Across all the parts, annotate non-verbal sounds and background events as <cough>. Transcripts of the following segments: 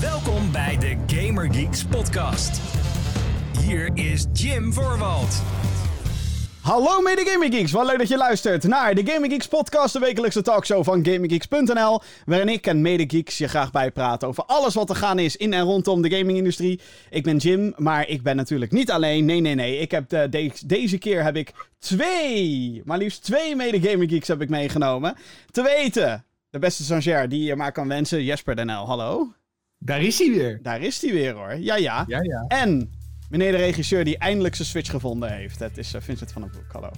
Welkom bij de Gamer Geeks podcast. Hier is Jim Voorwald. Hallo mede Gaming Geeks, wat leuk dat je luistert naar de Gaming Geeks podcast, de wekelijkse talkshow van GamingGeeks.nl, waarin ik en mede Geeks je graag bijpraten over alles wat er gaan is in en rondom de gamingindustrie. Ik ben Jim, maar ik ben natuurlijk niet alleen, nee nee nee, ik heb de, de- deze keer heb ik twee, maar liefst twee mede Gaming Geeks heb ik meegenomen. Te weten, de beste stagiair die je maar kan wensen, Jesper Denel, hallo. Daar is hij weer. Daar is hij weer hoor, ja ja. Ja, ja. En meneer de regisseur die eindelijk zijn Switch gevonden heeft. Het is eh, Vincent van den Broek, hallo.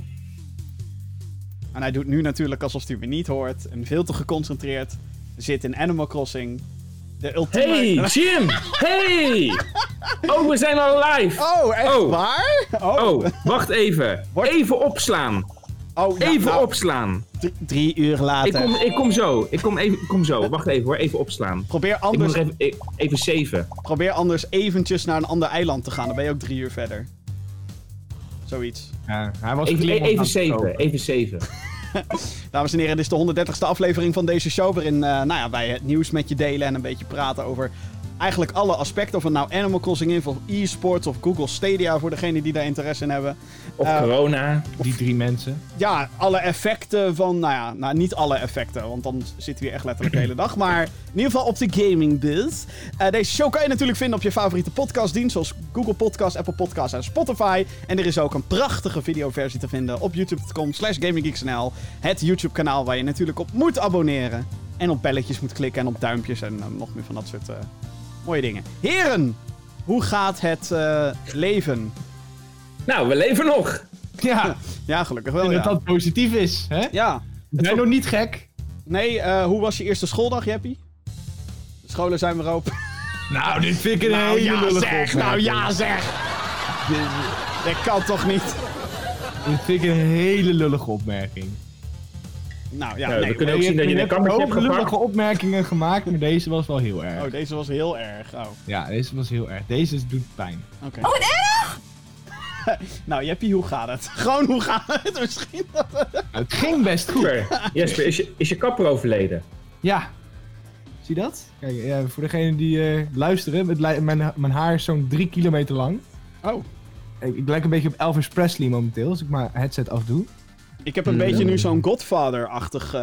En hij doet nu natuurlijk alsof hij me niet hoort. En veel te geconcentreerd zit in Animal Crossing. De ultieme... Hey, <laughs> Jim! Hey! Oh, we zijn al live! Oh, echt Oh. waar? Oh, Oh, wacht even. Even opslaan. Oh ja, Even nou, opslaan. drie, uur Ik later. kom, ik kom zo. Ik kom, even, ik kom zo. Wacht even hoor. Even opslaan. Probeer, Ik moet anders, even, even saven. probeer anders eventjes naar een ander eiland te gaan. Dan ben je ook drie uur verder. Zoiets. Ja, hij was Even, even kopen. Even saven. <laughs> Dames en heren, dit is de 130ste aflevering van deze show. Waarin eh, nou ja, wij het nieuws met je delen en een beetje praten over eigenlijk alle aspecten. Of het nou Animal Crossing is, of e-sports, of Google Stadia voor degenen die daar interesse in hebben. Of Eh, corona. Die drie mensen. Ja, alle effecten van, nou ja, nou, niet alle effecten, want dan zitten we hier echt letterlijk de hele dag. Maar in ieder geval op de gaming biz. Eh, deze show kan je natuurlijk vinden op je favoriete podcastdienst, zoals Google Podcast, Apple Podcast en Spotify. En er is ook een prachtige videoversie te vinden op youtube.com slash gaminggeeksnl. Het YouTube kanaal waar je natuurlijk op moet abonneren. En op belletjes moet klikken en op duimpjes en eh, nog meer van dat soort mooie dingen. Heren, hoe gaat het eh, leven? Nou, we leven nog. <laughs> Ja, Ja, gelukkig en wel, dat ja. dat positief is. Hè? Ja, We zijn nog niet gek. Nee, eh, hoe was je eerste schooldag, Jeppie? De scholen zijn weer open. <laughs> Nou, dit vind ik een Nou hele ja lullige zeg, nou ja zeg. <laughs> Dat kan toch niet? Dit vind ik een hele lullige opmerking. Nou ja, nee. we kunnen ook zien dat je een hebt gepakt. opmerkingen gemaakt, maar deze was wel heel erg. Oh, deze was heel erg. Oh, Ja, deze was heel erg. Deze doet pijn. oké. Oh, wat erg! <laughs> nou, Jeppie, hoe gaat het? <laughs> Gewoon, hoe gaat het? Misschien dat... <laughs> Het ging best goed. Jesper, is je, is je kapper overleden? Ja. Zie je dat? Kijk, ja, voor degenen die eh, luisteren, het mijn, mijn haar is zo'n drie kilometer lang. Oh, Ik, ik lijk een beetje op Elvis Presley momenteel, als ik mijn headset afdoe. Ik heb een beetje nu zo'n Godfather-achtig... eh,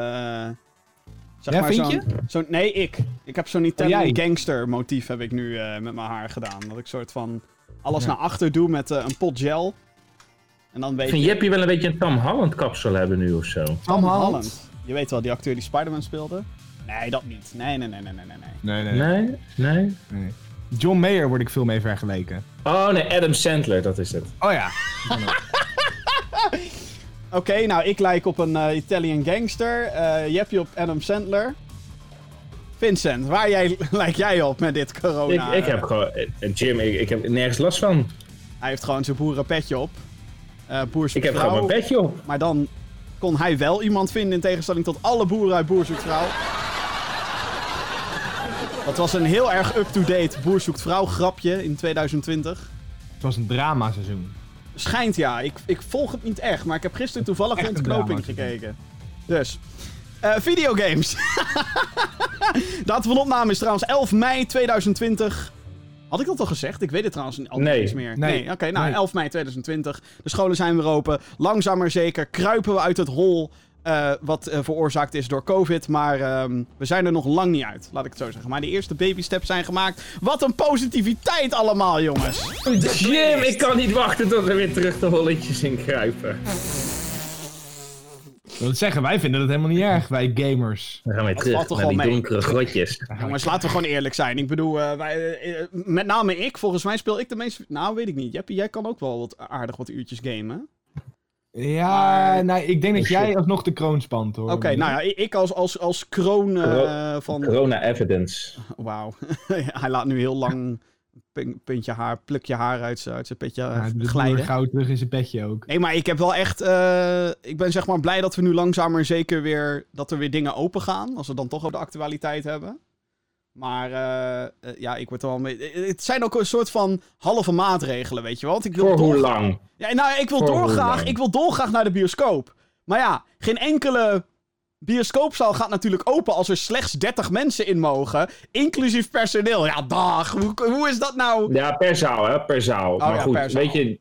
zeg Ja, maar vind zo'n, je? zo'n- nee, ik. Ik heb zo'n Oh, Italian jij? gangster motief heb ik nu eh, met mijn haar gedaan. Dat ik soort van alles Ja. naar achter doe met eh, een pot gel. En dan weet Ik vind je... Jeppie wel een beetje een Tom Holland kapsel hebben nu of zo. Tom Holland. Je weet wel, die acteur die Spider-Man speelde? Nee, dat niet. Nee, nee, nee, nee, nee, nee. nee. Nee, nee, nee. Nee? Nee? nee. John Mayer word ik veel mee vergeleken. Oh nee, Adam Sandler, dat is het. Oh ja. <laughs> Oké, nou, ik lijk op een eh, Italian gangster. eh Jeppie op Adam Sandler. Vincent, waar jij, <laughs> lijk jij op met dit corona? Ik, ik heb gewoon... eh, Jim, ik, ik heb nergens last van. Hij heeft gewoon zijn boerenpetje op. Eh boer zoekt Ik heb vrouw. gewoon mijn petje op. Maar dan kon hij wel iemand vinden in tegenstelling tot alle boeren uit Boer zoekt vrouw. Dat was een heel erg up-to-date Boer zoekt vrouw grapje in 2020. Het was een dramaseizoen. Schijnt ja, ik, ik volg het niet echt, maar ik heb gisteren toevallig Echt ontknoping gekeken. Dus, eh videogames. <laughs> Datum van opname is trouwens 11 mei 2020. Had ik dat al gezegd? Ik weet het trouwens al Nee. niet meer. Nee. oké, nou Nee. 11 mei 2020. De scholen zijn weer open. Langzaam maar zeker kruipen we uit het hol eh, wat eh, veroorzaakt is door COVID. Maar ehm, we zijn er nog lang niet uit, laat ik het zo zeggen. Maar de eerste baby steps zijn gemaakt. Wat een positiviteit allemaal, jongens. Jim, ik kan niet wachten tot we weer terug de holletjes in kruipen. Ik wil het zeggen, wij vinden dat helemaal niet erg, wij gamers. Dan gaan we terug toch naar die mee? donkere grotjes. Jongens, laten we gewoon eerlijk zijn. Ik bedoel, eh, wij, met name ik, volgens mij speel ik de meeste... Nou, weet ik niet. Jeppie, jij kan ook wel wat aardig wat uurtjes gamen. Ja, Maar- nou, ik denk dat Oh, jij alsnog de kroon spant, hoor. Oké, nou ja, ik- als, als, als kroon eh, van... Corona evidence. Wauw. <laughs> Hij laat nu heel lang een puntje haar, plukje haar uit zijn uit zijn petje eh, Ja, de glijden. gauw terug in zijn petje ook. Nee, maar ik heb wel echt... eh, ik ben zeg maar blij dat we nu langzaam maar zeker weer... Dat er weer dingen open gaan. Als we dan toch ook de actualiteit hebben. Maar eh, eh, ja, ik word er wel mee... eh, Het zijn ook een soort van halve maatregelen, weet je wel. Want ik wil Voor hoe lang? Ja, nou, ik wil Voor dolgraag, ik wil dolgraag naar de bioscoop. Maar ja, geen enkele bioscoopzaal gaat natuurlijk open als er slechts 30 mensen in mogen. Inclusief personeel. Ja, dag. Hoe, hoe is dat nou? Ja, per zaal, hè, per zaal. maar Oh ja, goed, weet je...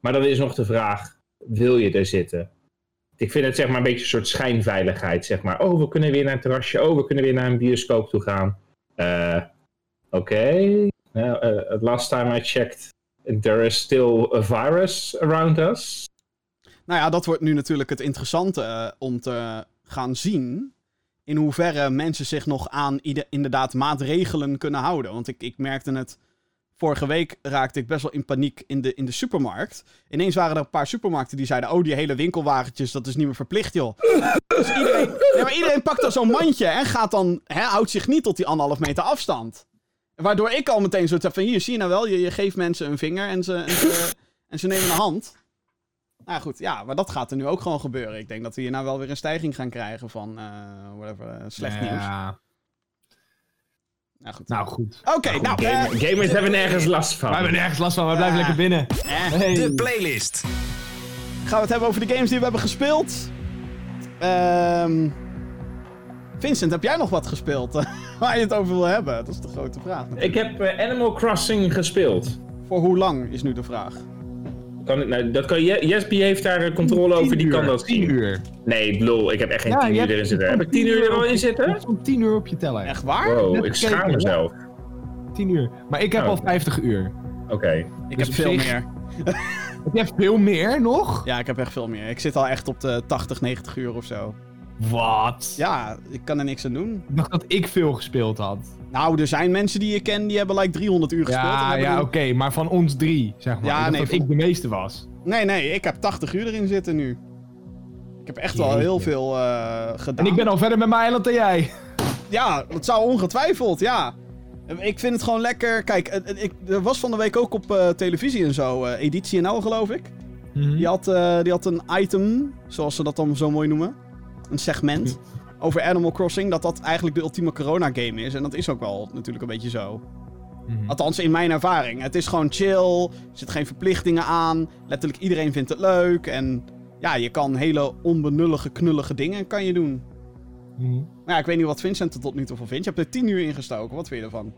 Maar dan is nog de vraag, wil je er zitten? Ik vind het zeg maar een beetje een soort schijnveiligheid, zeg maar. Oh, we kunnen weer naar een terrasje. Oh, we kunnen weer naar een bioscoop toe gaan. Oké. Nou, eh, last time I checked, there is still a virus around us. Nou ja, dat wordt nu natuurlijk het interessante eh, om te gaan zien. In hoeverre mensen zich nog aan inderdaad maatregelen kunnen houden. Want ik, ik merkte het. Vorige week raakte ik best wel in paniek in de, in de supermarkt. Ineens waren er een paar supermarkten die zeiden: Oh, die hele winkelwagentjes, dat is niet meer verplicht, joh. Dus iedereen, ja, maar iedereen pakt dan zo'n mandje en gaat dan, hè, houdt zich niet tot die anderhalf meter afstand. Waardoor ik al meteen zo heb van: Hier, zie je nou wel, je, je geeft mensen een vinger en ze, en ze, en ze nemen een hand. Nou goed, ja, maar dat gaat er nu ook gewoon gebeuren. Ik denk dat we hier nou wel weer een stijging gaan krijgen van eh, whatever, eh, slecht nieuws. Nou goed. nou goed. Oké, nou. Eh, gamers hebben nergens last van. We hebben nergens last van, we blijven lekker binnen. eh, Hey. De playlist. gaan we het hebben over de games die we hebben gespeeld? Ehm Vincent, heb jij nog wat gespeeld <laughs> waar je het over wil hebben? Dat is de grote vraag. Ik heb eh, Animal Crossing gespeeld. Voor hoe lang is nu de vraag? Kan ik, nou, dat kan, Je- Jesby heeft daar controle over, die kan dat 10 zien. uur. Nee, lul, ik heb echt geen Ja, 10 je uur hebt- erin zitten. je Heb hebt ik 10 uur er al in Je zitten? hebt zo'n 10 uur op je teller. Echt waar? Wow, Net ik schaam mezelf. 10 uur. Maar ik heb Oh. al 50 uur. Oké. Ik Dus heb veel zich- meer. <laughs> Heb jij veel meer nog? Ja, ik heb echt veel meer. Ik zit al echt op de 80, 90 uur of zo. Wat? Ja, ik kan er niks aan doen. Ik dacht dat ik veel gespeeld had. Nou, er zijn mensen die je kent die hebben like 300 uur gespeeld. Ja, ja oké, maar van ons drie, zeg maar. Ja, ik nee, dat ik de meeste was. Nee, nee, ik heb 80 uur erin zitten nu. Ik heb echt wel heel veel eh, gedaan. En ik ben al verder met mijn eiland dan jij. Ja, dat zou ongetwijfeld, ja. Ik vind het gewoon lekker. Kijk, ik, er was van de week ook op eh, televisie en zo, eh, Editie NL geloof ik. Die had, die had een item, zoals ze dat dan zo mooi noemen. Een segment. Over Animal Crossing, dat dat eigenlijk de ultieme corona-game is. En dat is ook wel natuurlijk een beetje zo. Mhm. Althans, in mijn ervaring. Het is gewoon chill. Er zitten geen verplichtingen aan. Letterlijk iedereen vindt het leuk. En ja, je kan hele onbenullige, knullige dingen kan je doen. Mhm. Maar ja, ik weet niet wat Vincent er tot nu toe van vindt. Je hebt er 10 uur in gestoken. Wat vind je ervan?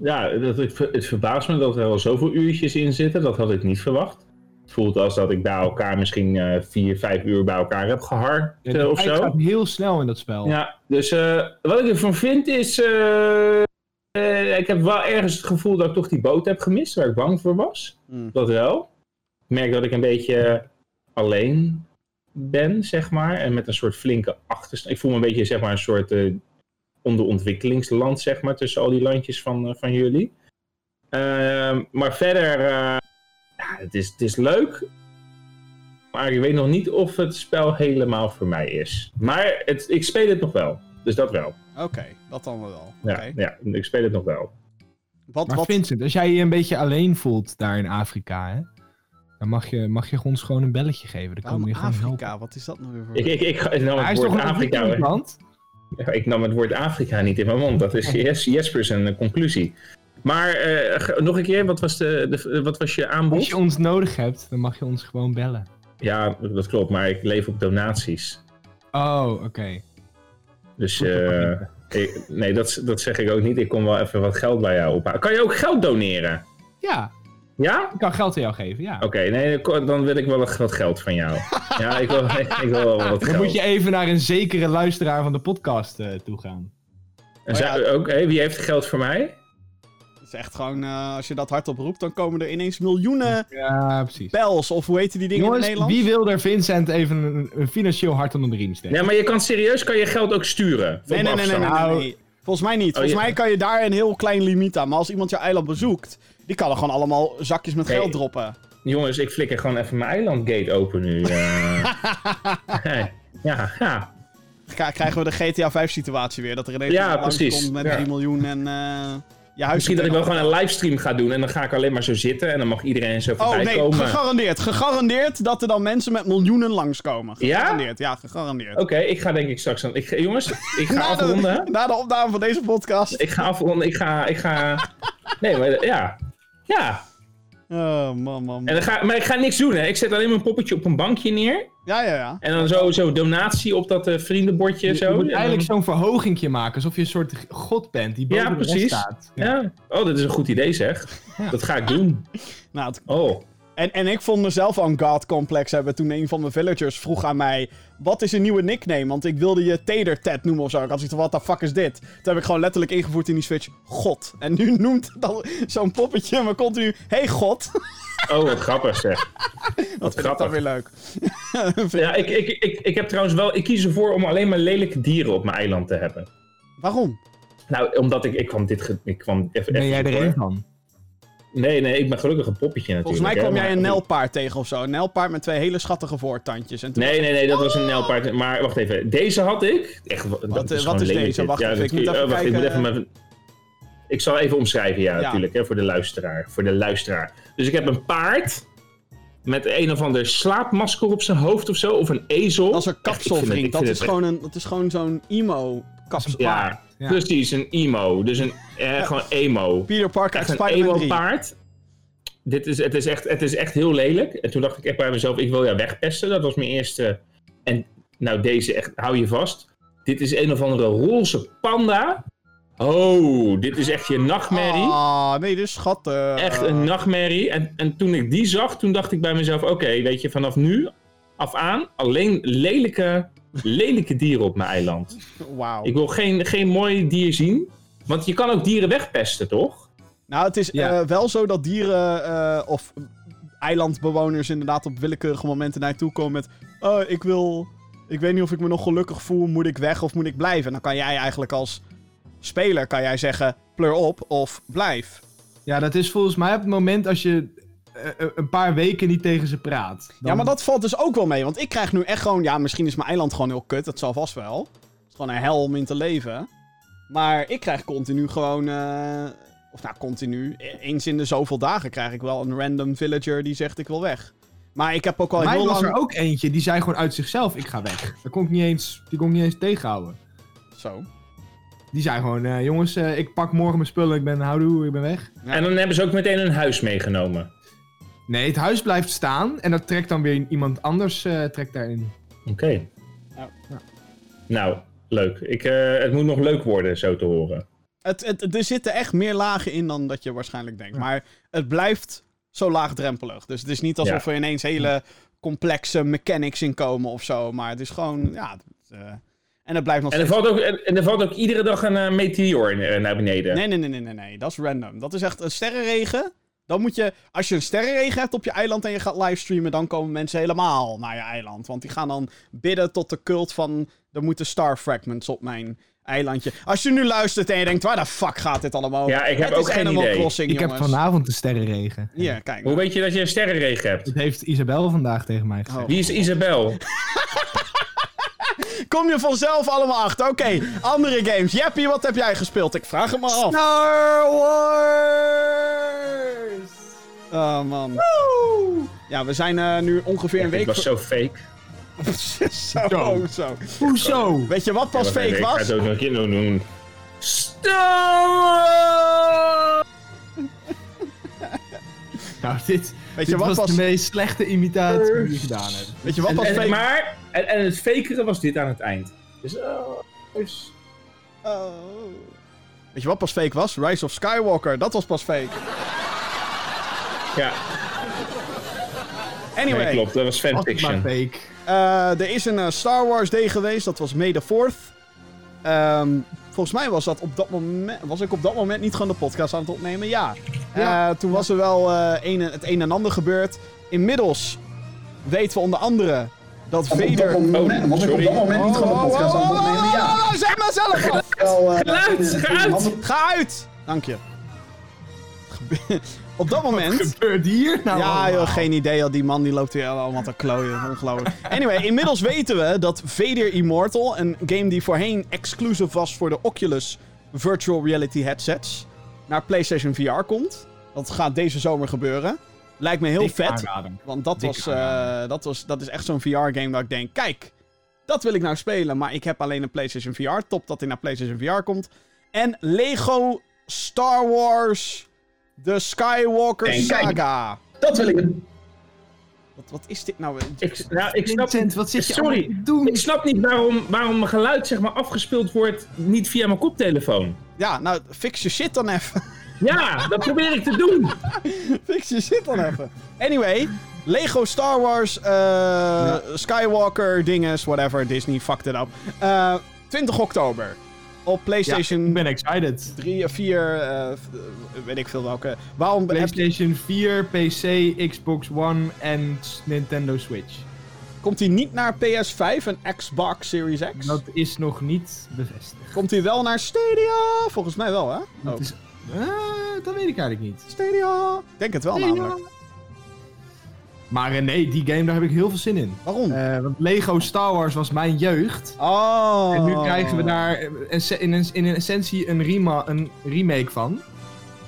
Ja, dat, ik, het verbaast me dat er al zoveel uurtjes in zitten. Dat had ik niet verwacht. Het voelt als dat ik bij elkaar misschien eh, vier, vijf uur bij elkaar heb gehard Ja, eh, of zo. gaat heel snel in dat spel. Ja, dus eh, wat ik ervan vind is... eh, eh, ik heb wel ergens het gevoel dat ik toch die boot heb gemist, waar ik bang voor was. Hmm. Dat wel. Ik merk dat ik een beetje alleen ben, zeg maar. En met een soort flinke achterstand. Ik voel me een beetje, zeg maar, een soort eh onderontwikkelingsland, zeg maar, tussen al die landjes van, van jullie. Ehm, maar verder, eh, ja, het is, het is leuk. Maar ik weet nog niet of het spel helemaal voor mij is. Maar het, ik speel het nog wel. Dus dat wel. Oké, dat dan wel. Ja, Oké. ja, ik speel het nog wel. Wat, Maar wat... Vincent, als jij je een beetje alleen voelt daar in Afrika, hè, dan mag je, mag je ons gewoon een belletje geven. Dan Waarom komen we je gewoon Afrika? helpen. Wat is dat nou weer voor... Ik, ik, ik, ik nam Hij het is toch woord een Afrika. ontwikkelingsland? Ja, Ik nam het woord Afrika niet in mijn mond. Dat is <laughs> Jes- Jespers een eh, conclusie. Maar eh, nog een keer, wat was, de, de, wat was je aanbod? Als je ons nodig hebt, dan mag je ons gewoon bellen. Ja, dat klopt, maar ik leef op donaties. Oh, oké. Dus eh, ik- nee, dat, dat zeg ik ook niet. Ik kom wel even wat geld bij jou ophalen. Kan je ook geld doneren? Ja, Ja? ik kan geld aan jou geven, ja. Oké, nee, dan wil ik wel wat geld van jou. <laughs> Ja, ik wil, <laughs> ik wil wel wat Dan geld. moet je even naar een zekere luisteraar van de podcast eh, toe gaan. En zou- ook, hé, wie heeft geld voor mij? Het is echt gewoon, eh, als je dat hardop roept, dan komen er ineens miljoenen Ja, precies. bells. Of hoe heten die dingen in Nederlands? wie wil er Vincent even een, een financieel hart onder de riem steken? Ja, maar je kan serieus kan je geld ook sturen. Nee, nee, nee, nee, nee, afstand. nee, nee. Volgens mij niet. Volgens Oh, ja. mij kan je daar een heel klein limiet aan. Maar als iemand je eiland bezoekt, die kan er gewoon allemaal zakjes met geld droppen. Jongens, ik flikker gewoon even mijn eilandgate open nu. eh. <laughs> Hey, ja, ja. K- krijgen we de GTA 5 situatie weer. Dat er ineens Ja, precies. komt met Ja. 3 miljoen en eh, je. Misschien dat ik wel gewoon een livestream ga doen en dan ga ik alleen maar zo zitten en dan mag iedereen zo Oh voorbij nee, komen. Oké, gegarandeerd. Gegarandeerd dat er dan mensen met miljoenen langskomen. Ja? Gegarandeerd, ja, gegarandeerd. ik ga denk ik straks... aan- Ik, jongens, ik ga <laughs> Na afronden. de, na de opname van deze podcast. Ik ga afronden. Ik ga... Ik ga... <laughs> Nee, maar ja. Ja. Oh, man, man, man. En dan ga, maar ik ga niks doen, hè. Ik zet alleen mijn poppetje op een bankje neer. Ja, ja, ja. En dan zo, zo donatie op dat eh, vriendenbordje. Je, zo. je moet dan- eigenlijk zo'n verhogingje maken, alsof je een soort god bent die boven Ja, de rest precies. staat. Ja. Oh, dat is een goed idee zeg. Ja. Dat ga ik doen. <laughs> Nou, het- Oh. en, en ik vond mezelf al een god-complex hebben toen een van mijn villagers vroeg aan mij... Wat is een nieuwe nickname? Want ik wilde je Tater-Ted noemen of zo. Ik had zoiets van, what the fuck is dit? Toen heb ik gewoon letterlijk ingevoerd in die Switch, God. En nu <laughs> noemt dat zo'n poppetje me continu, hey God. <laughs> Oh, wat grappig zeg. <laughs> Dat vind ik dan grappig. weer leuk. Ja, ik, ik, ik, ik heb trouwens wel... Ik kies ervoor om alleen maar lelijke dieren op mijn eiland te hebben. Waarom? Nou, omdat ik... Ik kwam dit... Ik kwam even, Ben jij er één van? Nee, nee, ik ben gelukkig een poppetje natuurlijk. Volgens mij hè, kwam jij maar- een nelpaard tegen of zo. Een nelpaard met twee hele schattige voortandjes. En toen Nee, nee, nee, dat was een nelpaard. Maar wacht even, deze had ik. Echt, dat Wat, eh, is wat is deze? Wacht ja, even, dat ik moet even oh, wacht, ik moet kijken. even mijn- Ik zal even omschrijven, ja, Ja. natuurlijk, hè, voor de luisteraar. Voor de luisteraar. Dus ik heb een paard met een of ander slaapmasker op zijn hoofd of zo, of een ezel. Dat is een kapselvriend. Dat vind is gewoon, een, dat is gewoon zo'n emo kapsel. Ja, precies, een emo. Dus een, eh, gewoon emo. Peter Parker Echt een 3. emo-paard. Dit is, het, is echt, het is echt heel lelijk. En toen dacht ik echt bij mezelf, ik wil jou wegpesten. Dat was mijn eerste. En nou, deze echt, hou je vast. Dit is een of andere roze panda. Oh, dit is echt je nachtmerrie. Ah, nee, dit is schattig. Echt een nachtmerrie. En, en toen ik die zag, toen dacht ik bij mezelf, oké, weet je, vanaf nu af aan alleen lelijke, lelijke dieren op mijn eiland. Wauw. Ik wil geen, geen mooi dier zien. Want je kan ook dieren wegpesten, toch? Nou, het is Ja. eh, wel zo dat dieren eh, of eilandbewoners inderdaad op willekeurige momenten naar je toe komen met... Oh, ik wil... Ik weet niet of ik me nog gelukkig voel. Moet ik weg of moet ik blijven? En dan kan jij eigenlijk als speler kan jij zeggen... Pleur op of blijf. Ja, dat is volgens mij op het moment als je een paar weken niet tegen ze praat. Dan- Ja, maar dat valt dus ook wel mee. Want ik krijg nu echt gewoon... Ja, misschien is mijn eiland gewoon heel kut. Dat zal vast wel. Het is gewoon een hel om in te leven. Maar ik krijg continu gewoon... eh, of nou, continu. e- Eens in de zoveel dagen krijg ik wel een random villager die zegt ik wil weg. Maar ik heb ook al Mij heel was lang... er ook eentje, die zei gewoon uit zichzelf, ik ga weg. Dat kon ik niet eens, die kon ik niet eens tegenhouden. Zo. Die zei gewoon, eh, jongens, eh, ik pak morgen mijn spullen, ik ben houdoe, ik ben weg. Ja. En dan hebben ze ook meteen een huis meegenomen. Nee, het huis blijft staan en dat trekt dan weer iemand anders eh, trekt daarin. Oké. Ja. Ja. Nou, leuk. Ik, eh, het moet nog leuk worden, zo te horen. Het, het, er zitten echt meer lagen in dan dat je waarschijnlijk denkt. Ja. Maar het blijft zo laagdrempelig. Dus het is niet alsof Ja. er ineens hele complexe mechanics in komen of zo. Maar het is gewoon, ja... het, eh, en het blijft nog En er steeds... valt ook, en er valt ook iedere dag een eh, meteor naar beneden. Nee, nee, nee, nee, nee, nee. Dat is random. Dat is echt een sterrenregen. Dan moet je... Als je een sterrenregen hebt op je eiland en je gaat livestreamen... dan komen mensen helemaal naar je eiland. Want die gaan dan bidden tot de cult van... er moeten star fragments op mijn eilandje. Als je nu luistert en je denkt... waar de fuck gaat dit allemaal over? Ja, ik heb Het ook is geen Animal idee. Crossing, Ik heb vanavond de sterrenregen. Hier, kijk. Hoe weet je dat je een sterrenregen hebt? Dat heeft Isabel vandaag tegen mij gezegd. Oh. Wie is Isabel? <laughs> <laughs> Kom je vanzelf allemaal achter. Oké, andere games. Jeppie, wat heb jij gespeeld? Ik vraag het maar af. Star Wars! Oh, man. Ja, we zijn eh, nu ongeveer een Ik week... was zo fake. <laughs> zo, Zo. zo. Hoezo? Weet je wat pas Ja, fake even, Ik ga was? het ook nog een keer doen. Star Nou, dit, Weet je dit wat was de meest slechte imitatie die je gedaan hebt. Weet je wat En, en, fake... maar, en, en het fakere was dit aan het eind. Dus, oh, dus- Oh. Weet je wat pas fake was? Rise of Skywalker. Dat was pas fake. ja, Anyway. nee, klopt. Dat was Was fanfiction. fake. Eh, er is een eh, Star Wars Day geweest, dat was May the 4th. Ehm, volgens mij was, dat op dat moment, was ik op dat moment niet gewoon de podcast aan het opnemen. Ja. Ja. Eh, toen was er wel eh, een, het een en ander gebeurd. Inmiddels weten we onder andere dat Vader... Oh, Was ik op dat moment niet gewoon de podcast aan het opnemen? Ja. Oh, zeg maar zelf eh, Geluid, ga uit! Ga uit! Dank je. <laughs> op dat moment... Wat gebeurt hier nou Ja, allemaal? joh, geen idee. joh. Die man die loopt weer allemaal te klooien. Ongelooflijk. Anyway, inmiddels weten we dat Vader Immortal, een game die voorheen exclusive was voor de Oculus Virtual Reality headsets, naar PlayStation VR komt. Dat gaat deze zomer gebeuren. Lijkt me heel Dik vet. Want dat, Dik was, eh, dat, was, dat is echt zo'n VR-game waar ik denk: kijk, dat wil ik nou spelen. Maar ik heb alleen een PlayStation VR. Top dat hij naar PlayStation VR komt. En Lego Star Wars The Skywalker En kijk. Saga. Dat wil ik. Wat, wat is dit nou? Ik, ik snap, Vincent, wat zit je Sorry, doen? ik snap niet waarom, waarom mijn geluid zeg maar, afgespeeld wordt niet via mijn koptelefoon. Ja, nou, fix je shit dan even. Ja, dat probeer ik te doen. <laughs> fix je shit dan even. Anyway, Lego Star Wars, eh, Skywalker, dinges, whatever, Disney, fucked it up. Eh, 20 oktober. Op Ja, PlayStation ik ben excited. 3 of 4, eh, f- eh, weet ik veel welke. Waarom heb PlayStation 4, PC, Xbox One en Nintendo Switch. komt hij niet naar PS5 en Xbox Series X? Dat is nog niet bevestigd. Komt hij wel naar Stadia? Volgens mij wel, hè? Dat, Oh. is, Eh, dat weet ik eigenlijk niet. Stadia. Ik denk het wel, namelijk. Maar eh, nee, die game daar heb ik heel veel zin in. Waarom? Eh, want Lego Star Wars was mijn jeugd. oh. En nu krijgen we daar in, in, in essentie een, rema een remake van.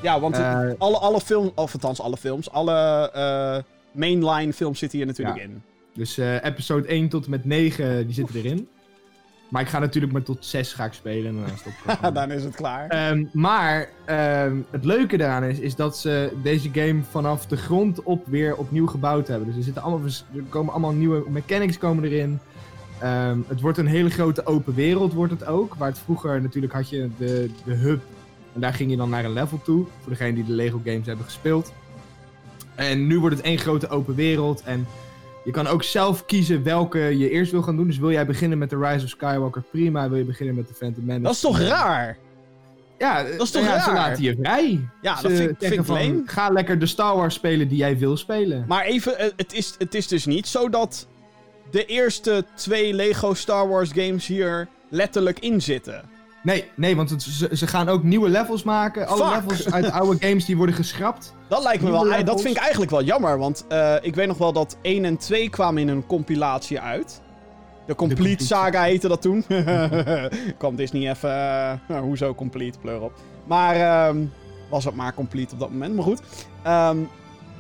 Ja, want Eh, alle, alle films, of althans alle films, alle mainline films zitten hier natuurlijk Ja. in. Dus episode 1 tot en met 9, die zitten erin. Maar ik ga natuurlijk maar tot 6 ga ik spelen en dan stop. <laughs> Dan is het klaar. Ehm, maar ehm, het leuke daaraan is, is dat ze deze game vanaf de grond op weer opnieuw gebouwd hebben. Dus er, zitten allemaal, er komen allemaal nieuwe mechanics komen erin. Ehm, het wordt een hele grote open wereld wordt het ook. Waar het vroeger natuurlijk had je de, de hub. En daar ging je dan naar een level toe. Voor degenen die de Lego games hebben gespeeld. En nu wordt het één grote open wereld. En je kan ook zelf kiezen welke je eerst wil gaan doen. Dus wil jij beginnen met de Rise of Skywalker, prima. Wil je beginnen met de Phantom Menace? dat is toch raar? Ja, Dat is toch nou ja, Ze raar? laten je vrij. Ja, Ze dat vind, vind ik van. Ga lekker de Star Wars spelen die jij wil spelen. Maar even, eh, het is, het is dus niet zo dat de eerste twee Lego Star Wars games hier letterlijk in zitten. Nee, nee, want het- ze, ze gaan ook nieuwe levels maken. Alle Fuck. levels uit de oude games die worden geschrapt. Dat lijkt me Nieuwe wel, dat vind ik eigenlijk wel jammer, want eh, ik weet nog wel dat 1 en 2 kwamen in een compilatie uit. De Complete Complete Saga heette dat toen. <laughs> Kwam Disney even, eh, nou, hoezo Complete, pleur op. Maar ehm, was het maar Complete op dat moment, maar goed. Ehm,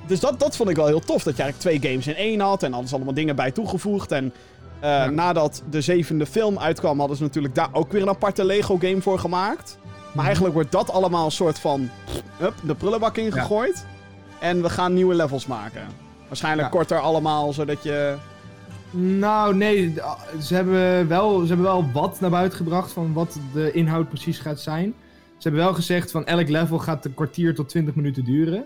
dus dat, dat vond ik wel heel tof, dat je eigenlijk twee games in één had en ze allemaal dingen bij toegevoegd. En eh, Ja. nadat de zevende film uitkwam, hadden ze natuurlijk daar ook weer een aparte Lego game voor gemaakt. Maar eigenlijk wordt dat allemaal een soort van de prullenbak ingegooid. En we gaan nieuwe levels maken. Waarschijnlijk Ja. korter allemaal, zodat je... Nou, nee, d- ze hebben, wel, ze hebben wel wat naar buiten gebracht van wat de inhoud precies gaat zijn. Ze hebben wel gezegd van elk level gaat een kwartier tot 20 minuten duren.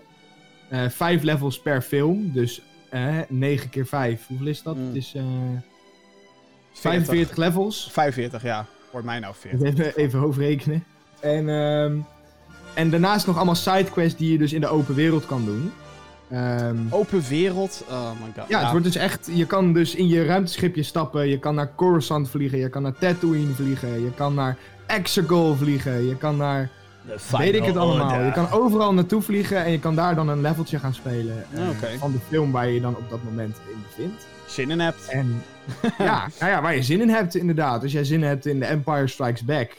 Eh, vijf levels per film, dus eh 9 keer 5. Hoeveel is dat? Mm. Het is 45 levels. 45, ja. Wordt mij nou 40. Even, even hoofdrekenen. En, ehm, en daarnaast nog allemaal sidequests die je dus in de open wereld kan doen. Ehm, Open wereld. Oh my god. ja, het wordt dus echt. Je kan dus in je ruimteschipje stappen. Je kan naar Coruscant vliegen. Je kan naar Tatooine vliegen. Je kan naar Exegol vliegen. Je kan naar. weet ik het allemaal. Je kan overal naartoe vliegen. En je kan daar dan een leveltje gaan spelen. eh. Van de film waar je je dan op dat moment in bevindt. Zin in hebt. En ja, <laughs> nou ja, waar je zin in hebt inderdaad. Als jij zin hebt in The Empire Strikes Back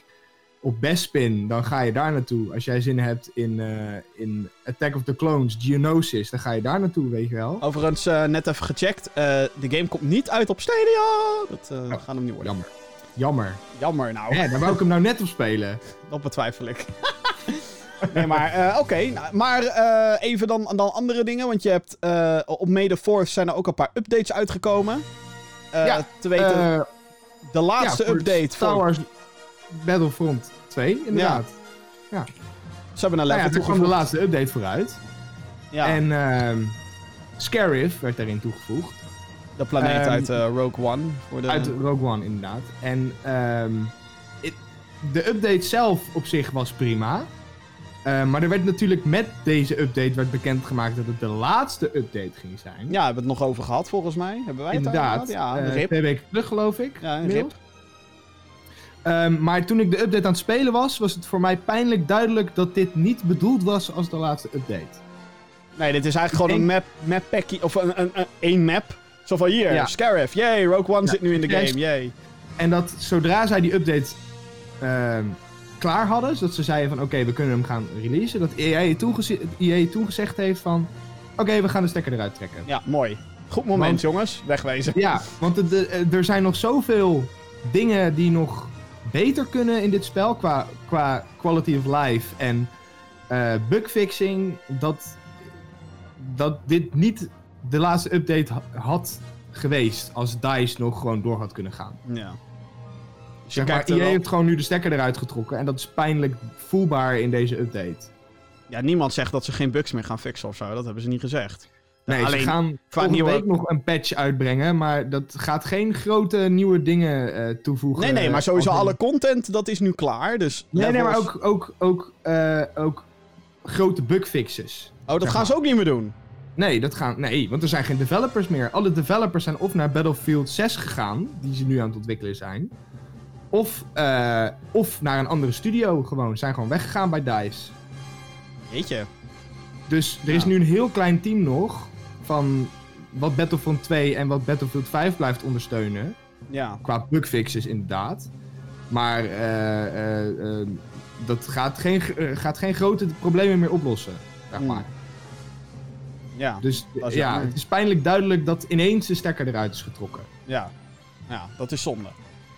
op Bespin, dan ga je daar naartoe. Als jij zin hebt in, eh, in Attack of the Clones, Geonosis, dan ga je daar naartoe, weet je wel. Overigens, eh, net even gecheckt. eh, de game komt niet uit op Stadia. Dat eh gaat hem niet worden. Jammer. Jammer. Jammer nou. Hè, daar wou ik hem nou net op spelen. <laughs> Dat betwijfel ik. <laughs> nee, maar eh, oké. nou, maar eh, even dan, dan andere dingen. Want je hebt eh, op May the 4th zijn er ook een paar updates uitgekomen. Ja, te weten, de laatste ja, update Star voor... Wars Battlefront 2, inderdaad. Ze hebben een Nou level ja, er kwam de laatste update vooruit. Ja, En ehm Scarif werd daarin toegevoegd. de planeet ehm, uit Rogue One. Voor de... Uit Rogue One, inderdaad. En ehm, it- de update zelf op zich was prima. Eh, maar er werd natuurlijk met deze update werd bekendgemaakt dat het de laatste update ging zijn. Ja, hebben we het nog over gehad volgens mij. Hebben wij het inderdaad. Ja, Eh, een rip. twee weken terug, geloof ik. Ja, een rip. Ehm, maar toen ik de update aan het spelen was, was het voor mij pijnlijk duidelijk dat dit niet bedoeld was als de laatste update. Nee, dit is eigenlijk gewoon een map, map packie, of een, een, een, één map. Zo van hier, Ja. Scarif, yay, Rogue One Ja, zit nu in de game, yay. En dat zodra zij die update ehm, klaar hadden, zodat ze zeiden van oké, we kunnen hem gaan releasen, dat EA toen, geze- EA toen gezegd heeft van oké, we gaan de stekker eruit trekken. Ja, mooi. Goed moment, Want- jongens. Wegwezen. Ja, want de, de- eh, er zijn nog zoveel dingen die nog beter kunnen in dit spel qua, qua quality of life en eh bugfixing, dat, dat dit niet de laatste update ha- had geweest als DICE nog gewoon door had kunnen gaan. Ja. Je Zeg maar, kijkt EA wel- heeft gewoon nu de stekker eruit getrokken en dat is pijnlijk voelbaar in deze update. Ja, niemand zegt dat ze geen bugs meer gaan fixen of zo. Dat hebben ze niet gezegd. Nee, alleen ze gaan volgende nieuwe- week nog een patch uitbrengen, maar dat gaat geen grote nieuwe dingen eh, toevoegen. Nee, nee, maar sowieso Als in- alle content, dat is nu klaar. Dus Nee, nee, maar ook, ook, ook, eh, ook grote bugfixes. Oh, dat gaan maar. ze ook niet meer doen. Nee, dat gaan, nee, want er zijn geen developers meer. Alle developers zijn of naar Battlefield 6 gegaan, die ze nu aan het ontwikkelen zijn. Of, eh, of naar een andere studio gewoon. Zijn gewoon weggegaan bij DICE. Jeetje. Dus er is nu een heel klein team nog van wat Battlefield 2 en wat Battlefield 5 blijft ondersteunen. Ja. Qua bugfixes inderdaad. Maar eh, eh, dat gaat geen, gaat geen grote problemen meer oplossen. Zeg Hmm. maar. Ja. Dus ja, jammer. het is pijnlijk duidelijk dat ineens de stekker eruit is getrokken. Ja. Ja, dat is zonde.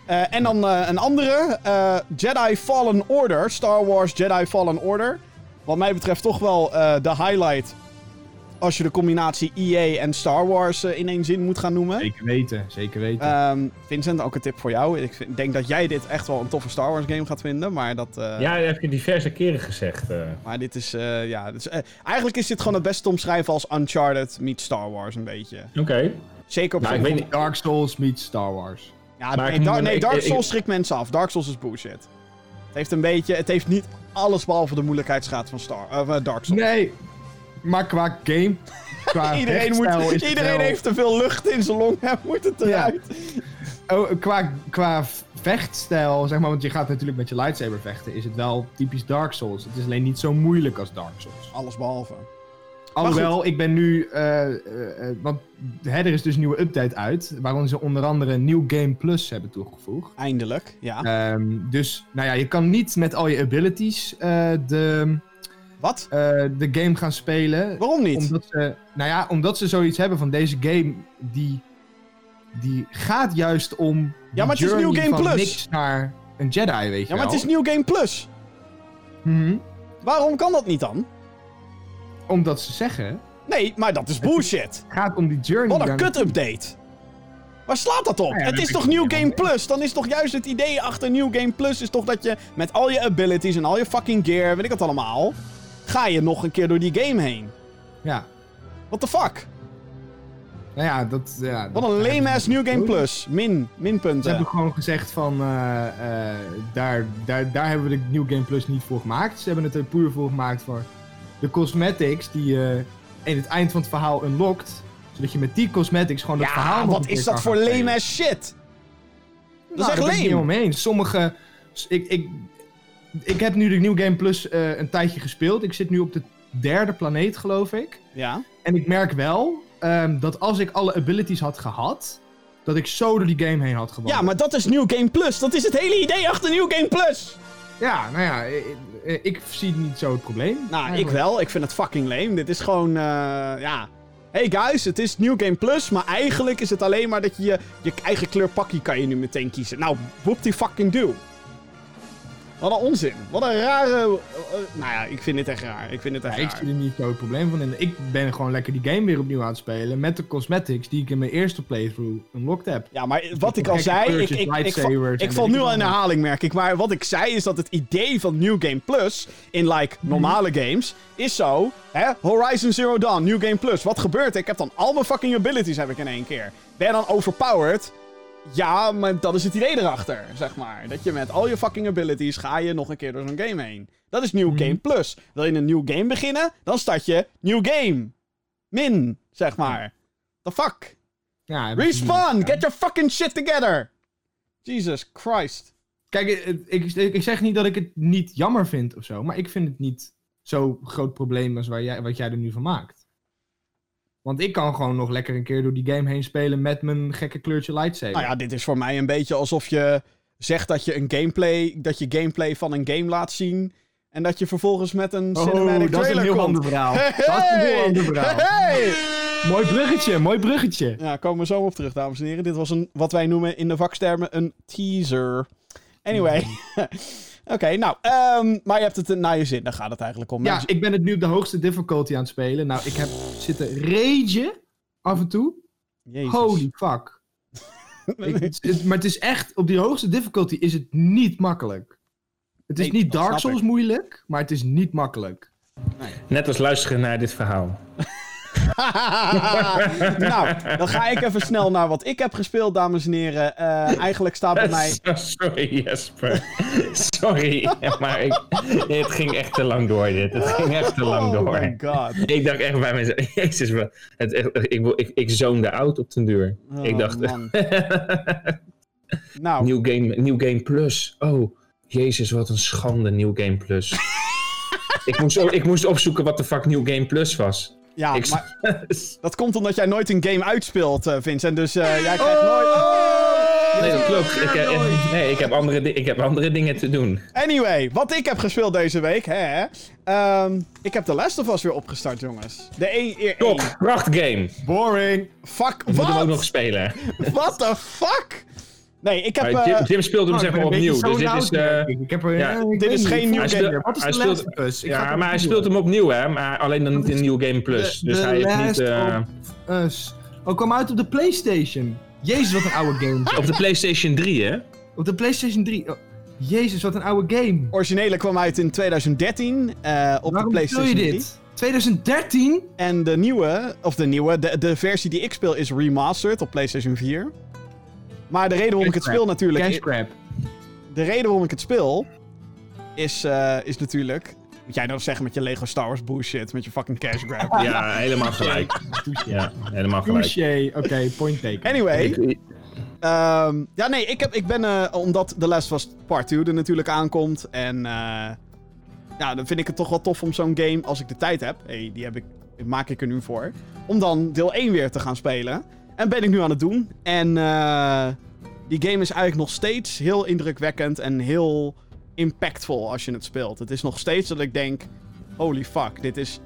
Eh, en dan eh, een andere. eh, Jedi Fallen Order. Star Wars Jedi Fallen Order. Wat mij betreft toch wel eh, de highlight. Als je de combinatie EA en Star Wars in één zin moet gaan noemen. Zeker weten, zeker weten. Ehm, Vincent, ook een tip voor jou. Ik vind- denk dat jij dit echt wel een toffe Star Wars game gaat vinden. Maar dat... eh, Ja, dat heb je diverse keren gezegd. eh. Maar dit is, eh, ja, dit is, eigenlijk is dit gewoon het beste te omschrijven als Uncharted meets Star Wars een beetje. Oké. Zeker op Nou, ik weet niet. Dark Souls meets Star Wars. Ja, Maar nee, Dark Souls schrikt mensen af. Dark Souls is bullshit. Het heeft een beetje, het heeft niet alles behalve de moeilijkheidsgraad van Star, eh, Dark Souls. Nee, maar qua game, qua <laughs> iedereen moet, iedereen heeft te veel lucht in zijn long en moet het eruit. Oh, qua, qua vechtstijl, zeg maar, want je gaat natuurlijk met je lightsaber vechten, is het wel typisch Dark Souls. Het is alleen niet zo moeilijk als Dark Souls. Alles behalve. Alhoewel, ik ben nu, eh, eh, eh, want hè, er is dus een nieuwe update uit, waarin ze onder andere een New Game Plus hebben toegevoegd. Eindelijk, ja. Ehm, dus, nou ja, je kan niet met al je abilities de, Wat? de game gaan spelen. Waarom niet? Omdat ze, nou ja, omdat ze zoiets hebben van deze game, die, die gaat juist om Ja, maar het is New Game Plus. niks naar een Jedi, weet je ja, maar wel. het is New Game Plus. Mhm. Waarom kan dat niet dan? Omdat ze zeggen, Nee, maar dat is bullshit. het gaat om die journey. Wat een kut-update. Waar slaat dat op? Ja, het is toch New Game. Plus? Dan is toch juist het idee achter New Game Plus... is toch dat je met al je abilities en al je fucking gear... weet ik het allemaal... ga je nog een keer door die game heen. Ja, What the fuck? nou ja, dat... Ja, Wat een ja, lame ass New Game Plus. Min, Ze minpunten. hebben gewoon gezegd van, eh, eh, daar, daar, daar hebben we de New Game Plus niet voor gemaakt. Ze hebben het er puur voor gemaakt voor de cosmetics die je in het eind van het verhaal unlockt. Zodat je met die cosmetics gewoon het verhaal Ja, nog wat is dat voor lame ass shit? Dat is Nou, echt ben ik lame. niet. Sommige... Ik, ik, ik heb nu de New Game Plus eh, een tijdje gespeeld. Ik zit nu op de derde planeet, geloof ik. Ja? En ik merk wel ehm, dat als ik alle abilities had gehad, dat ik zo door die game heen had gewandeld. ja, maar dat is New Game Plus. Dat is het hele idee achter New Game Plus. Ja, nou ja, eh, eh, ik zie niet zo het probleem. Nou, ik wel. Ik vind het fucking lame. Dit is gewoon, eh, ja... Hey guys, het is New Game Plus, maar eigenlijk is het alleen maar dat je je, je eigen kleur pakje kan je nu meteen kiezen. Nou, whoop die fucking do. Wat een onzin. Wat een rare... eh, eh, nou ja, ik vind dit echt raar. Ik vind dit Ja, echt ik raar. zie er niet zo het probleem van in. Ik ben gewoon lekker die game weer opnieuw aan het spelen met de cosmetics die ik in mijn eerste playthrough unlocked heb. Ja, maar wat ik al zei, ik, ik, ik, val, ik val nu ik al in herhaling, merk ik. Maar wat ik zei is dat het idee van New Game Plus in like normale games is zo, hè, Horizon Zero Dawn, New Game Plus. Wat gebeurt er? Ik heb dan al mijn fucking abilities heb ik in één keer. Ben je dan overpowered? Ja, maar dat is het idee erachter, zeg maar. Dat je met al je fucking abilities ga je nog een keer door zo'n game heen. Dat is New Game Plus. Wil je een nieuw game beginnen? Dan start je New Game. Min, zeg maar. The fuck? Ja, Respawn! Get your fucking shit together! Jesus Christ. Kijk, eh, ik, ik, ik zeg niet dat ik het niet jammer vind of zo, maar ik vind het niet zo'n groot probleem als waar jij, wat jij er nu van maakt. Want ik kan gewoon nog lekker een keer door die game heen spelen met mijn gekke kleurtje lightsaber. Nou ja, dit is voor mij een beetje alsof je zegt dat je een gameplay, dat je gameplay van een game laat zien. En dat je vervolgens met een cinematic oh, dat is een heel komt. ander verhaal. Hey, Dat is een heel ander verhaal. hey! Mooi bruggetje, mooi bruggetje. Ja, komen we zo op terug, dames en heren. Dit was een, wat wij noemen in de vakstermen een teaser. Anyway. <laughs> Oké, nou, ehm, maar je hebt het naar je zin. Daar gaat het eigenlijk om. Ja, Mensen- ik ben het nu op de hoogste difficulty aan het spelen. Nou, ik heb zitten ragen af en toe. Jezus. Holy fuck. <laughs> Ik- het- het- maar het is echt, op die hoogste difficulty is het niet makkelijk. Het is Nee, niet Dark Souls ik. moeilijk, maar het is niet makkelijk. Net als luisteren naar dit verhaal. <laughs> <laughs> nou, dan ga ik even snel naar wat ik heb gespeeld, dames en heren. Eh, eigenlijk staat bij mij... <laughs> Sorry Jesper. Sorry, <laughs> maar ik, nee, het ging echt te lang door dit. Het ging echt te lang Oh door. my god. Ik dacht echt bij mezelf, jezus, het, echt- ik, ik, ik zoonde out op den deur. Oh, ik dacht, man. Nou, New Game, New Game Plus. Oh, jezus, wat een schande, New Game Plus. ik, moest, ik moest opzoeken wat de fuck New Game Plus was. Ja, ik, maar <laughs> dat komt omdat jij nooit een game uitspeelt, eh, Vincent. Dus eh, jij krijgt nooit... Oh! nee, dat klopt. Ik, heb- nee, ik heb, andere, ik heb andere dingen te doen. Anyway, wat ik heb gespeeld deze week, hè? Ehm, ik heb The Last of Us weer opgestart, jongens. De een eer Top, één. prachtgame. Boring. Fuck, Ik moet hem ook nog wat? spelen. What the fuck? Nee, ik heb... Maar eh, Jim, Jim speelde hem Oh, zeg maar opnieuw. Dus dit is... eh, ik. Heb er, ja, ik dit is niet, geen New Game. Wat is Hij de speelt- Last of Us? Ik ga ja, maar hij speelt hem opnieuw, hè. Maar alleen dan niet in New Game Plus. De- Dus de hij heeft niet... Eh, Us. Oh, kwam uit op de PlayStation. Jezus, wat een oude game. <laughs> op de PlayStation 3, hè? Op de PlayStation 3. Oh, Jezus, wat een oude game. originele kwam uit in 2013 eh, op Waarom de PlayStation je 3. dit? 2013? En de nieuwe, of de nieuwe, de, de versie die ik speel is remastered op PlayStation 4. Maar de reden waarom ik het speel natuurlijk... Cash grab. De reden waarom ik het speel is, eh, is natuurlijk... Moet jij nou zeggen met je Lego Star Wars bullshit, met je fucking cash grab. Ja, helemaal gelijk. Ja, helemaal gelijk. Touché. Oké, point taken. Anyway, Ik- ehm, ja nee, ik, heb, ik ben, eh, omdat The Last of Us Part 2 er natuurlijk aankomt. En eh, ja, dan vind ik het toch wel tof om zo'n game, als ik de tijd heb, hey, die, heb ik, die maak ik er nu voor, om dan deel 1 weer te gaan spelen. En ben ik nu aan het doen. En eh, die game is eigenlijk nog steeds heel indrukwekkend en heel impactvol als je het speelt. Het is nog steeds dat ik denk, holy fuck, dit is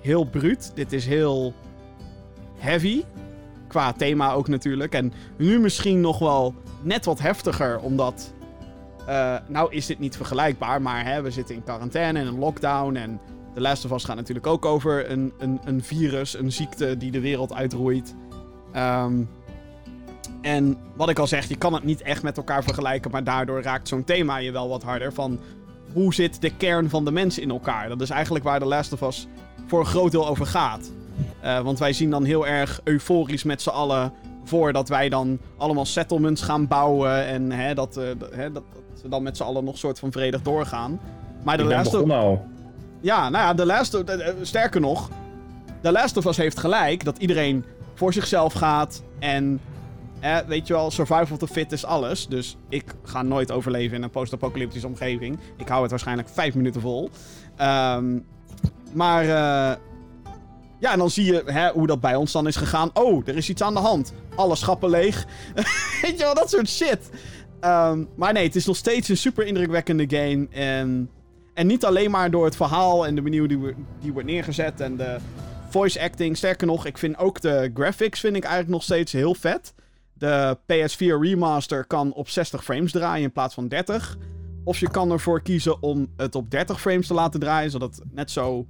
heel bruut, dit is heel heavy. Qua thema ook natuurlijk. En nu misschien nog wel net wat heftiger, omdat. eh, nou is dit niet vergelijkbaar, maar hè, we zitten in quarantaine en een lockdown. En The Last of Us gaat natuurlijk ook over een, een, een virus, een ziekte die de wereld uitroeit. Ehm, en wat ik al zeg, je kan het niet echt met elkaar vergelijken, maar daardoor raakt zo'n thema je wel wat harder. Van hoe zit de kern van de mensen in elkaar? Dat is eigenlijk waar The Last of Us voor een groot deel over gaat. Eh, want wij zien dan heel erg euforisch met z'n allen voor dat wij dan allemaal settlements gaan bouwen. En hè, dat, d- hè, dat, dat ze dan met z'n allen nog soort van vredig doorgaan. Maar de Ik Last of al. ja, nou ja, The Last of, eh, sterker nog, The Last of Us heeft gelijk dat iedereen voor zichzelf gaat en weet je wel, survival of the fit is alles. Dus ik ga nooit overleven in een post-apocalyptische omgeving. Ik hou het waarschijnlijk vijf minuten vol. Ehm, maar eh, ja, en dan zie je hè, hoe dat bij ons dan is gegaan. Oh, er is iets aan de hand. Alle schappen leeg. <laughs> weet je wel, dat soort shit. Ehm, maar nee, het is nog steeds een super indrukwekkende game. En en niet alleen maar door het verhaal en de manier die, we- die wordt neergezet en de voice acting. Sterker nog, ik vind ook de graphics vind ik eigenlijk nog steeds heel vet. De PS4 remaster kan op 60 frames draaien in plaats van 30. Of je kan ervoor kiezen om het op 30 frames te laten draaien, zodat het net zo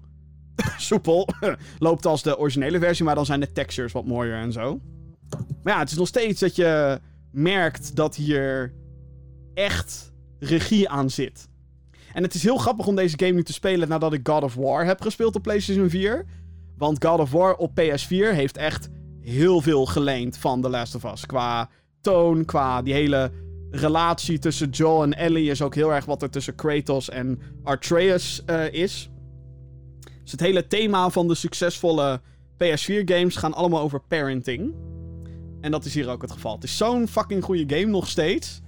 <laughs> soepel <laughs> loopt als de originele versie. Maar dan zijn de textures wat mooier en zo. Maar ja, het is nog steeds dat je merkt dat hier echt regie aan zit. En het is heel grappig om deze game nu te spelen nadat ik God of War heb gespeeld op PlayStation 4. Want God of War op PS4 heeft echt heel veel geleend van The Last of Us. Qua toon, qua die hele relatie tussen Joel en Ellie is ook heel erg wat er tussen Kratos en Atreus eh, is. Dus het hele thema van de succesvolle PS4-games gaan allemaal over parenting. En dat is hier ook het geval. Het is zo'n fucking goede game nog steeds.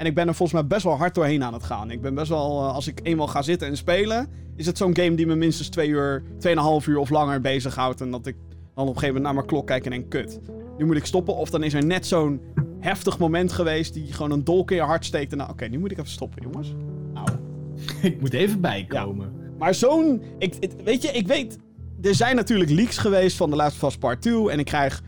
En ik ben er volgens mij best wel hard doorheen aan het gaan. Ik ben best wel, eh, als ik eenmaal ga zitten en spelen, is het zo'n game die me minstens twee uur, tweeënhalf uur of langer bezighoudt. En dat ik dan op een gegeven moment naar mijn klok kijk en denk, kut. Nu moet ik stoppen. Of dan is er net zo'n heftig moment geweest die gewoon een dolk in je hart steekt. En nou, oké, nu moet ik even stoppen, jongens. Nou. <laughs> Ik moet even bijkomen. Maar zo'n... Ik, het- weet je, ik weet... Er zijn natuurlijk leaks geweest van of Us Part 2. En ik krijg...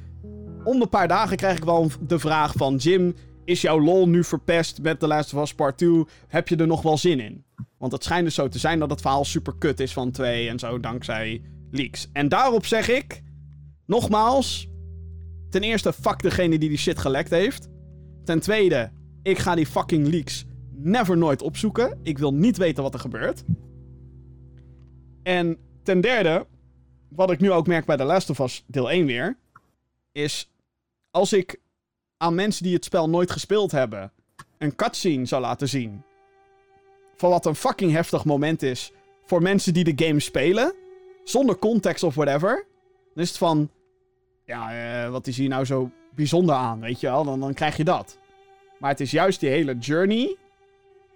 Om de paar dagen krijg ik wel de vraag van... Jim, is jouw lol nu verpest met The Last of Us Part 2? Heb je er nog wel zin in? Want het schijnt dus zo te zijn dat het verhaal super kut is van 2 en zo, dankzij leaks. En daarop zeg ik... Nogmaals... ten eerste, fuck degene die die shit gelekt heeft. Ten tweede, ik ga die fucking leaks never nooit opzoeken. Ik wil niet weten wat er gebeurt. En ten derde, wat ik nu ook merk bij The Last of Us deel 1 weer, is als ik aan mensen die het spel nooit gespeeld hebben een cutscene zou laten zien van wat een fucking heftig moment is voor mensen die de game spelen, zonder context of whatever, dan is het van, ja, eh, wat is hier nou zo bijzonder aan, weet je wel? Dan, dan krijg je dat. Maar het is juist die hele journey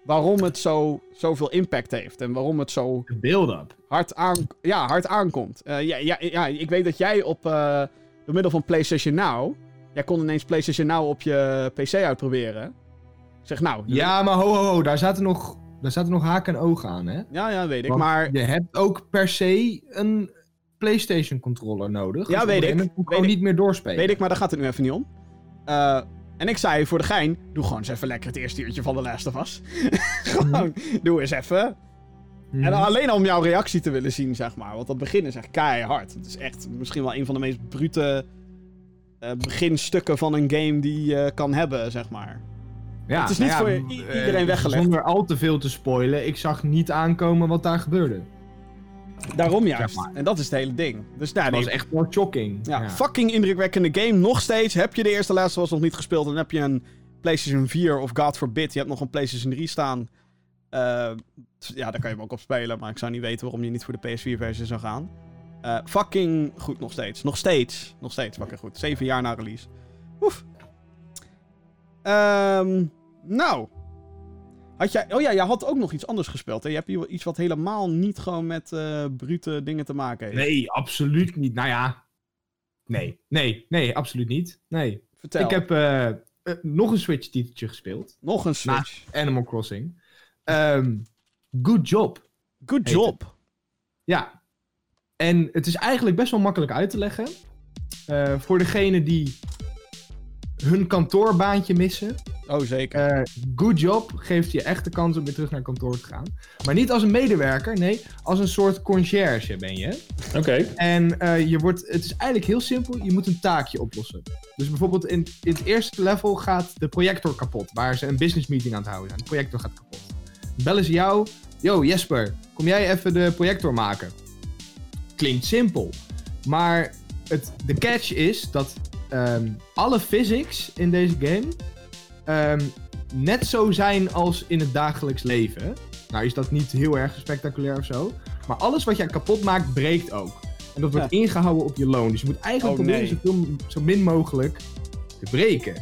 waarom het zo, zoveel impact heeft en waarom het zo build-up. hard, aan, ja, hard aankomt. Eh, ja, ja, ja, ik weet dat jij op, eh, door middel van PlayStation Now, jij kon ineens PlayStation Now op je PC uitproberen. Ik zeg nou, Ja, maar ho, ho, ho. Daar zaten nog, daar zaten nog haken en ogen aan, hè? ja, ja, weet ik. Want Maar je hebt ook per se een PlayStation controller nodig. Ja, Dus weet ik. Weet gewoon niet meer doorspelen. Weet ik, maar daar gaat het nu even niet om. Eh, en ik zei voor de gein, doe gewoon eens even lekker het eerste uurtje van de Last of Us. <laughs> gewoon, doe eens even. Mhm. En alleen om jouw reactie te willen zien, zeg maar. Want dat begin is echt keihard. Het is echt misschien wel een van de meest brute eh, beginstukken van een game die je kan hebben, zeg maar. Ja, Het is niet nou voor eh, iedereen weggelegd. Zonder al te veel te spoilen, ik zag niet aankomen wat daar gebeurde. Daarom juist. En dat is het hele ding. Dus nou, Dat was echt wel shocking. Ja, fucking indrukwekkende game. Nog steeds. Heb je de eerste Last of Us nog niet gespeeld, dan heb je een PlayStation 4 of God forbid, je hebt nog een PlayStation 3 staan. Eh, ja, daar kan je hem ook op spelen, maar ik zou niet weten waarom je niet voor de PS4-versie zou gaan. Eh, fucking goed nog steeds. Nog steeds. Nog steeds fucking goed. Zeven jaar na release. Oef. Ehm, nou. Had jij... Oh ja, jij had ook nog iets anders gespeeld. Hè? Je hebt hier iets wat helemaal niet gewoon met eh brute dingen te maken heeft. Nee, absoluut niet. Nou ja. Nee, nee, nee, absoluut niet. Nee. Vertel. Ik heb eh, nog een Switch-titeltje gespeeld. Nog een Switch. Animal Crossing. Ehm, good job. Good job. Ja. En het is eigenlijk best wel makkelijk uit te leggen. Eh, voor degene die hun kantoorbaantje missen. Oh, zeker. Eh, good job geeft je echt de kans om weer terug naar kantoor te gaan. Maar niet als een medewerker, nee, als een soort conciërge ben je. Oké. En eh, je wordt, het is eigenlijk heel simpel, je moet een taakje oplossen. Dus bijvoorbeeld in, in het eerste level gaat de projector kapot, waar ze een business meeting aan het houden zijn. De projector gaat kapot. Bellen ze jou, yo Jesper, kom jij even de projector maken? Klinkt simpel, maar het, de catch is dat ehm, alle physics in deze game ehm, net zo zijn als in het dagelijks leven. Nou is dat niet heel erg spectaculair of zo. Maar alles wat jij kapot maakt, breekt ook. En dat wordt ingehouden op je loon. Dus je moet eigenlijk Oh, proberen nee. zo min mogelijk te breken.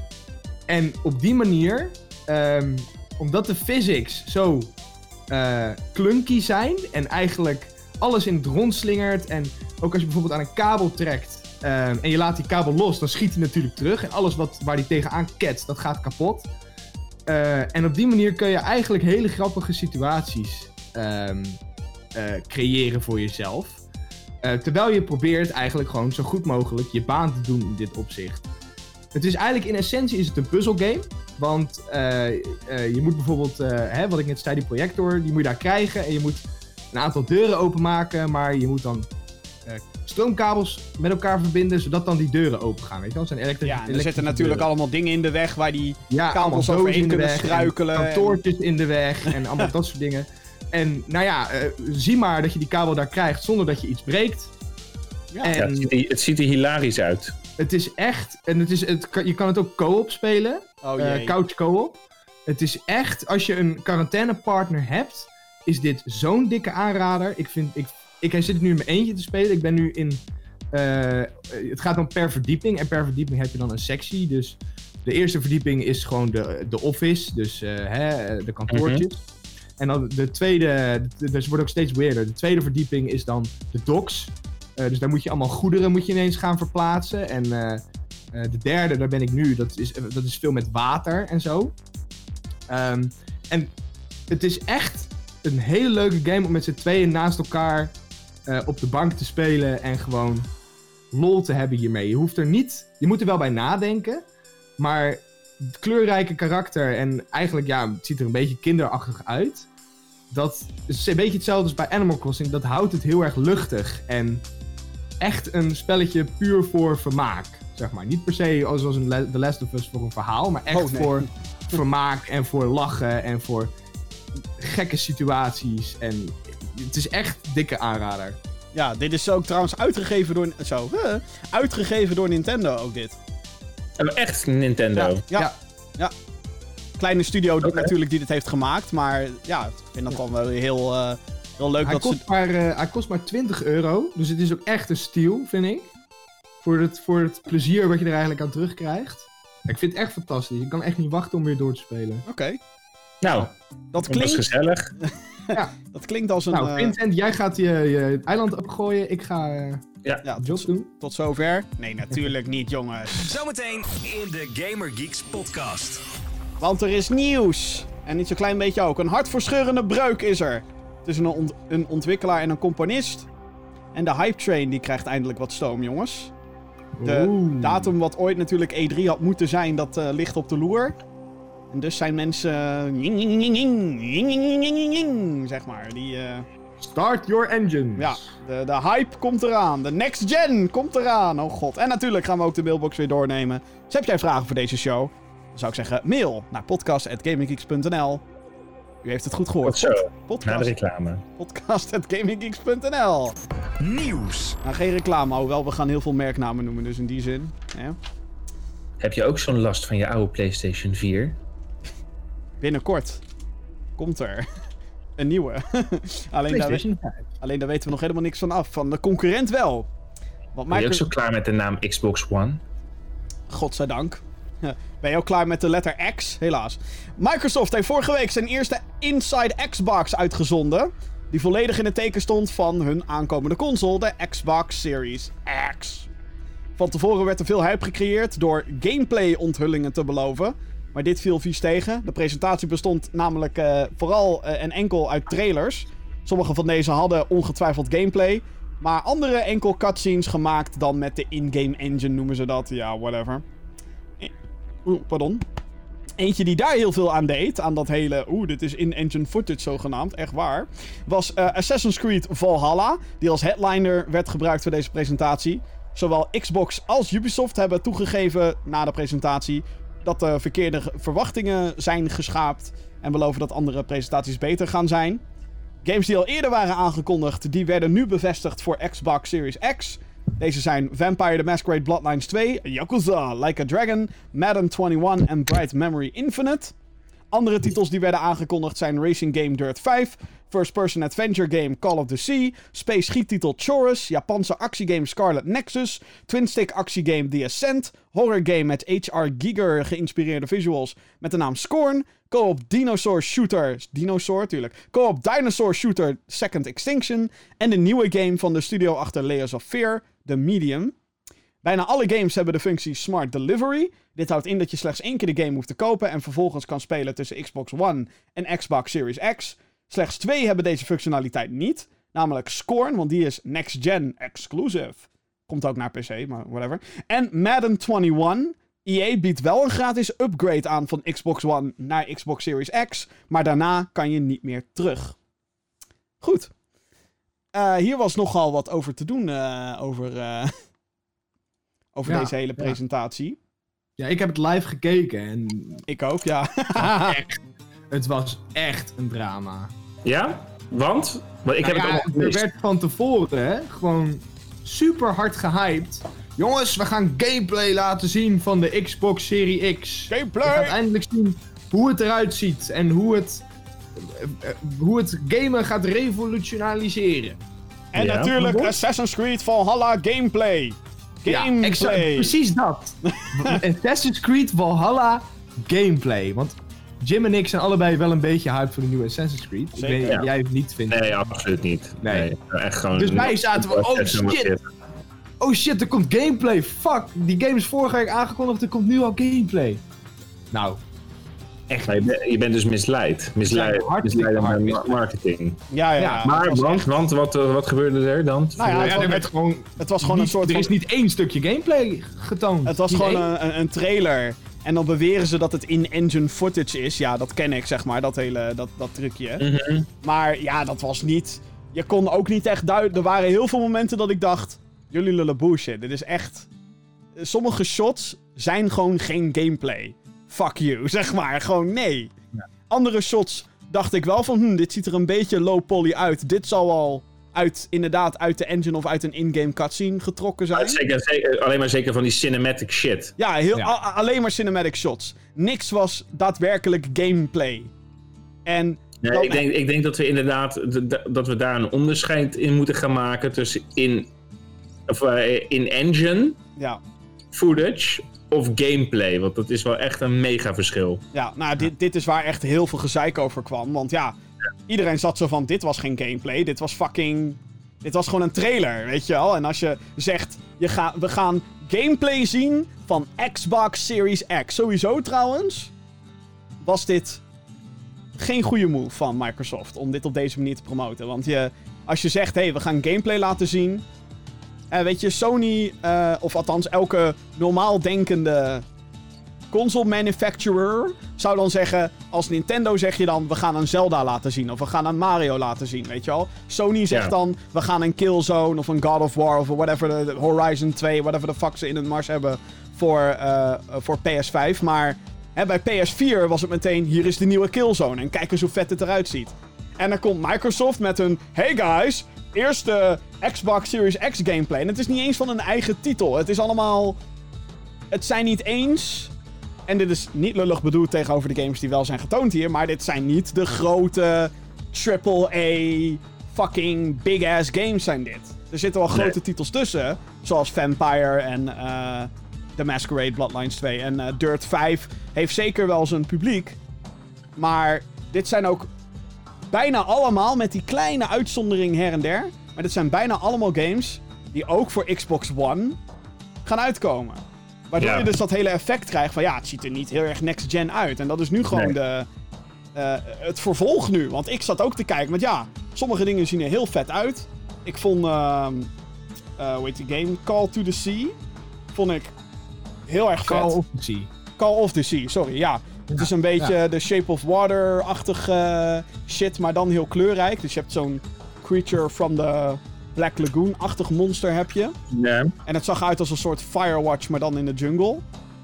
En op die manier, ehm, omdat de physics zo eh clunky zijn en eigenlijk alles in het rond slingert. En ook als je bijvoorbeeld aan een kabel trekt ehm, en je laat die kabel los, dan schiet hij natuurlijk terug. En alles wat, waar die tegenaan ketst, dat gaat kapot. Eh, en op die manier kun je eigenlijk hele grappige situaties ehm, eh, creëren voor jezelf. Eh, terwijl je probeert eigenlijk gewoon zo goed mogelijk je baan te doen in dit opzicht. Het is eigenlijk in essentie is het een puzzelgame. Want je moet bijvoorbeeld, hè, wat ik net zei, die projector, die moet je daar krijgen. En je moet een aantal deuren openmaken, maar je moet dan eh, stroomkabels met elkaar verbinden, zodat dan die deuren open gaan. Weet je wel? Zijn elektri- Ja, en er elektrische zitten natuurlijk deuren. allemaal dingen in de weg waar die... ja, kabels overheen kunnen weg, en- Kantoortjes in de weg en allemaal dat soort dingen. En nou ja, eh, zie maar dat je die kabel daar krijgt zonder dat je iets breekt. Ja. En Ja, het, ziet er, het ziet er hilarisch uit. het is echt, en het is, het, je kan het ook co-op spelen. Oh eh, couch co-op. Het is echt, als je een quarantainepartner hebt, is dit zo'n dikke aanrader. Ik vind, ik, ik zit nu in mijn eentje te spelen. Ik ben nu in, eh, het gaat dan per verdieping. En per verdieping heb je dan een sectie. Dus de eerste verdieping is gewoon de, de office, dus eh, hè, de kantoortjes. En dan de tweede, de- dus het wordt ook steeds weirder. De tweede verdieping is dan de docks. Eh, dus daar moet je allemaal goederen moet je ineens gaan verplaatsen. En de derde, daar ben ik nu, dat is, dat is veel met water en zo. Ehm, en het is echt een hele leuke game om met z'n tweeën naast elkaar eh, op de bank te spelen en gewoon lol te hebben hiermee. Je hoeft er niet, je moet er wel bij nadenken, maar het kleurrijke karakter en eigenlijk, ja, het ziet er een beetje kinderachtig uit. Dat is een beetje hetzelfde als bij Animal Crossing. Dat houdt het heel erg luchtig en echt een spelletje puur voor vermaak. Zeg maar. Niet per se als, als een Le- The Last of Us voor een verhaal, maar echt Oh, nee. voor vermaak en voor lachen en voor gekke situaties. En het is echt dikke aanrader. Ja, dit is ook trouwens uitgegeven door... Zo, huh, uitgegeven door Nintendo ook dit. Echt Nintendo. Ja, ja. Ja. ja. Kleine studio natuurlijk die dit heeft gemaakt. Maar ja, ik vind dat dan wel weer heel, eh, heel leuk Hij dat kost, ze... maar, eh, hij kost maar 20 euro, dus het is ook echt een steal, vind ik. Voor het, voor het plezier wat je er eigenlijk aan terugkrijgt. Ik vind het echt fantastisch. Ik kan echt niet wachten om weer door te spelen. Oké, Nou, dat, dat klinkt, gezellig. <laughs> dat klinkt als een... nou, eh, Vincent, jij gaat je, je eiland opgooien. Ik ga eh ja, jobs tot, doen. tot zover. Nee, natuurlijk niet, jongens. Zometeen in de Gamer Geeks podcast. Want er is nieuws. En niet zo'n klein beetje ook. Een hartverscheurende breuk is er. Tussen een, ont- een ontwikkelaar en een componist. En de hype train die krijgt eindelijk wat stoom, jongens. De Oeh. datum wat ooit natuurlijk E3 had moeten zijn, dat eh, ligt op de loer. Dus zijn mensen. Zeg maar. Die. Start your engine. Ja, de, de hype komt eraan. De next gen komt eraan. Oh god. En natuurlijk gaan we ook de mailbox weer doornemen. Dus heb jij vragen voor deze show? Dan zou ik zeggen: mail naar podcast.gaminggeeks.nl. U heeft het goed gehoord. Zo. Podcast. Na de reclame. Podcast.gaminggeeks.nl. Nieuws. Nou, geen reclame, hoewel we gaan heel veel merknamen noemen, dus in die zin. Heb je ook zo'n last van je oude PlayStation 4? Binnenkort komt er <laughs> een nieuwe. <laughs> alleen, daar, we- PlayStation 5. alleen daar weten we nog helemaal niks van af. Van de concurrent wel. Want Ben je ook zo klaar met de naam Xbox One? Godzijdank. Ben je ook klaar met de letter X? Helaas. Microsoft heeft vorige week zijn eerste Inside Xbox uitgezonden. Die volledig in het teken stond van hun aankomende console, de Xbox Series X. Van tevoren werd er veel hype gecreëerd door gameplay-onthullingen te beloven. Maar dit viel vies tegen. De presentatie bestond namelijk eh, vooral eh, en enkel uit trailers. Sommige van deze hadden ongetwijfeld gameplay. Maar andere enkel cutscenes gemaakt dan met de in-game engine noemen ze dat. Ja, whatever. Eh, Oeh, pardon. Eentje die daar heel veel aan deed, aan dat hele, oeh, dit is in-engine footage zogenaamd, echt waar, was Assassin's Creed Valhalla, die als headliner werd gebruikt voor deze presentatie. Zowel Xbox als Ubisoft hebben toegegeven na de presentatie dat de verkeerde ge- verwachtingen zijn geschaapt en beloven dat andere presentaties beter gaan zijn. Games die al eerder waren aangekondigd, die werden nu bevestigd voor Xbox Series X. Deze zijn Vampire the Masquerade Bloodlines 2, Yakuza Like a Dragon, Madden 21 en Bright Memory Infinite. Andere titels die werden aangekondigd zijn Racing Game Dirt 5, First Person Adventure Game Call of the Sea, Space schiettitel Chorus, Japanse actiegame Scarlet Nexus, Twin Stick actiegame The Ascent, horror game met H.R. Giger geïnspireerde visuals met de naam Scorn, co-op dinosaur shooter, dinosaur tuurlijk, co-op dinosaur shooter Second Extinction en de nieuwe game van de studio achter Layers of Fear, The Medium. Bijna alle games hebben de functie Smart Delivery. Dit houdt in dat je slechts één keer de game hoeft te kopen en vervolgens kan spelen tussen Xbox One en Xbox Series X. Slechts twee hebben deze functionaliteit niet, namelijk Scorn, want die is Next Gen exclusive. Komt ook naar PC, maar whatever. En Madden 21. EA biedt wel een gratis upgrade aan van Xbox One naar Xbox Series X, maar daarna kan je niet meer terug. Goed. Eh, hier was nogal wat over te doen eh, over, eh, <laughs> over Ja, deze hele ja. presentatie. Ja, ik heb het live gekeken en Ik ook, ja. echt, <laughs> <laughs> het was echt een drama. Ja? Want? Want ik heb het er werd van tevoren hè, gewoon super hard gehyped. Jongens, we gaan gameplay laten zien van de Xbox Serie X. Gameplay! gaat eindelijk zien hoe het eruit ziet en hoe het, hoe het gamen gaat revolutionaliseren. En Ja. natuurlijk Wat? Assassin's Creed Valhalla gameplay. Gameplay. Ja, exact, precies dat. <laughs> Assassin's Creed Valhalla gameplay. Want Jim en ik zijn allebei wel een beetje hyped voor de nieuwe Assassin's Creed. Ik weet jij het niet vindt. Nee, absoluut niet. Nee. echt gewoon... Dus wij zaten van, oh shit. Oh shit, er komt gameplay. Fuck, die game is vorige week aangekondigd, er komt nu al gameplay. Nou, echt. Maar je, bent, je bent dus misleid. Misleid, Ja, misleid marketing. Ja, ja. Ja. Maar, want, echt- want wat, eh, wat gebeurde er dan? Nou ja, er was, werd gewoon. het was gewoon een soort Er van... is niet één stukje gameplay getoond. Het was Niet gewoon een, een trailer. En dan beweren ze dat het in-engine footage is. Ja, dat ken ik, zeg maar, dat hele dat, dat trucje. Mhm. Maar ja, dat was niet... Je kon ook niet echt duiden... Er waren heel veel momenten dat ik dacht... Jullie lullen bullshit. Dit is echt... sommige shots zijn gewoon geen gameplay. Fuck you, <laughs> zeg maar. Gewoon nee. Ja. Andere shots dacht ik wel van, hm, dit ziet er een beetje low poly uit. Dit zal al uit, inderdaad uit de engine of uit een in-game cutscene getrokken zijn. Zeker, zeker, alleen maar zeker van die cinematic shit. Ja, heel, Ja. a- alleen maar cinematic shots. Niks was daadwerkelijk gameplay. En Nee, Dan- ik, denk, ik denk dat we inderdaad dat we daar een onderscheid in moeten gaan maken tussen in, of, eh, in engine ja, footage of gameplay. Want dat is wel echt een mega verschil. ja nou, dit, dit is waar echt heel veel gezeik over kwam. Want ja, iedereen zat zo van, dit was geen gameplay. Dit was fucking... Dit was gewoon een trailer, weet je wel. En als je zegt, je ga, we gaan gameplay zien van Xbox Series X. Sowieso trouwens, was dit geen goede move van Microsoft om dit op deze manier te promoten. Want je, als je zegt, hé, hey, we gaan gameplay laten zien. Eh, weet je, Sony, eh, of althans elke normaal denkende console manufacturer zou dan zeggen, als Nintendo zeg je dan, we gaan een Zelda laten zien. Of we gaan een Mario laten zien, weet je wel. Sony zegt Ja. dan, we gaan een Killzone of een God of War of whatever, Horizon 2, whatever the fuck ze in het mars hebben voor, eh, eh, voor PS5. Maar hè, bij PS4 was het meteen, hier is de nieuwe Killzone. En kijk eens hoe vet het eruit ziet. En dan komt Microsoft met een, hey guys, eerste Xbox Series X gameplay. En het is niet eens van een eigen titel. Het is allemaal... Het zijn niet eens... En dit is niet lullig bedoeld tegenover de games die wel zijn getoond hier. Maar dit zijn niet de grote AAA fucking big ass games zijn dit. Er zitten wel grote Nee. titels tussen. Zoals Vampire en eh The Masquerade Bloodlines 2. En eh, Dirt 5 heeft zeker wel zijn publiek. Maar dit zijn ook bijna allemaal met die kleine uitzondering her en der. Maar dit zijn bijna allemaal games die ook voor Xbox One gaan uitkomen. Waardoor Ja. je dus dat hele effect krijgt van ja, het ziet er niet heel erg next gen uit. En dat is nu gewoon Nee. de, eh, het vervolg nu. Want ik zat ook te kijken, want ja, sommige dingen zien er heel vet uit. Ik vond, ehm eh, hoe heet die game? Call to the Sea. Vond ik heel erg vet. Call of Duty. Call of the Sea, sorry, ja. Het is een beetje de Shape of Water-achtig eh, shit, maar dan heel kleurrijk. Dus je hebt zo'n Creature from the Black Lagoon-achtig monster heb je. Ja, Oké, En het zag uit als een soort Firewatch, maar dan in de jungle.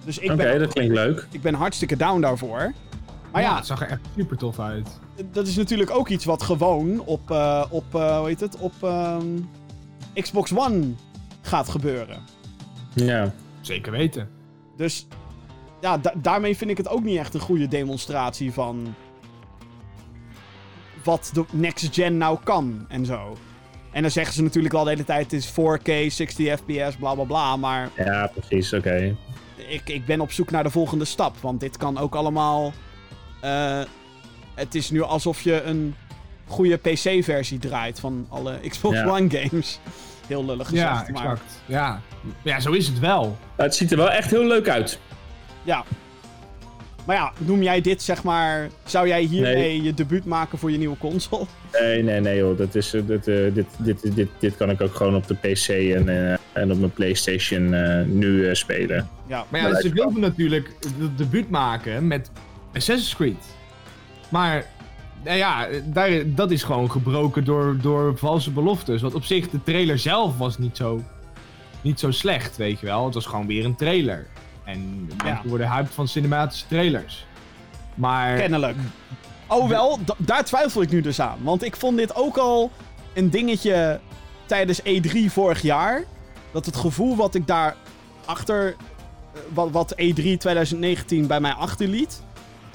Dus ik, ben, dat klinkt leuk. ik ben hartstikke down daarvoor. Maar ja, het zag er echt super tof uit. dat is natuurlijk ook iets wat gewoon op, eh, op eh, hoe heet het, op ehm, Xbox One gaat gebeuren. Ja. Zeker weten. Dus ja, da- daarmee vind ik het ook niet echt een goede demonstratie van wat de next gen nou kan en zo. En dan zeggen ze natuurlijk wel de hele tijd: het is 4K, 60 FPS, bla bla bla. Maar ja, precies, oké. ik, ik ben op zoek naar de volgende stap. Want dit kan ook allemaal. eh, het is nu alsof je een goede PC-versie draait van alle Xbox Ja. One games. Heel lullig gezegd. Ja, maar exact. Ja. ja, zo is het wel. Het ziet er wel echt heel leuk uit. Ja. Maar ja, noem jij dit zeg maar. Zou jij hiermee Nee. je debuut maken voor je nieuwe console? Nee, nee, nee joh. Dat is, eh, dit, eh, dit, dit, dit, dit kan ik ook gewoon op de PC en, eh, en op mijn Playstation eh, nu eh, spelen. Ja. Maar ja, Maar ze dat- wilden natuurlijk het debuut maken met Assassin's Creed. Maar nou ja, daar, dat is gewoon gebroken door, door valse beloftes. Want op zich, de trailer zelf was niet zo, niet zo slecht, weet je wel. Het was gewoon weer een trailer. En mensen worden hyped van cinematische trailers. Maar Kennelijk. Oh wel, daar twijfel ik nu dus aan. Want ik vond dit ook al een dingetje tijdens E3 vorig jaar. Dat het gevoel wat ik daar achter. eh, Wat, wat E3 2019 bij mij achterliet.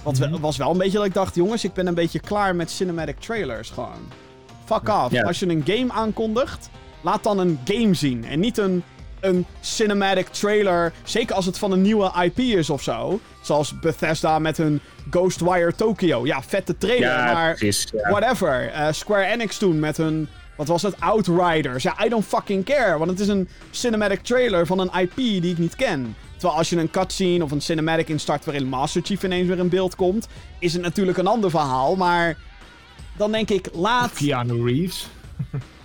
Wat Mhm. was wel een beetje dat ik dacht: jongens, ik ben een beetje klaar met cinematic trailers gewoon. Fuck off. Ja. Als je een game aankondigt, laat dan een game zien. En niet een, een cinematic trailer. Zeker als het van een nieuwe IP is of zo. Zoals Bethesda met hun Ghostwire Tokyo. Ja, vette trailer, Ja, maar precies. Ja. whatever. Eh, Square Enix toen met hun, wat was het, Outriders. Ja, I don't fucking care, want het is een cinematic trailer van een IP die ik niet ken. Terwijl als je een cutscene of een cinematic instart waarin Master Chief ineens weer in beeld komt, is het natuurlijk een ander verhaal, maar dan denk ik, laat... Keanu Reeves. <laughs>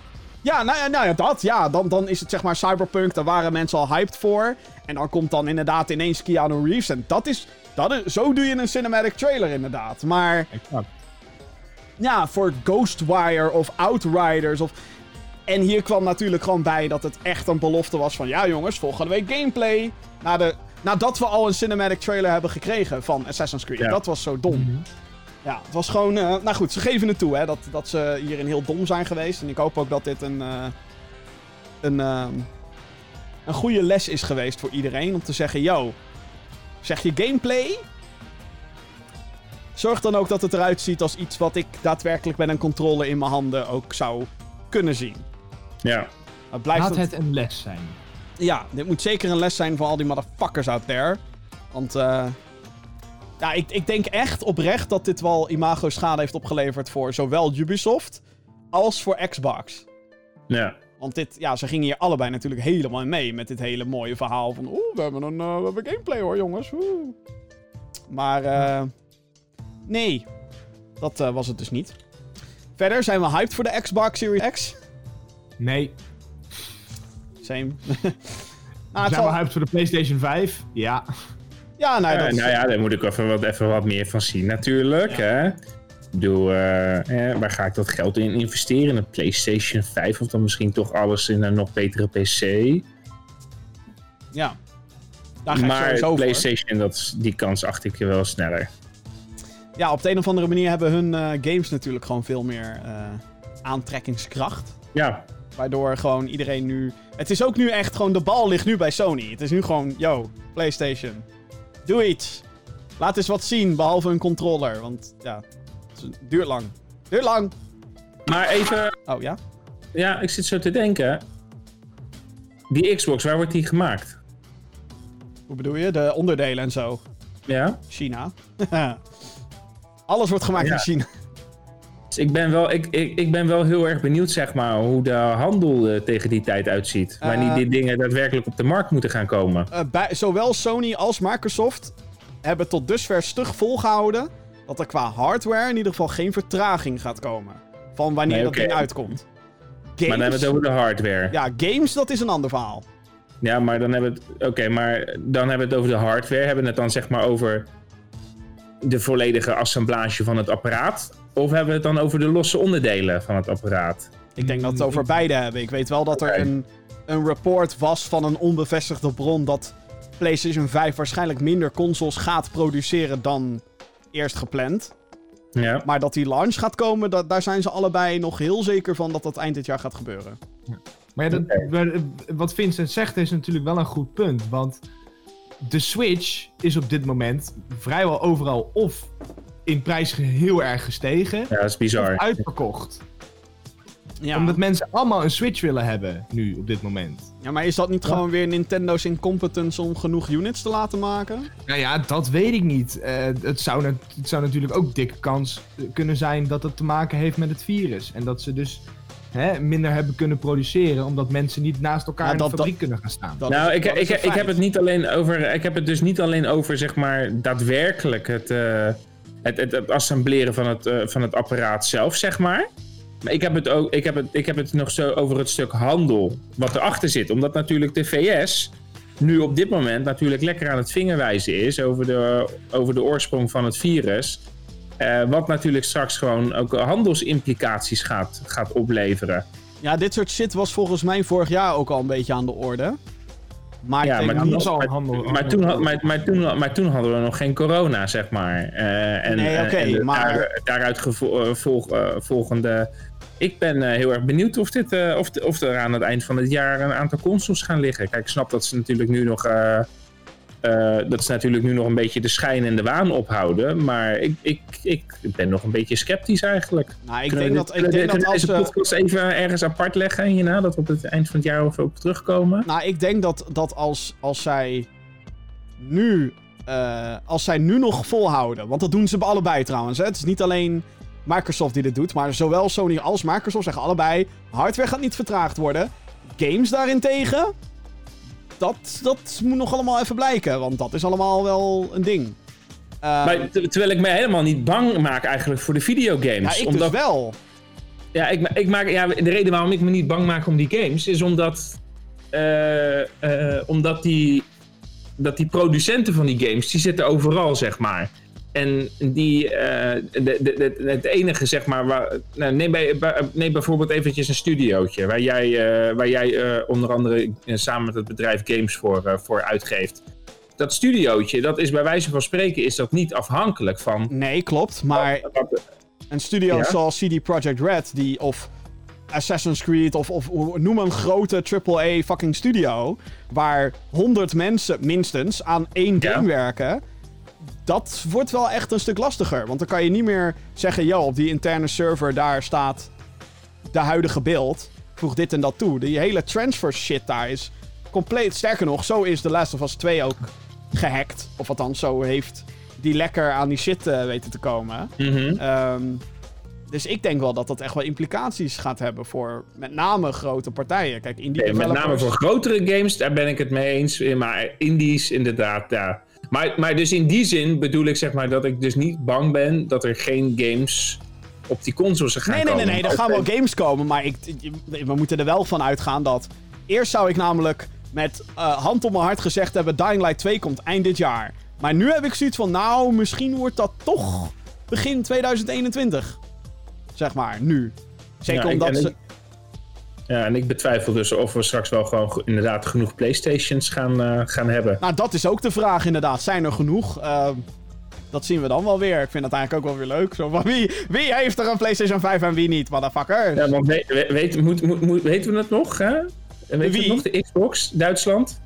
Ja, nou, ja, nou ja, dat. Ja, dan, dan is het zeg maar Cyberpunk. Daar waren mensen al hyped voor. En dan komt dan inderdaad ineens Keanu Reeves. En dat is, dat is... Zo doe je een cinematic trailer inderdaad. Maar Exact. ja, voor Ghostwire of Outriders of... En hier kwam natuurlijk gewoon bij dat het echt een belofte was van... Ja jongens, volgende week gameplay. Na de, nadat we al een cinematic trailer hebben gekregen van Assassin's Creed. Ja. Dat was zo dom. Ja, het was gewoon... eh, nou goed, ze geven het toe hè, dat, dat ze hierin heel dom zijn geweest. En ik hoop ook dat dit een... eh, een, ehm, een goede les is geweest voor iedereen. Om te zeggen, yo, zeg je gameplay... Zorg dan ook dat het eruit ziet als iets wat ik daadwerkelijk met een controle in mijn handen ook zou kunnen zien. Ja. Maar blijft Laat het... het een les zijn. Ja, dit moet zeker een les zijn voor al die motherfuckers out there. Want, eh. Ja, ik, ik denk echt oprecht dat dit wel imago-schade heeft opgeleverd voor zowel Ubisoft als voor Xbox. Ja. Want dit, ja, ze gingen hier allebei natuurlijk helemaal mee met dit hele mooie verhaal van... Oeh, we hebben een eh, we hebben gameplay hoor, jongens. Oeh. Maar, eh... nee. Dat eh, was het dus niet. Verder zijn we hyped voor de Xbox Series X. Nee. Same. <laughs> nou, Zijn zal- we hyped voor de PlayStation 5? Ja. Ja, nou, Ja, dat nou ja, daar moet ik even wat, even wat meer van zien natuurlijk. Hè? Ik bedoel, eh, waar ga ik dat geld in investeren? Een PlayStation 5 of dan misschien toch alles in een nog betere PC? Ja. Daar ga ik maar sowieso voor. PlayStation, dat, is- die kans acht ik wel sneller. Ja, op de een of andere manier hebben hun eh, games natuurlijk gewoon veel meer eh, aantrekkingskracht. Ja, Waardoor gewoon iedereen nu... Het is ook nu echt gewoon... De bal ligt nu bij Sony. Het is nu gewoon... Yo, PlayStation. Doe iets. Laat eens wat zien, behalve een controller. Want ja, het duurt lang. Duurt lang. maar even, Oh ja? ja, ik zit zo te denken. Die Xbox, waar wordt die gemaakt? Hoe bedoel je? De onderdelen en zo. Ja? China. <laughs> Alles wordt gemaakt Ja. in China. Dus ik ben, wel, ik, ik, ik ben wel heel erg benieuwd, zeg maar, hoe de handel eh, tegen die tijd uitziet. Wanneer Eh. die dingen daadwerkelijk op de markt moeten gaan komen. Eh, bij, zowel Sony als Microsoft hebben tot dusver stug volgehouden dat er qua hardware in ieder geval geen vertraging gaat komen. Van wanneer Nee, dat ding uitkomt. Games, Maar dan hebben we het over de hardware. Ja, games, dat is een ander verhaal. Ja, maar dan hebben we het. Oké, maar dan hebben we het over de hardware. Hebben we het dan zeg maar over de volledige assemblage van het apparaat? Of hebben we het dan over de losse onderdelen van het apparaat? Ik denk dat we het over beide hebben. Ik weet wel dat er een, een report was van een onbevestigde bron dat PlayStation 5 waarschijnlijk minder consoles gaat produceren dan eerst gepland. Ja. Maar dat die launch gaat komen, dat, daar zijn ze allebei nog heel zeker van dat dat eind dit jaar gaat gebeuren. Maar ja, dat, maar, eh, wat Vincent zegt is natuurlijk wel een goed punt. Want de Switch is op dit moment vrijwel overal of in prijs heel erg gestegen, ja, dat is bizar. uitverkocht. Ja. Omdat mensen allemaal een Switch willen hebben nu op dit moment. Ja, maar is dat niet gewoon weer Nintendo's incompetence om genoeg units te laten maken? Nou ja, dat weet ik niet. Eh, het, zou het zou natuurlijk ook dikke kans kunnen zijn dat het te maken heeft met het virus. En dat ze dus hè, minder hebben kunnen produceren, omdat mensen niet naast elkaar Ja, in de dat- fabriek kunnen gaan staan. Dat nou, is- ik, dat is ik, ik heb het niet alleen over. Ik heb het dus niet alleen over, zeg maar, daadwerkelijk het, eh, het, het, assembleren van het, eh, van het apparaat zelf, zeg maar. Maar ik heb het ook, ik heb het, ik heb het nog zo over het stuk handel wat erachter zit. Omdat natuurlijk de VS nu op dit moment natuurlijk lekker aan het vingerwijzen is over de, over de oorsprong van het virus. Eh, wat natuurlijk straks gewoon ook handelsimplicaties gaat, gaat opleveren. Ja, dit soort shit was volgens mij vorig jaar ook al een beetje aan de orde. Maar Ja, maar is al handel. Maar toen, had- maar, maar, toen, maar toen hadden we nog geen corona, zeg maar. Eh, en, Nee, en de maar- daar- daaruit gevo- eh, volg- eh, volgende... Ik ben eh, heel erg benieuwd of, dit, eh, of, of er aan het eind van het jaar een aantal consoles gaan liggen. Kijk, ik snap dat ze natuurlijk nu nog... eh, eh, dat ze natuurlijk nu nog een beetje de schijn en de waan ophouden. Maar ik, ik, ik ben nog een beetje sceptisch eigenlijk. Nou, ik Kunnen denk we dat, ik denk dat we als deze ze... podcast even ergens apart leggen hierna? Dat we op het eind van het jaar of op terugkomen? Nou, ik denk dat, dat als, als zij nu... eh, als zij nu nog volhouden... Want dat doen ze bij allebei trouwens. Hè? Het is niet alleen Microsoft die dit doet. Maar zowel Sony als Microsoft zeggen allebei... Hardware gaat niet vertraagd worden. Games daarentegen... Dat, dat moet nog allemaal even blijken. Want dat is allemaal wel een ding. Eh, Maar ter- terwijl ik me helemaal niet bang maak eigenlijk voor de videogames. ja, ik omdat, dus wel. Ja, ik, ik maak, ja, de reden waarom ik me niet bang maak om die games is omdat, eh, eh, omdat die, dat die producenten van die games, die zitten overal, zeg maar. En die, eh, de, de, de- het enige zeg maar, waar, nou, neem, bij, neem bijvoorbeeld eventjes een studiootje waar jij, eh, waar jij eh, onder andere samen met het bedrijf games voor, voor uitgeeft. Dat studiootje, dat is bij wijze van spreken, is dat niet afhankelijk van... Nee, klopt. Maar wat- een studio Ja? zoals CD Projekt Red, die of Assassin's Creed of, of noem een grote AAA fucking studio, waar 100 mensen minstens aan één Ja. game werken, dat wordt wel echt een stuk lastiger. Want dan kan je niet meer zeggen, yo, op die interne server daar staat de huidige beeld, voeg dit en dat toe. Die hele transfer shit daar is compleet, sterker nog, zo is The Last of Us 2 ook gehackt. Of althans, zo heeft die lekker aan die shit eh, weten te komen. Mhm. Ehm, dus ik denk wel dat dat echt wel implicaties gaat hebben voor met name grote partijen. Kijk, indie Nee, met name voor grotere games, daar ben ik het mee eens. Maar indies, inderdaad, ja. Maar, maar dus in die zin bedoel ik zeg maar dat ik dus niet bang ben dat er geen games op die consoles gaan Nee, nee, nee, komen. nee, er gaan wel games komen, maar ik, we moeten er wel van uitgaan dat... Eerst zou ik namelijk met eh, hand op mijn hart gezegd hebben... Dying Light 2 komt eind dit jaar. Maar nu heb ik zoiets van, nou, misschien wordt dat toch begin 2021. Zeg maar, nu. Zeker Ja, omdat ze... Ja, en ik betwijfel dus of we straks wel gewoon ge- inderdaad genoeg Playstations gaan, eh, gaan hebben. Nou, dat is ook de vraag inderdaad. Zijn er genoeg? Ehm, dat zien we dan wel weer. Ik vind dat eigenlijk ook wel weer leuk. Zo van, wie, wie heeft er een PlayStation 5 en wie niet, motherfuckers? Ja, want we, we- weet, moet, moet, moet- weten we het nog? Hè? Weten we Wie? nog? De Xbox, Duitsland?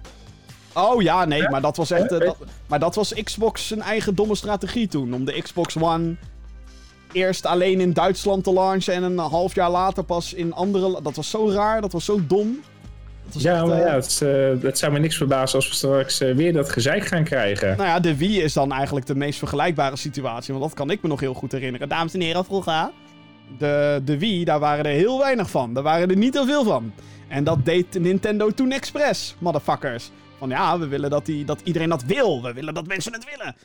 Oh ja, nee, Ja? maar dat was echt... eh, dat, maar dat was Xbox zijn eigen domme strategie toen. Om de Xbox One eerst alleen in Duitsland te launchen en een half jaar later pas in andere... Dat was zo raar, dat was zo dom. Dat was Ja, echt, maar eh, ja, het, eh, dat zou me niks verbazen als we straks eh, weer dat gezeik gaan krijgen. Nou ja, de Wii is dan eigenlijk de meest vergelijkbare situatie. Want dat kan ik me nog heel goed herinneren. Dames en heren, vroeger. De, de Wii, daar waren er heel weinig van. Daar waren er niet heel veel van. En dat deed Nintendo toen expres, motherfuckers. Van ja, we willen dat, die, dat iedereen dat wil. We willen dat mensen het willen.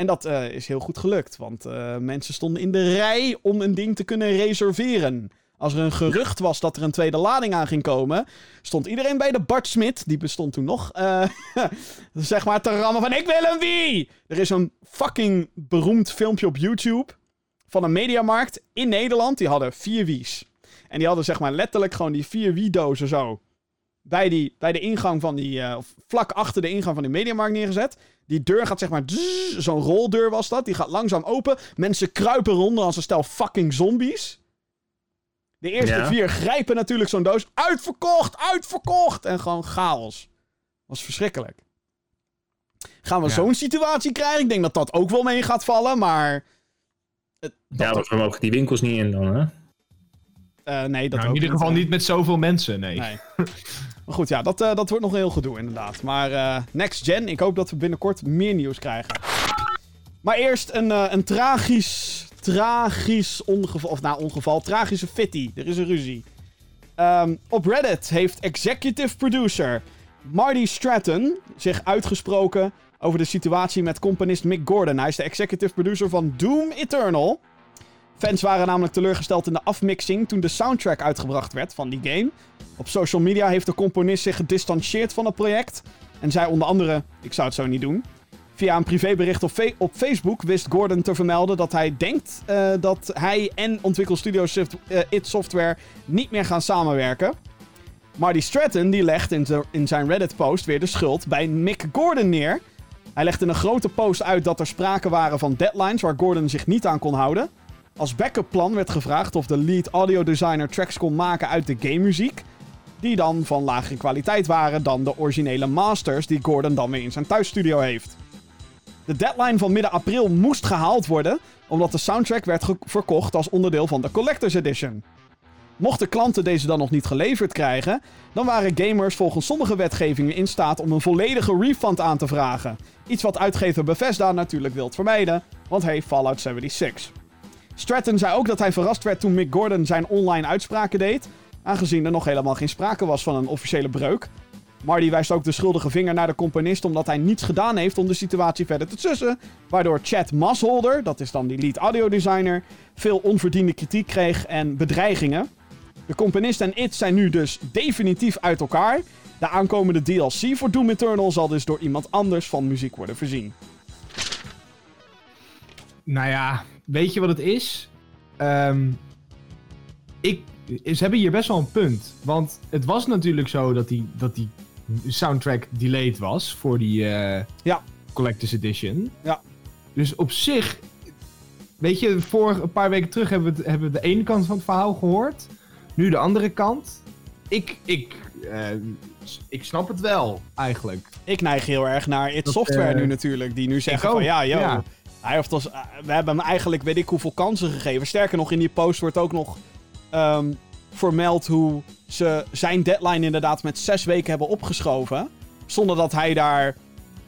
En dat eh, is heel goed gelukt. Want eh, mensen stonden in de rij om een ding te kunnen reserveren. Als er een gerucht was dat er een tweede lading aan ging komen, stond iedereen bij de Bart Smit, die bestond toen nog, eh, <laughs> zeg maar te rammen van ik wil een Wii! Er is een fucking beroemd filmpje op YouTube van een mediamarkt in Nederland. Die hadden vier Wii's. En die hadden zeg maar letterlijk gewoon die vier Wii-dozen zo bij, die, bij de ingang van die, eh, of vlak achter de ingang van die mediamarkt neergezet. Die deur gaat zeg maar, zo'n roldeur was dat. Die gaat langzaam open. Mensen kruipen ronder als een stel fucking zombies. De eerste Ja. vier grijpen natuurlijk zo'n doos. Uitverkocht, uitverkocht! En gewoon chaos. Was verschrikkelijk. Gaan we Ja. zo'n situatie krijgen? Ik denk dat dat ook wel mee gaat vallen, maar... het- dat- Ja, want we mogen die winkels niet in dan, hè? eh, nee, dat Nou, in ieder geval niet met zoveel mensen, nee. Nee. <laughs> maar goed, ja, dat, eh, dat wordt nog een heel gedoe inderdaad. Maar eh, next gen, ik hoop dat we binnenkort meer nieuws krijgen. Maar eerst een, eh, een tragisch, tragisch ongeval, of nou ongeval, tragische fitty. Er is een ruzie. Ehm, op Reddit heeft executive producer Marty Stratton zich uitgesproken over de situatie met componist Mick Gordon. Hij is de executive producer van Doom Eternal. Fans waren namelijk teleurgesteld in de afmixing toen de soundtrack uitgebracht werd van die game. Op social media heeft de componist zich gedistanceerd van het project. En zei onder andere: Ik zou het zo niet doen. Via een privébericht op, Facebook wist Gordon te vermelden dat hij denkt eh, dat hij en ontwikkelstudio Soft- eh, It Software niet meer gaan samenwerken. Marty Stratton die legt in, in zijn Reddit-post weer de schuld bij Mick Gordon neer. Hij legde in een grote post uit dat er sprake waren van deadlines waar Gordon zich niet aan kon houden. Als backup plan werd gevraagd of de lead audio designer tracks kon maken uit de gamemuziek. Die dan van lagere kwaliteit waren dan de originele masters die Gordon dan weer in zijn thuisstudio heeft. De deadline van midden april moest gehaald worden, omdat de soundtrack werd verkocht als onderdeel van de Collector's Edition. Mochten klanten deze dan nog niet geleverd krijgen, dan waren gamers volgens sommige wetgevingen in staat om een volledige refund aan te vragen. Iets wat uitgever Bethesda natuurlijk wilt vermijden, want hey, Fallout 76. Stratton zei ook dat hij verrast werd toen Mick Gordon zijn online uitspraken deed, aangezien er nog helemaal geen sprake was van een officiële breuk. Marty wijst ook de schuldige vinger naar de componist omdat hij niets gedaan heeft om de situatie verder te sussen, waardoor Chad Masholder, dat is dan die lead audio designer, veel onverdiende kritiek kreeg en bedreigingen. De componist en It zijn nu dus definitief uit elkaar. De aankomende DLC voor Doom Eternal zal dus door iemand anders van muziek worden voorzien. Nou ja, weet je wat het is? Ehm, ik, ze hebben hier best wel een punt. Want het was natuurlijk zo dat die, dat die soundtrack delayed was voor die eh, Ja. Collector's Edition. Ja. Dus op zich, weet je, voor een paar weken terug hebben we, hebben we de ene kant van het verhaal gehoord. Nu de andere kant. Ik, ik, eh, ik snap het wel, eigenlijk. Ik neig heel erg naar It Dat, Software eh, nu natuurlijk. Die nu zeggen van ja, yo, ja. Hij heeft als, eh, we hebben hem eigenlijk weet ik hoeveel kansen gegeven. Sterker nog, in die post wordt ook nog ehm, vermeld hoe ze zijn deadline inderdaad met zes weken hebben opgeschoven. Zonder dat hij daar...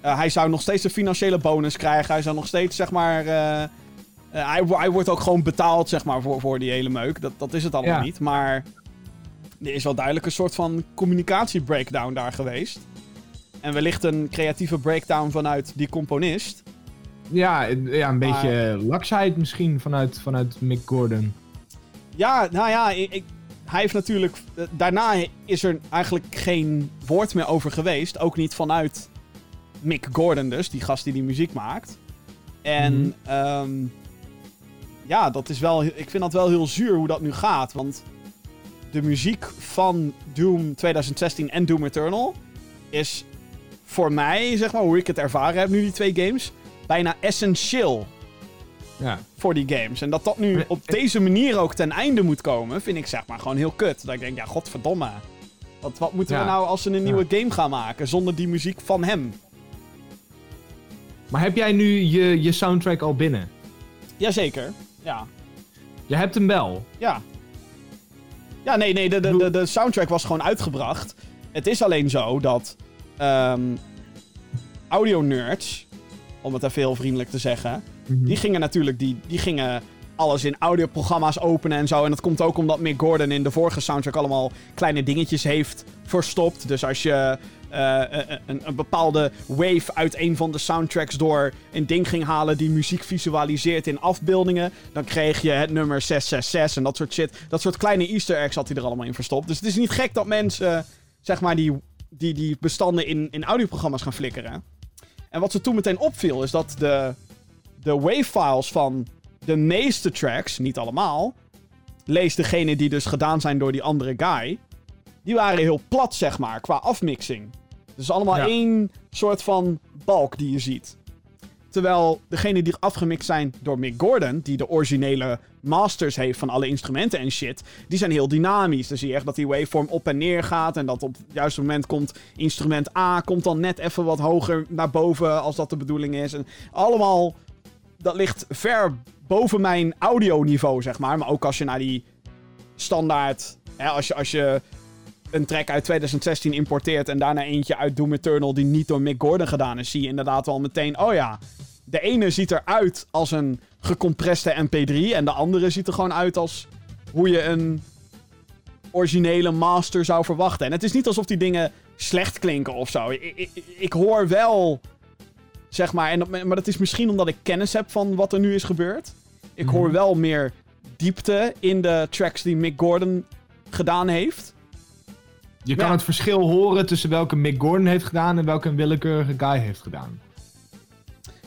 eh, hij zou nog steeds een financiële bonus krijgen. Hij zou nog steeds, zeg maar... eh, hij, wo- hij wordt ook gewoon betaald, zeg maar, voor, voor die hele meuk. Dat, dat is het allemaal Ja. niet. Maar er is wel duidelijk een soort van communicatie-breakdown daar geweest. En wellicht een creatieve breakdown vanuit die componist. Ja, een- ja een beetje laksheid misschien vanuit, vanuit Mick Gordon. Ja, nou ja, ik, ik- hij heeft natuurlijk. eh, Daarna is er eigenlijk geen woord meer over geweest. Ook niet vanuit Mick Gordon, dus, die gast die die muziek maakt. En Mhm. ehm, ja, dat is wel. Ik vind dat wel heel zuur hoe dat nu gaat. Want de muziek van Doom 2016 en Doom Eternal is voor mij, zeg maar, hoe ik het ervaren heb nu, die twee games, bijna essentieel Ja. voor die games. En dat dat nu op deze manier ook ten einde moet komen, vind ik zeg maar gewoon heel kut. Dat ik denk, ja, godverdomme. Wat, wat moeten we nou als ze een nieuwe game gaan maken zonder die muziek van hem? Maar heb jij nu je, je soundtrack al binnen? Jazeker. Ja. Je hebt hem wel. Ja. Ja, nee, nee, de, de, de, de soundtrack was gewoon uitgebracht. Het is alleen zo dat ehm audio-nerds, om het even heel vriendelijk te zeggen, Die gingen natuurlijk die, die gingen alles in audioprogramma's openen en zo. En dat komt ook omdat Mick Gordon in de vorige soundtrack allemaal kleine dingetjes heeft verstopt. Dus als je eh, een, een, een bepaalde wave uit een van de soundtracks door een ding ging halen die muziek visualiseert in afbeeldingen, dan kreeg je het nummer 666 en dat soort shit. Dat soort kleine easter eggs had hij er allemaal in verstopt. Dus het is niet gek dat mensen, eh, zeg maar, die, die, die bestanden in, in audioprogramma's gaan flikkeren. En wat ze toen meteen opviel is dat de de wavefiles van de meeste tracks, niet allemaal, lees degene die dus gedaan zijn door die andere guy, die waren heel plat, zeg maar, qua afmixing. Dus allemaal Ja. één soort van balk die je ziet. Terwijl degene die afgemixt zijn door Mick Gordon, die de originele masters heeft van alle instrumenten en shit, die zijn heel dynamisch. Dan zie je echt dat die waveform op en neer gaat en dat op het juiste moment komt instrument A, komt dan net even wat hoger naar boven als dat de bedoeling is. En allemaal, dat ligt ver boven mijn audioniveau, zeg maar. Maar ook als je naar die standaard, hè, als, je, als je een track uit 2016 importeert en daarna eentje uit Doom Eternal die niet door Mick Gordon gedaan is, zie je inderdaad wel meteen, oh ja, de ene ziet eruit als een gecompreste MP3 en de andere ziet er gewoon uit als hoe je een originele master zou verwachten. En het is niet alsof die dingen slecht klinken of zo. Ik, ik, ik hoor wel, zeg maar, en dat, maar dat is misschien omdat ik kennis heb van wat er nu is gebeurd. Ik hoor Mhm. wel meer diepte in de tracks die Mick Gordon gedaan heeft. Je kan Ja. het verschil horen tussen welke Mick Gordon heeft gedaan en welke een willekeurige guy heeft gedaan.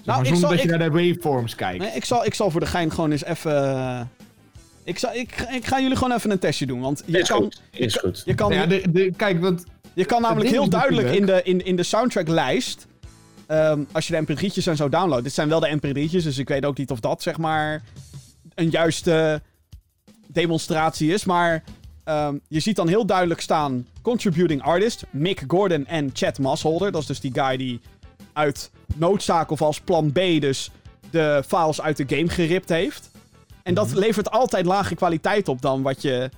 Nou, maar ik zonder zal, dat ik, je naar de waveforms kijkt. nee, ik, zal, ik zal voor de gein gewoon eens even... Ik, zal, ik, ik ga jullie gewoon even een testje doen, want je Is kan... goed. Is goed. Je kan, ja, de, de, kijk, want Je kan namelijk heel duidelijk in de, in, in de soundtracklijst. ehm, als je de mp3'tjes en zo downloadt. Dit zijn wel de mp3'tjes, dus ik weet ook niet of dat zeg maar een juiste demonstratie is. Maar ehm, je ziet dan heel duidelijk staan: Contributing Artist, Mick Gordon en Chad Massholder. Dat is dus die guy die uit noodzaak of als plan B dus de files uit de game geript heeft. En dat Mhm. levert altijd lage kwaliteit op dan wat je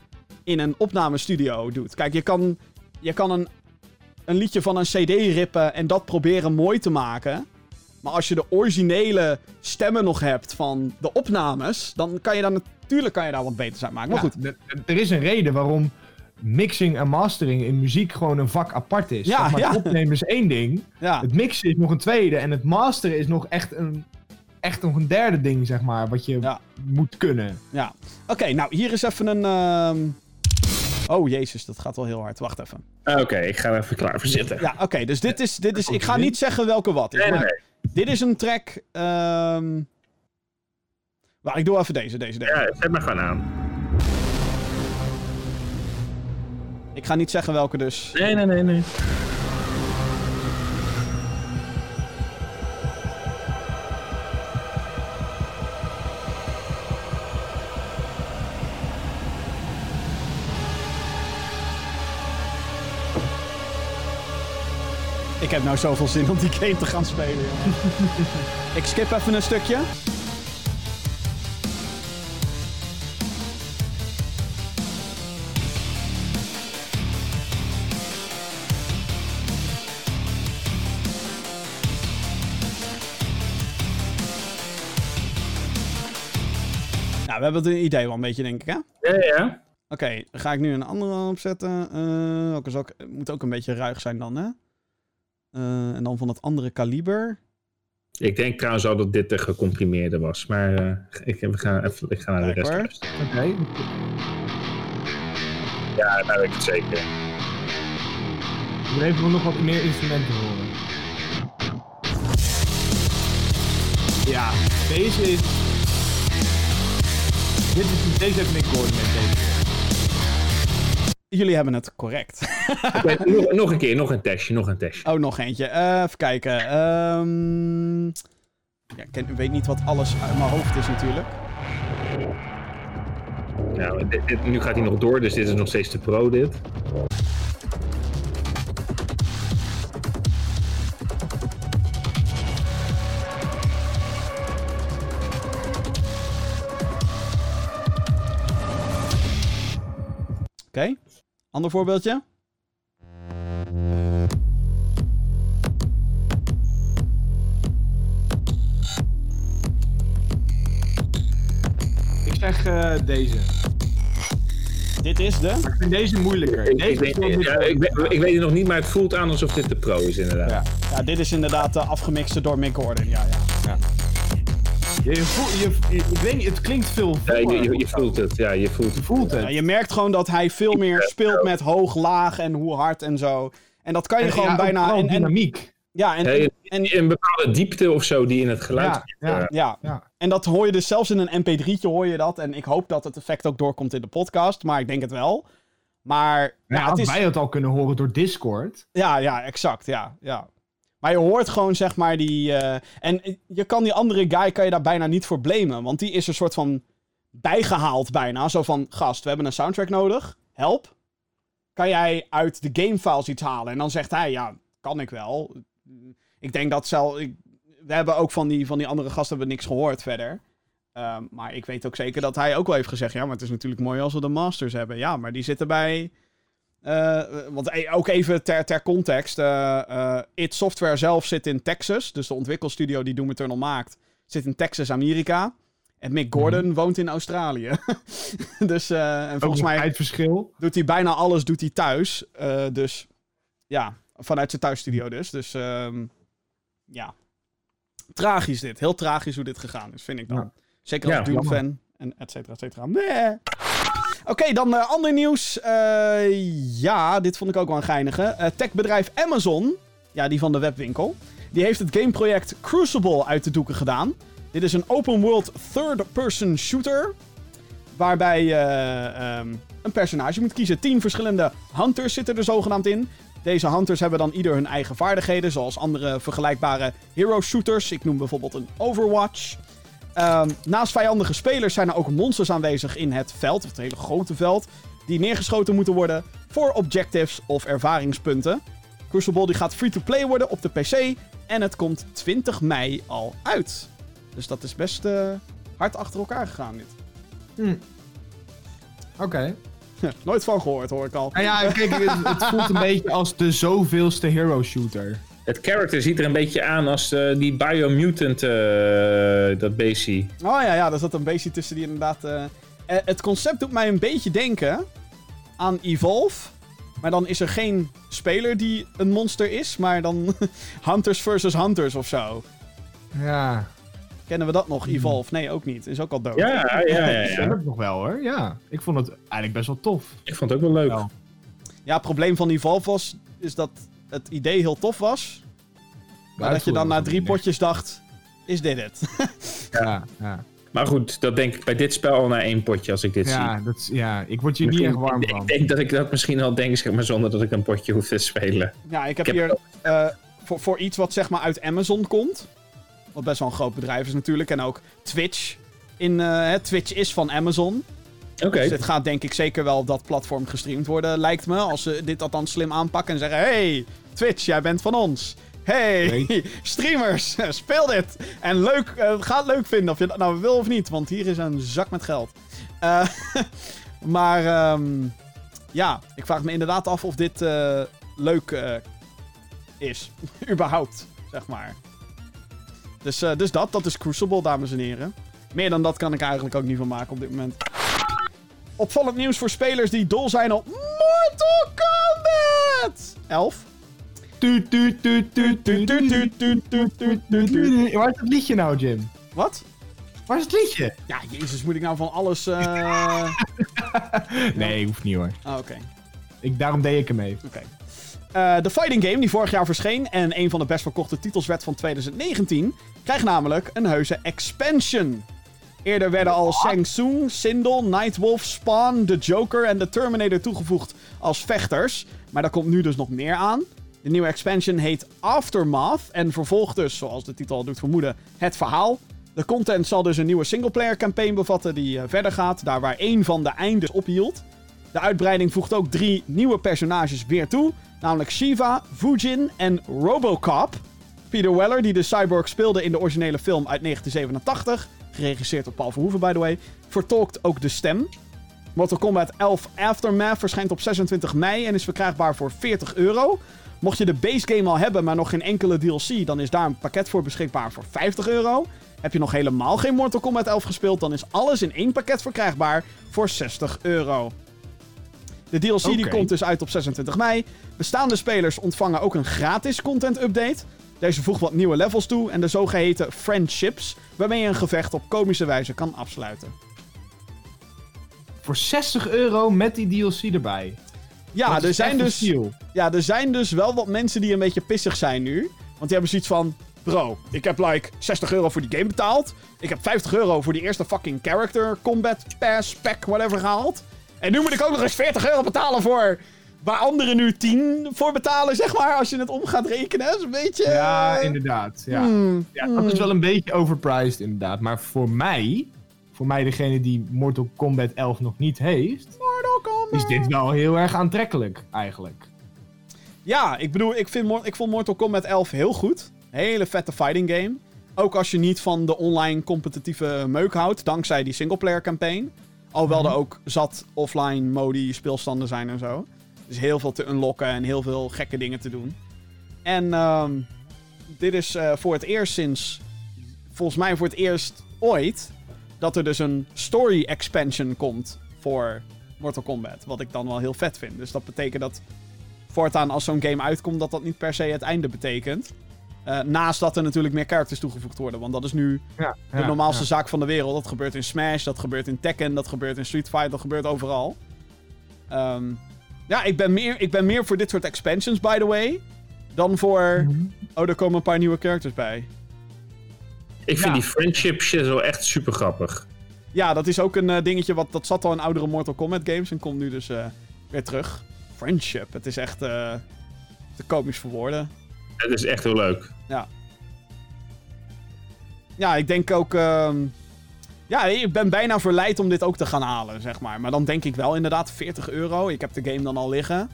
in een opnamestudio doet. Kijk, je kan, je kan een, een liedje van een CD rippen en dat proberen mooi te maken. Maar als je de originele stemmen nog hebt van de opnames, dan kan je daar natuurlijk kan je daar wat beter zijn maken. Maar ja, goed, er is een reden waarom mixing en mastering in muziek gewoon een vak apart is. Ja, maar, ja. Het opnemen is één ding, ja. het mixen is nog een tweede en het masteren is nog echt een, echt nog een derde ding, zeg maar, wat je moet kunnen. ja. Oké, nou hier is even een. ehm, Oh jezus, dat gaat wel heel hard. Wacht even. Oké, ik ga er even klaar voor zitten. Ja, oké, dus dit is, dit is. Ik ga niet zeggen welke wat is. Nee, nee, nee. Dit is een track. ehm, Maar ik doe even deze, deze, deze. Ja, zet maar gewoon aan. Ik ga niet zeggen welke dus. Nee, nee, nee, nee. Ik heb nou zoveel zin om die game te gaan spelen. ik skip even een stukje. Nou, we hebben het een idee wel een beetje, denk ik, hè? Ja, ja. Oké, dan ga ik nu een andere opzetten. Welke zal ik... het moet ook een beetje ruig zijn dan, hè? Eh, en dan van het andere kaliber. Ik denk trouwens al dat dit de gecomprimeerde was. Maar eh, ik, we gaan even, ik ga naar de rest. Ja, nou weet ik het zeker. Ik wil even nog wat meer instrumenten horen. Ja, deze is... Dit is deze heeft Mick Gordon met deze. Jullie hebben het correct. <laughs> Nog, nog een keer, nog een testje, nog een testje. Oh, nog eentje. Eh, even kijken. Ehm, ja, ik ken- weet niet wat alles uit mijn hoofd is natuurlijk. Nou, dit, dit- nu gaat hij nog door, dus dit is nog steeds de pro dit. Oké. Ander voorbeeldje. Ik zeg eh, deze. Dit is de. Ik vind deze moeilijker. Ik, Deze ja, weet- ik weet het nog niet, maar het voelt aan alsof dit de pro is inderdaad. Ja. Ja, dit is inderdaad de afgemixte door Mick Gordon. Ja, ja. Je, je voelt, je, je- ik weet niet, het klinkt veel Ja, je, je, je voelt het, ja, je voelt Je het. voelt Ja, het. je merkt gewoon dat hij veel meer speelt met hoog, laag en hoe hard en zo. En dat kan je En gewoon ja, bijna. En, en, dynamiek. ja, en, Ja, en, een bepaalde diepte of zo die in het geluid Ja, zit. ja. eh. ja. Ja. En dat hoor je dus zelfs in een mp3'tje hoor je dat. En ik hoop dat het effect ook doorkomt in de podcast. Maar ik denk het wel. Maar ja, Ja, het is... wij het al kunnen horen door Discord. Ja, ja, exact. Ja, ja. Maar je hoort gewoon, zeg maar, die... eh, En je kan die andere guy kan je daar bijna niet voor blamen. Want die is een soort van bijgehaald bijna. Zo van, gast, we hebben een soundtrack nodig. Help. Kan jij uit de gamefiles iets halen? En dan zegt hij, ja, kan ik wel. Ik denk dat zelf... Ik... We hebben ook van die, van die andere gasten hebben niks gehoord verder. Ehm, maar ik weet ook zeker dat hij ook wel heeft gezegd... Ja, maar het is natuurlijk mooi als we de Masters hebben. Ja, maar die zitten bij... eh, want eh, ook even ter, ter context. eh It Software zelf zit in Texas. Dus de ontwikkelstudio die Doom Eternal maakt... zit in Texas, Amerika. En Mick Gordon woont in Australië. <laughs> dus en Ook volgens mij tijdverschil. doet hij bijna alles doet hij thuis. Dus ja, vanuit zijn thuisstudio dus. Dus ehm, ja, tragisch dit. Heel tragisch hoe dit gegaan is, vind ik dan. Ja. Zeker als Ja, Doom-fan en et cetera, et cetera. Nee. Oké, dan eh, ander nieuws. Eh, ja, dit vond ik ook wel een geinige. Eh, techbedrijf Amazon, ja, die van de webwinkel, die heeft het gameproject Crucible uit de doeken gedaan. Dit is een open world third-person shooter. Waarbij je ehm, een personage moet kiezen. Tien verschillende hunters zitten er zogenaamd in. Deze hunters hebben dan ieder hun eigen vaardigheden, zoals andere vergelijkbare hero shooters. Ik noem bijvoorbeeld een Overwatch. Ehm, naast vijandige spelers zijn er ook monsters aanwezig in het veld, het hele grote veld, die neergeschoten moeten worden voor objectives of ervaringspunten. Crucible die gaat free-to-play worden op de PC en het komt 20 mei al uit. Dus dat is best eh, hard achter elkaar gegaan dit. Hm. Oké. Nooit van gehoord hoor ik al. Nou ja, kijk, het, het voelt een <laughs> beetje als de zoveelste hero shooter. Het character ziet er een beetje aan als eh, die Biomutant, eh dat beestie. Oh ja, ja, er zat een beetje tussen die inderdaad... eh, het concept doet mij een beetje denken aan Evolve. Maar dan is er geen speler die een monster is, maar dan <laughs> Hunters versus Hunters of zo. Ja. Kennen we dat nog, Evolve? Nee, ook niet. Is ook al dood. Ja, ja, ja. Ik ken ja. het nog wel hoor, ja. Ik vond het eigenlijk best wel tof. Ik vond het ook wel leuk. Ja, het probleem van Evolve was, is dat het idee heel tof was. Maar dat je dan na drie potjes dacht, is dit het? <laughs> Ja, ja. Maar goed, dat denk ik bij dit spel al na één potje als ik dit zie. Ja, dat is, ja, ik word hier niet echt warm ik, van. ik denk dat ik dat misschien al denk, zeg maar, zonder dat ik een potje hoef te spelen. Ja, ik heb Ik heb hier eh, voor, voor iets wat zeg maar uit Amazon komt. Wat best wel een groot bedrijf is natuurlijk. En ook Twitch. In, eh, hè, Twitch is van Amazon. Oké. Dus dit gaat denk ik zeker wel op dat platform gestreamd worden, lijkt me. Als ze dit althans slim aanpakken en zeggen... Hey, Twitch, jij bent van ons. Hey, <laughs> streamers, <laughs> speel dit. En leuk, eh, ga het leuk vinden of je dat nou wil of niet. Want hier is een zak met geld. Eh, <laughs> maar ehm, ja, ik vraag me inderdaad af of dit eh, leuk is. Überhaupt, zeg maar. Dus, dus dat, dat is Crucible, dames en heren. Meer dan dat kan ik eigenlijk ook niet van maken op dit moment. Opvallend nieuws voor spelers die dol zijn op Mortal Kombat 11. Waar is het liedje nou, Jim? Wat? Waar is het liedje? Ja, jezus, moet ik nou van alles... Uh... nee, hoeft niet hoor. Oké. Ik Daarom deed ik hem mee. Oké. De fighting game die vorig jaar verscheen en een van de best verkochte titels werd van 2019, krijgt namelijk een heuse expansion. Eerder werden al Shang Tsung, Sindel, Nightwolf, Spawn, The Joker en The Terminator toegevoegd als vechters. Maar daar komt nu dus nog meer aan. De nieuwe expansion heet Aftermath en vervolgt dus, zoals de titel al doet vermoeden, het verhaal. De content zal dus een nieuwe singleplayer campaign bevatten die eh, verder gaat, daar waar één van de eindes ophield. De uitbreiding voegt ook drie nieuwe personages weer toe. Namelijk Shiva, Fujin en Robocop. Peter Weller, die de cyborg speelde in de originele film uit 1987. Geregisseerd door Paul Verhoeven, by the way. Vertolkt ook de stem. Mortal Kombat 11 Aftermath verschijnt op 26 mei en is verkrijgbaar voor 40 euro. Mocht je de base game al hebben, maar nog geen enkele DLC, dan is daar een pakket voor beschikbaar voor 50 euro. Heb je nog helemaal geen Mortal Kombat 11 gespeeld, dan is alles in één pakket verkrijgbaar voor 60 euro. De DLC die komt dus uit op 26 mei. Bestaande spelers ontvangen ook een gratis content update. Deze voegt wat nieuwe levels toe en de zogeheten friendships, waarmee je een gevecht op komische wijze kan afsluiten. Voor 60 euro met die DLC erbij. Ja, er zijn, dus, ja, er zijn dus wel wat mensen die een beetje pissig zijn nu. Want die hebben zoiets van... Bro, ik heb like 60 euro voor die game betaald. Ik heb 50 euro voor die eerste fucking character combat pass pack whatever gehaald. En nu moet ik ook nog eens 40 euro betalen voor... Waar anderen nu 10 voor betalen, zeg maar. Als je het om gaat rekenen. Is een beetje... Ja, eh, inderdaad. Ja. hmm, ja, dat is wel een beetje overpriced inderdaad. Maar voor mij, voor mij degene die Mortal Kombat 11 nog niet heeft, Mortal Kombat. is dit wel heel erg aantrekkelijk eigenlijk. Ja, ik bedoel, ik, vind, ik vond Mortal Kombat 11 heel goed. Hele vette fighting game. Ook als je niet van de online competitieve meuk houdt, dankzij die singleplayer campaign. Alhoewel er ook zat offline modi speelstanden zijn en zo. Dus heel veel te unlocken en heel veel gekke dingen te doen. En ehm, dit is eh, voor het eerst sinds, volgens mij voor het eerst ooit, dat er dus een story expansion komt voor Mortal Kombat. Wat ik dan wel heel vet vind. Dus dat betekent dat voortaan als zo'n game uitkomt, dat dat niet per se het einde betekent. Eh, naast dat er natuurlijk meer characters toegevoegd worden. Want dat is nu Ja, de normaalste zaak van de wereld. Dat gebeurt in Smash, dat gebeurt in Tekken, dat gebeurt in Street Fighter, dat gebeurt overal. Ehm, ja, ik ben, meer, ik ben meer voor dit soort expansions, by the way. Dan voor. Mhm. Oh, er komen een paar nieuwe characters bij. Ik vind Ja. die friendship shit wel echt super grappig. Ja, dat is ook een eh, dingetje wat. Dat zat al in oudere Mortal Kombat games en komt nu dus eh, weer terug. Friendship. Het is echt. eh te komisch voor woorden. Het is echt heel leuk. Ja, ik denk ook. ehm, ja, ik ben bijna verleid om dit ook te gaan halen, zeg maar. Maar dan denk ik wel inderdaad 40 euro. Ik heb de game dan al liggen.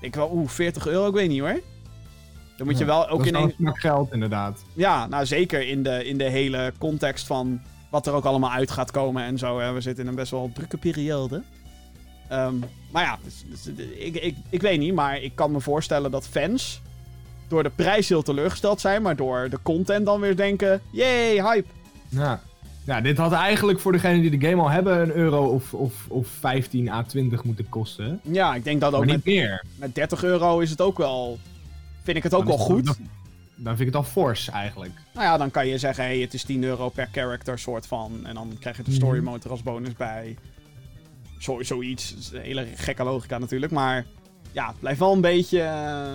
Ik wel, oeh, 40 euro, ik weet niet hoor. Dan moet je wel ook in wel een. geld inderdaad. Ja, nou zeker in de, in de hele context van wat er ook allemaal uit gaat komen en zo. Hè. We zitten in een best wel drukke periode. Ehm, maar ja, dus, dus, ik, ik, ik weet niet, maar ik kan me voorstellen dat fans door de prijs heel teleurgesteld zijn, maar door de content dan weer denken: yay, hype. Ja. Ja, dit had eigenlijk voor degenen die de game al hebben een euro of, of, of 15 à 20 moeten kosten. Ja, ik denk dat ook met, niet meer. met 30 euro is het ook wel. Vind ik het ook Dan wel goed. Dan, dan vind ik het al fors eigenlijk. Nou ja, dan kan je zeggen: hey, het is 10 euro per character, soort van. En dan krijg je de story mode er als bonus bij. Zo, zoiets. Dat is een hele gekke logica natuurlijk. Maar ja, het blijft wel een beetje. eh,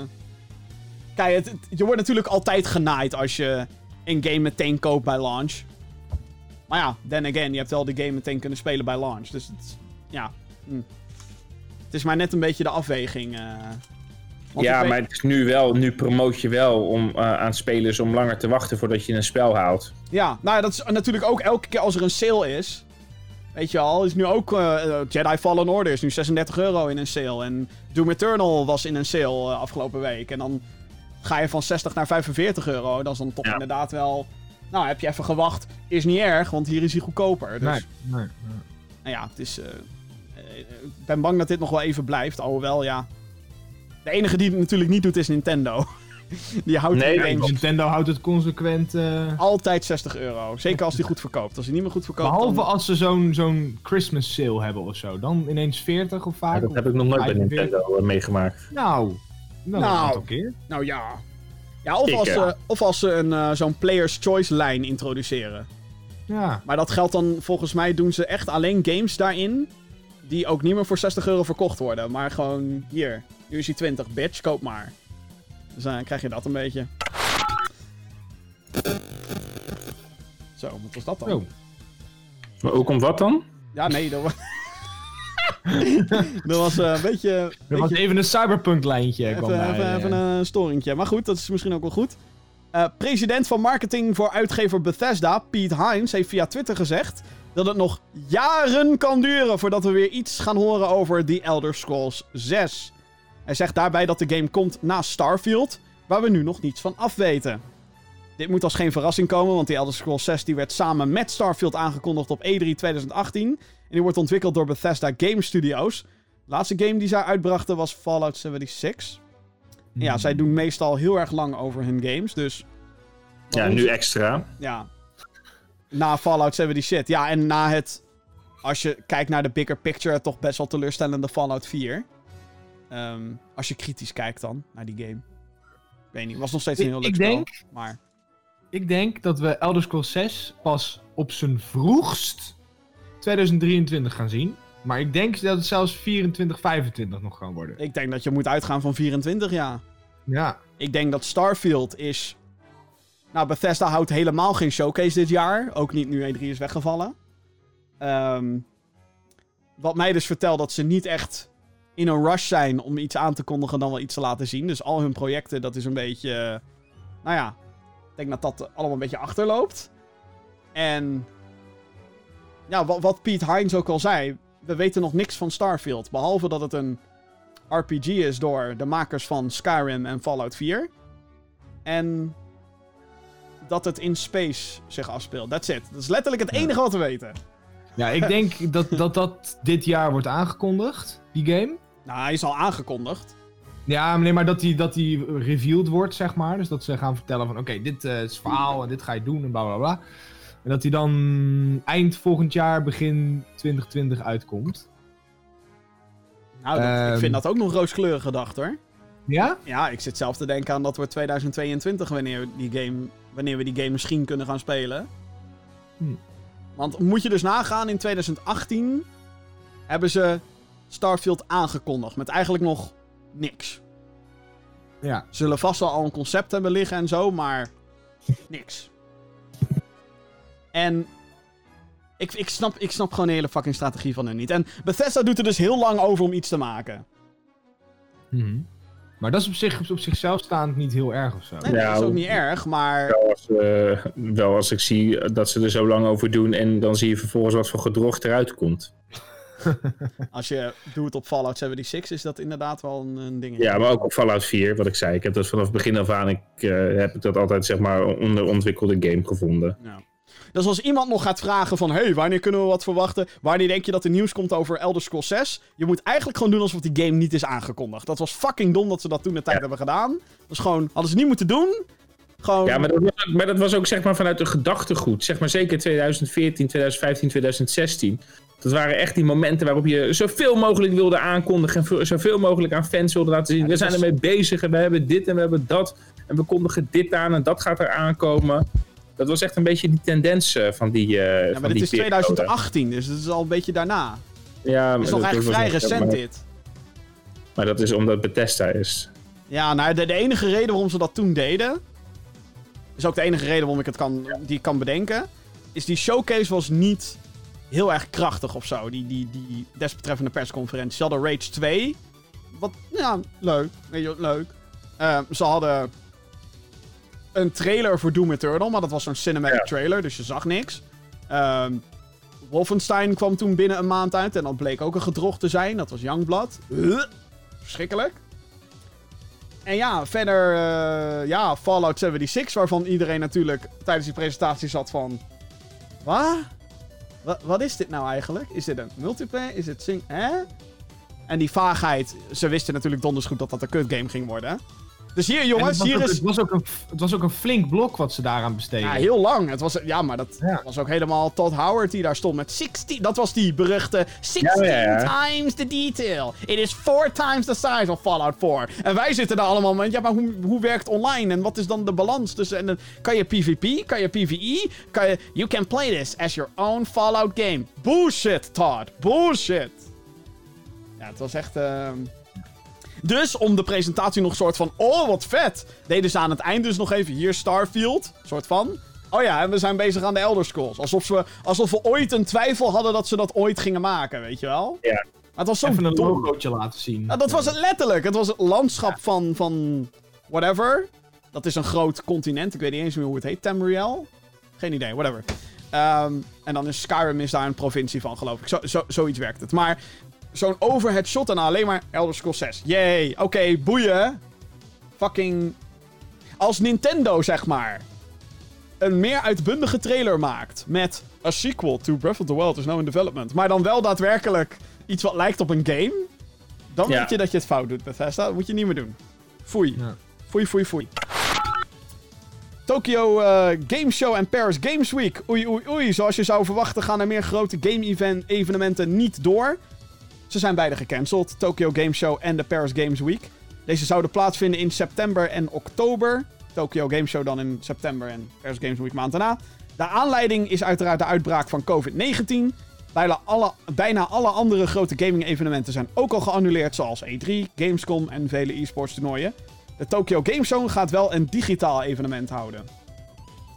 Kijk, het, het- je wordt natuurlijk altijd genaaid als je een game meteen koopt bij launch. Maar ja, then again, je hebt wel de game meteen kunnen spelen bij launch. Dus het, ja. hm. Het is maar net een beetje de afweging. eh. Ja, weet- maar het is nu wel, nu promoot je wel om, eh, aan spelers om langer te wachten voordat je een spel haalt. Ja, nou ja, dat is natuurlijk ook elke keer als er een sale is. Weet je al, is nu ook eh, Jedi Fallen Order is nu 36 euro in een sale. En Doom Eternal was in een sale afgelopen week. En dan ga je van 60 naar 45 euro. Dat is dan toch Ja. inderdaad wel... Nou, heb je even gewacht. Is niet erg, want hier is hij goedkoper. Dus Nee, nee, nee. nou ja, het is... eh, eh, ik ben bang dat dit nog wel even blijft. Alhoewel, ja... De enige die het natuurlijk niet doet is Nintendo. <laughs> die houdt Nee, games Nintendo houdt het consequent. eh, altijd 60 euro. Zeker als die goed verkoopt. Als hij niet meer goed verkoopt, behalve dan... als ze zo'n zo'n Christmas sale hebben of zo. Dan ineens 40 of Ja, vaak. dat heb ik nog nooit bij 45. Nintendo meegemaakt. Nou, nou, Nou. een keer. Nou ja. Ja, of, Ik, als, ze, of als ze een, eh, zo'n Player's Choice lijn introduceren. Ja. Maar dat geldt dan, volgens mij doen ze echt alleen games daarin... die ook niet meer voor 60 euro verkocht worden. Maar gewoon, hier, nu is hij 20, bitch, koop maar. Dus dan krijg je dat een beetje. Zo, wat was dat dan? Oh. Maar hoe komt wat dan? Ja, nee, dat was... <laughs> dat was eh, een beetje... Dat was even een cyberpunk lijntje. kwam Even, eh. even een storingje. Maar goed, dat is misschien ook wel goed. Eh, president van marketing voor uitgever Bethesda, Pete Hines, heeft via Twitter gezegd dat het nog jaren kan duren voordat we weer iets gaan horen over The Elder Scrolls 6. Hij zegt daarbij dat de game komt na Starfield, waar we nu nog niets van afweten. Dit moet als geen verrassing komen, want The Elder Scrolls 6 die werd samen met Starfield aangekondigd op E E3 2018. En die wordt ontwikkeld door Bethesda Game Studios. De laatste game die zij uitbrachten was Fallout 76. Ja, zij doen meestal heel erg lang over hun games, dus... Ja, nu extra. Ja. Na Fallout 76. Ja, en na het... Als je kijkt naar de bigger picture, toch best wel teleurstellende Fallout 4. Ehm, als je kritisch kijkt dan, naar die game. Ik weet niet, was nog steeds een heel leuk ik spel, denk- Maar, Ik denk dat we Elder Scrolls 6 pas op zijn vroegst 2023 gaan zien. Maar ik denk dat het zelfs 24, 25 nog gaan worden. ik denk dat je moet uitgaan van 24 jaar. Ja. Ik denk dat Starfield is... Nou, Bethesda houdt helemaal geen showcase dit jaar. Ook niet nu E3 is weggevallen. Ehm, wat mij dus vertelt dat ze niet echt in een rush zijn om iets aan te kondigen dan wel iets te laten zien. Dus al hun projecten, dat is een beetje... eh, nou ja, denk dat dat allemaal een beetje achterloopt. En... Ja, wat, wat Pete Hines ook al zei. We weten nog niks van Starfield. Behalve dat het een RPG is door de makers van Skyrim en Fallout 4. En dat het in space zich afspeelt. That's it. Dat is letterlijk het enige wat we weten. Ja, ik denk <laughs> dat, dat dat dit jaar wordt aangekondigd, die game. Nou, hij is al aangekondigd. Ja, maar nee, maar dat die, dat die revealed wordt, zeg maar. Dus dat ze gaan vertellen van, oké, dit eh, is het verhaal en dit ga je doen en bla bla bla. En dat die dan eind volgend jaar, begin 2020 uitkomt. Nou, dat- ik Ehm. vind dat ook nog rooskleurig gedacht hoor. Ja? Ja, ik zit zelf te denken aan dat wordt 2022 wanneer, we die game, wanneer we die game misschien kunnen gaan spelen. Hm. Want moet je dus nagaan, in 2018 hebben ze Starfield aangekondigd met eigenlijk nog niks. Ja. Ze zullen vast wel al een concept hebben liggen en zo, maar niks. En ik, ik, snap, ik snap gewoon de hele fucking strategie van hen niet. En Bethesda doet er dus heel lang over om iets te maken. Mhm. Maar dat is op, zich, op zichzelf staand niet heel erg of zo. Nee, Ja, dat is ook niet erg, maar... Wel als, eh, wel als ik zie dat ze er zo lang over doen en dan zie je vervolgens wat voor gedrocht eruit komt. <laughs> Als je doet op Fallout 76, is dat inderdaad wel een, een ding. Ja, maar ook op Fallout 4, wat ik zei. Ik heb dat vanaf het begin af aan, ik, eh, heb ik dat altijd zeg maar onderontwikkelde game gevonden. Ja. Dus als iemand nog gaat vragen van... hey, wanneer kunnen we wat verwachten? Wanneer denk je dat er nieuws komt over Elder Scrolls 6? Je moet eigenlijk gewoon doen alsof die game niet is aangekondigd. Dat was fucking dom dat ze dat toen de tijd Ja. hebben gedaan. Dat is gewoon... Hadden ze niet moeten doen. Gewoon... Ja, maar dat, was, maar dat was ook zeg maar vanuit een gedachtegoed. Zeg maar zeker 2014, 2015, 2016. Dat waren echt die momenten waarop je zoveel mogelijk wilde aankondigen. En veel- zoveel mogelijk aan fans wilde laten zien. Ja, we dat zijn ermee bezig en we hebben dit en we hebben dat. En we kondigen dit aan en dat gaat er aankomen. Dat was echt een beetje die tendens eh, van die. eh Ja, maar dit die is periode. 2018, dus het is al een beetje daarna. Ja, Het is nog dat- dat eigenlijk vrij recent maar, dit. maar dat is omdat Bethesda is. Ja, nou, de, de enige reden waarom ze dat toen deden... is ook de enige reden waarom ik het kan, die ik kan bedenken... is die showcase was niet heel erg krachtig of zo. Die, die, die desbetreffende persconferentie. Ze hadden Rage 2. Wat, ja, leuk. Weet je, wat, leuk. Ehm, ze hadden een trailer voor Doom Eternal, maar dat was zo'n cinematic Ja. trailer, dus je zag niks. Ehm, Wolfenstein kwam toen binnen een maand uit en dat bleek ook een gedrocht te zijn. Dat was Youngblood. Verschrikkelijk. En ja, verder, eh, ja, Fallout 76, waarvan iedereen natuurlijk tijdens die presentatie zat van... Wat? Wat, is dit nou eigenlijk? Is dit een multiplayer? Is het sing... Hè? En die vaagheid, ze wisten natuurlijk donders goed dat dat een kutgame ging worden. Dus hier En jongens, het, was hier ook, is... het, was ook een, het was ook een flink blok wat ze daaraan besteden. Ja, heel lang. Het was, ja, maar dat Ja. was ook helemaal Todd Howard die daar stond met 16. Dat was die beruchte 16 Ja, ja, ja. times the detail. It is four times the size of Fallout 4. En wij zitten daar allemaal met, ja, maar hoe, hoe werkt online? En wat is dan de balans tussen... En dan, kan je PvP? Kan je PvE? Kan je... You can play this as your own Fallout game. Bullshit, Todd. Bullshit. Ja, het was echt... ehm, Dus om de presentatie nog soort van, oh wat vet, deden ze aan het eind dus nog even hier Starfield, soort van. Oh ja, en we zijn bezig aan de Elder Scrolls. Alsof we, alsof we ooit een twijfel hadden dat ze dat ooit gingen maken, weet je wel? Ja. Maar het was zo Even een dom. logootje laten zien. Dat was het letterlijk. Het was het landschap van, van whatever. Dat is een groot continent. Ik weet niet eens meer hoe het heet. Tamriel? Geen idee, whatever. Ehm, en dan is Skyrim is daar een provincie van, geloof ik. Zo, zo, zoiets werkt het. Maar zo'n overhead shot en alleen maar Elder Scrolls 6. Yay, oké, boeien. Fucking... Als Nintendo, zeg maar, een meer uitbundige trailer maakt met a sequel to Breath of the Wild is now in development, maar dan wel daadwerkelijk iets wat lijkt op een game, dan Ja. weet je dat je het fout doet, Bethesda. Dat moet je niet meer doen. Foei. Ja. Foei, foei, foei. Tokyo eh, Game Show en Paris Games Week. Oei, oei, oei. Zoals je zou verwachten gaan er meer grote game-evenementen niet door. Ze zijn beide gecanceld. Tokyo Game Show en de Paris Games Week. Deze zouden plaatsvinden in september en oktober. Tokyo Game Show dan in september en Paris Games Week maand daarna. De aanleiding is uiteraard de uitbraak van COVID-19. Bijna alle, bijna alle andere grote gaming-evenementen zijn ook al geannuleerd, zoals E3, Gamescom en vele e-sports toernooien. De Tokyo Game Show gaat wel een digitaal evenement houden.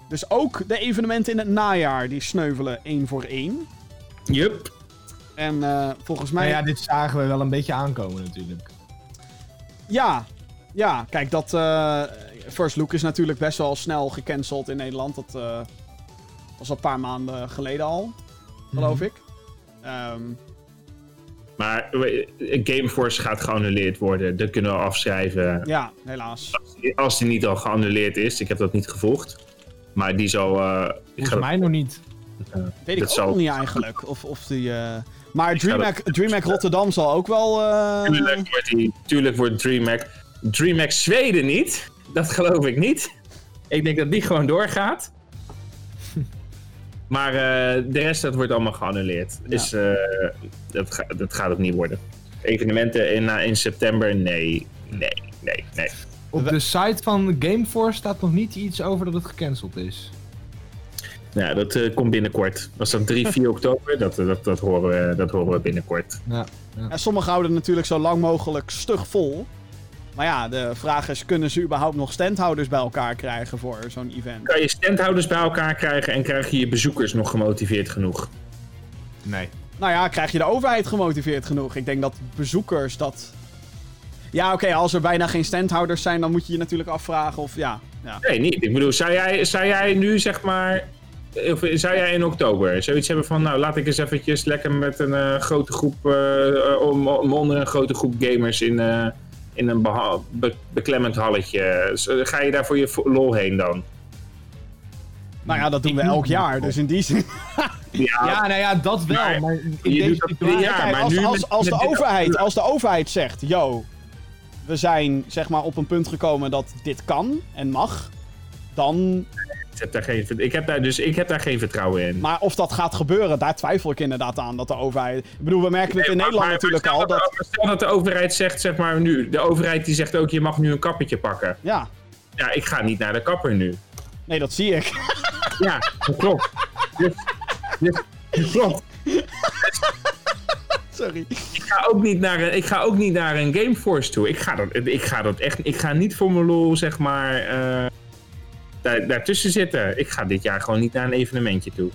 Dus ook de evenementen in het najaar, die sneuvelen één voor één. Yup. En eh, volgens mij... Nou ja, dit zagen we wel een beetje aankomen natuurlijk. Ja, ja, kijk, dat eh, First Look is natuurlijk best wel snel gecanceld in Nederland. Dat eh, was al een paar maanden geleden al, geloof Mhm. ik. Ehm, Maar Gameforce gaat geannuleerd worden. Dat kunnen we afschrijven. ja, helaas. Als die niet al geannuleerd is. Ik heb dat niet gevolgd. Maar die zal... eh, ik Volgens mij nog niet. Weet ik Dat ook zal- nog niet eigenlijk. Of, of die, eh, Maar DreamHack, DreamHack Rotterdam zal ook wel... eh, Tuurlijk wordt, die, tuurlijk wordt DreamHack... DreamHack Zweden niet. Dat geloof ik niet. Ik denk dat die gewoon doorgaat. <laughs> Maar eh, de rest, dat wordt allemaal geannuleerd. Ja. Dus eh, dat, ga- dat gaat het niet worden. Evenementen in, in september? Nee. Nee, nee, nee. Op de site van Gameforce staat nog niet iets over dat het gecanceld is. Nou, dat eh, komt binnenkort. Was dat 3, 4 <laughs> oktober? Dat, eh, dat, dat, horen we, dat horen we binnenkort. Ja. Ja, sommigen houden het natuurlijk zo lang mogelijk stug vol. Maar ja, de vraag is, kunnen ze überhaupt nog standhouders bij elkaar krijgen voor zo'n event? Kan je standhouders bij elkaar krijgen en krijg je je bezoekers nog gemotiveerd genoeg? Nee. Nou ja, krijg je de overheid gemotiveerd genoeg? Ik denk dat bezoekers dat... Ja, oké, als er bijna geen standhouders zijn, dan moet je je natuurlijk afvragen of ja... ja. Nee, niet. Ik bedoel, zou jij, zou jij nu zeg maar. Of zou jij in oktober zoiets hebben van, nou laat ik eens eventjes lekker met een eh, grote groep, eh, om, om onder een grote groep gamers in, eh, in een be- beklemmend halletje. Zo, Ga je daar voor je lol heen dan? Nou ja, dat doen we elk jaar, dus in die zin... Ja, <laughs> Ja, nou ja, dat wel. Maar Maar, in je deze doet dat drie situatie... jaar. Kijk, maar als, nu als, met- als, de overheid, als de overheid zegt, yo, we zijn zeg maar op een punt gekomen dat dit kan en mag, dan... Ik heb, daar geen, ik, heb daar dus, ik heb daar geen vertrouwen in. Maar of dat gaat gebeuren, daar twijfel ik inderdaad aan dat de overheid... Ik bedoel, we merken het in Nee, Nederland maar natuurlijk al, dat, dat... de- Stel dat de overheid zegt, zeg maar nu, de overheid die zegt ook, je mag nu een kappertje pakken. Ja, Ja, ik ga niet naar de kapper nu. nee, dat zie ik. Ja, dat klopt. Dus, dus, dat klopt. Sorry. Ik ga ook niet naar een, ik ga ook niet naar een Gameforce toe. Ik ga dat, ik ga dat echt, ik ga niet voor mijn lol, zeg maar, eh, daar, daartussen zitten. Ik ga dit jaar gewoon niet naar een evenementje toe.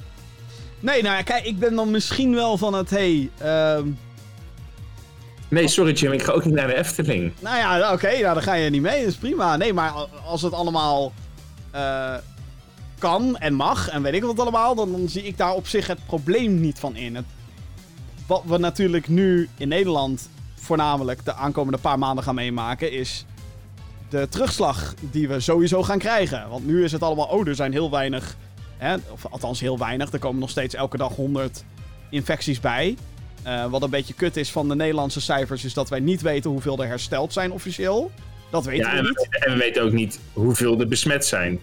Nee, nou ja, kijk, ik ben dan misschien wel van het, hey, ehm, Nee, sorry Jim, ik ga ook niet naar de Efteling. nou ja, oké, nou, dan ga je niet mee, dat is prima. Nee, maar als het allemaal eh, kan en mag en weet ik wat allemaal, dan, dan zie ik daar op zich het probleem niet van in. Het, wat we natuurlijk nu in Nederland voornamelijk de aankomende paar maanden gaan meemaken, is de terugslag die we sowieso gaan krijgen. Want nu is het allemaal, oh, er zijn heel weinig, hè, of althans heel weinig, er komen nog steeds elke dag 100 infecties bij. Eh, wat een beetje kut is van de Nederlandse cijfers, is dat wij niet weten hoeveel er hersteld zijn officieel. Dat weten Ja, we en, niet. we- en we weten ook niet hoeveel er besmet zijn.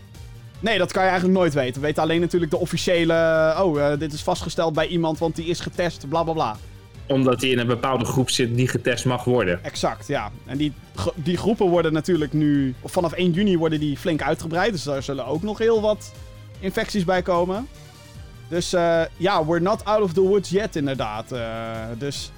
Nee, dat kan je eigenlijk nooit weten. We weten alleen natuurlijk de officiële. Oh, eh, dit is vastgesteld bij iemand, want die is getest, bla bla bla. Omdat hij in een bepaalde groep zit die getest mag worden. Exact, ja. En die, die groepen worden natuurlijk nu. Vanaf 1 juni worden die flink uitgebreid. Dus daar zullen ook nog heel wat infecties bij komen. Dus eh, ja, we're not out of the woods yet, inderdaad. Eh, dus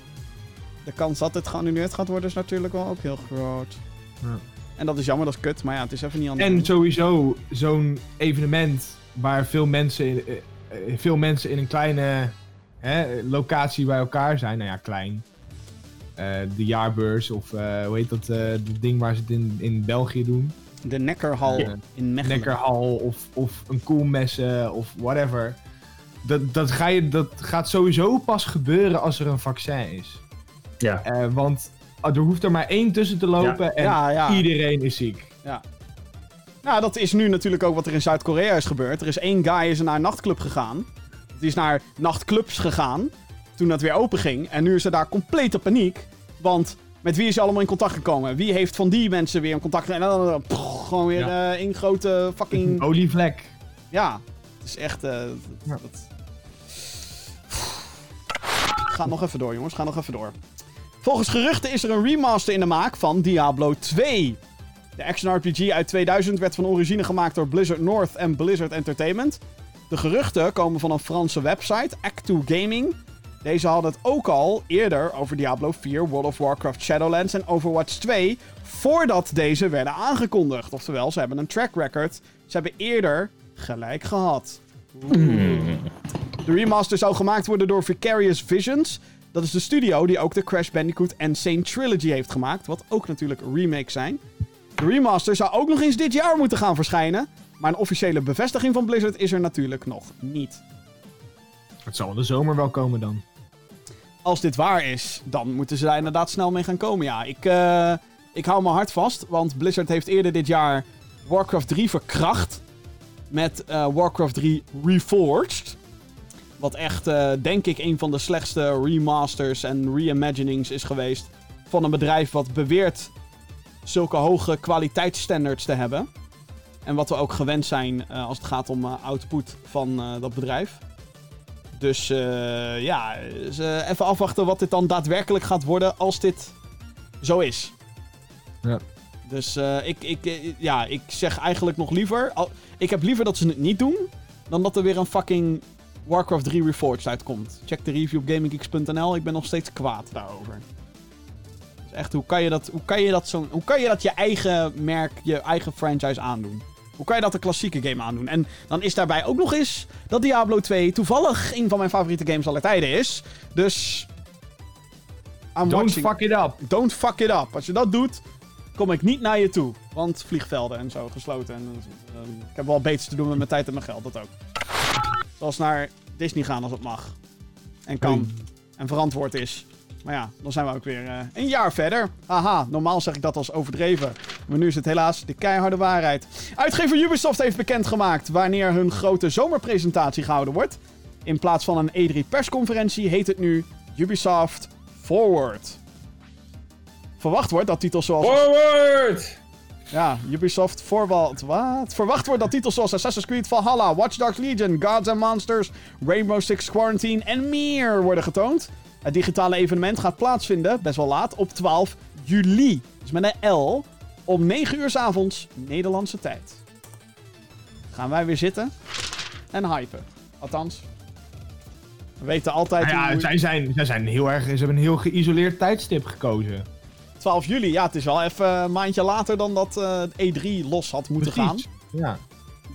de kans dat het geannuleerd gaat worden is natuurlijk wel ook heel groot. Ja. En dat is jammer, dat is kut. Maar ja, het is even niet anders. En sowieso zo'n evenement waar veel mensen, in, eh, veel mensen in een kleine hè, locatie bij elkaar zijn. Nou ja, klein. Eh, de jaarbeurs of eh, hoe heet dat eh dat ding waar ze het in, in België doen. De Nekkerhal Ja. in Mechelen. Nekkerhal of, of een koelmessen of whatever. Dat, dat, ga je, dat gaat sowieso pas gebeuren als er een vaccin is. Ja. Eh, want er hoeft er maar één tussen te lopen en Ja, ja. iedereen is ziek. Nou, dat is nu natuurlijk ook wat er in Zuid-Korea is gebeurd. Er is één guy is naar een nachtclub gegaan. Die is naar nachtclubs gegaan. Toen dat weer open ging. En nu is er daar complete paniek. Want met wie is hij allemaal in contact gekomen? Wie heeft van die mensen weer in contact gekomen? En dan eh, pff, gewoon weer Ja. eh één grote fucking... <laughs> Olievlek. Ja, het is echt... eh, Ja. dat... Ga nog even door, jongens. Ga nog even door. Volgens geruchten is er een remaster in de maak van Diablo 2. De action RPG uit 2000 werd van origine gemaakt door Blizzard North en Blizzard Entertainment. De geruchten komen van een Franse website, Act2 Gaming. Deze hadden het ook al eerder over Diablo 4, World of Warcraft Shadowlands en Overwatch 2, voordat deze werden aangekondigd. Oftewel, ze hebben een track record. Ze hebben eerder gelijk gehad. De remaster zou gemaakt worden door Vicarious Visions. Dat is de studio die ook de Crash Bandicoot Insane Trilogy heeft gemaakt. Wat ook natuurlijk remakes zijn. De remaster zou ook nog eens dit jaar moeten gaan verschijnen. Maar een officiële bevestiging van Blizzard is er natuurlijk nog niet. Het zal in de zomer wel komen dan. Als dit waar is, dan moeten ze daar inderdaad snel mee gaan komen. Ja, ik, eh, ik hou mijn hart vast. Want Blizzard heeft eerder dit jaar Warcraft 3 verkracht. Met eh, Warcraft 3 Reforged. Wat echt, eh, denk ik, een van de slechtste remasters en reimaginings is geweest. Van een bedrijf wat beweert zulke hoge kwaliteitsstandards te hebben. En wat we ook gewend zijn eh, als het gaat om eh, output van eh, dat bedrijf. Dus ja, dus, even afwachten wat dit dan daadwerkelijk gaat worden als dit zo is. Ja. Dus ik, ik, ja, ik zeg eigenlijk nog liever... al- ik heb liever dat ze het niet doen... dan dat er weer een fucking Warcraft 3 Reforged uitkomt. Check de review op gaminggeeks.nl. Ik ben nog steeds kwaad daarover. Dus echt, hoe kan je dat, hoe kan je dat, zo, hoe kan je, dat je eigen merk, je eigen franchise aandoen? Hoe kan je dat een klassieke game aandoen? En dan is daarbij ook nog eens dat Diablo 2 toevallig een van mijn favoriete games aller tijden is. Dus... I'm Don't watching. fuck it up. Don't fuck it up. Als je dat doet, kom ik niet naar je toe. Want vliegvelden en zo gesloten. En, eh, ik heb wel beters te doen met mijn tijd en mijn geld, dat ook. Zoals naar Disney gaan als het mag. En kan. En verantwoord is. Maar ja, dan zijn we ook weer eh, een jaar verder. Haha, normaal zeg ik dat als overdreven. Maar nu is het helaas de keiharde waarheid. Uitgever Ubisoft heeft bekendgemaakt wanneer hun grote zomerpresentatie gehouden wordt. In plaats van een E3 persconferentie heet het nu Ubisoft Forward. Verwacht wordt dat titels zoals... Forward! Ja, Ubisoft Forward. Wat? Verwacht wordt dat titels zoals Assassin's Creed Valhalla, Watch Dogs Legion, Gods and Monsters, Rainbow Six Quarantine en meer worden getoond. Het digitale evenement gaat plaatsvinden, best wel laat, op 12 juli. Dus met een L, om 9 uur 's avonds Nederlandse tijd. Gaan wij weer zitten en hypen. Althans, we weten altijd... Nou ja, hoe- zij zijn, zij zijn heel erg, ze hebben een heel geïsoleerd tijdstip gekozen. 12 juli, ja, het is wel even een maandje later dan dat eh E3 los had moeten gaan. Ja.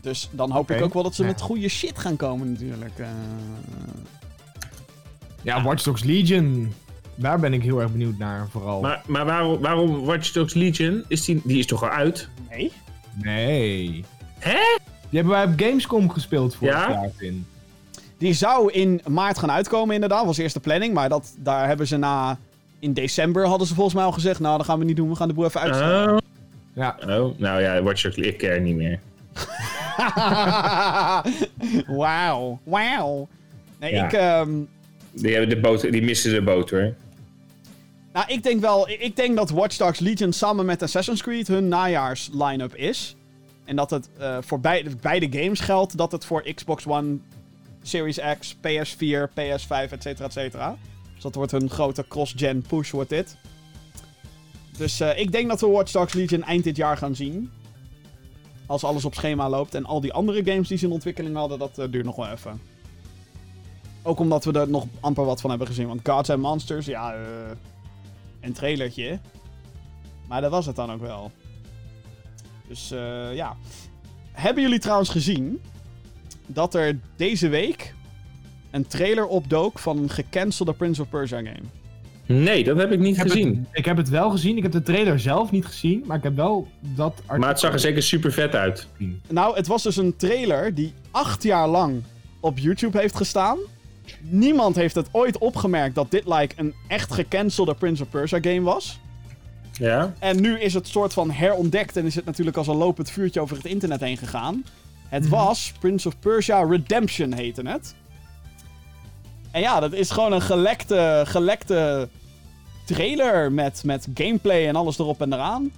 Dus dan hoop ik ook wel dat ze Ja. met goede shit gaan komen natuurlijk. Eh, Ja, Watch Dogs Legion. Daar ben ik heel erg benieuwd naar, vooral. Maar, maar waarom, waarom Watch Dogs Legion? Is die, die is toch al uit? nee? Nee. Hè? Die hebben wij op Gamescom gespeeld vorig Ja? jaar, Vin. Die zou in maart gaan uitkomen inderdaad, was eerst de planning. Maar dat, daar hebben ze na... In december hadden ze volgens mij al gezegd... Nou, dat gaan we niet doen, we gaan de boel even uitstellen. Oh. Ja. oh, nou ja, Watch Dogs, ik ken niet meer. <laughs> Wauw, wauw. Nee, Ja. ik... ehm, Die, hebben de boot, die missen de boot hoor. Nou, ik denk wel... Ik denk dat Watch Dogs Legion samen met Assassin's Creed hun najaars line-up is. En dat het eh, voor beide, games geldt dat het voor Xbox One, Series X, PS4, PS5, et cetera, et cetera. Dus dat wordt hun grote cross-gen push, wordt dit. Dus eh, ik denk dat we Watch Dogs Legion eind dit jaar gaan zien. Als alles op schema loopt. En al die andere games die ze in ontwikkeling hadden, dat eh, duurt nog wel even. Ook omdat we er nog amper wat van hebben gezien. Want Gods and Monsters, ja, eh een trailertje. Maar dat was het dan ook wel. Dus eh, ja. Hebben jullie trouwens gezien dat er deze week een trailer opdook van een gecancelde Prince of Persia game? Nee, dat heb ik niet Ik heb, gezien. het, ik heb het wel gezien. Ik heb de trailer zelf niet gezien. Maar ik heb wel dat artikel Maar het zag er zeker super vet uit. Nou, het was dus een trailer die acht jaar lang op YouTube heeft gestaan. Niemand heeft het ooit opgemerkt dat dit like een echt gecancelde Prince of Persia game was. Ja? En nu is het soort van herontdekt en is het natuurlijk als een lopend vuurtje over het internet heen gegaan. Het was Prince of Persia Redemption heette het. En ja, dat is gewoon een gelekte, gelekte trailer met, met gameplay en alles erop en eraan.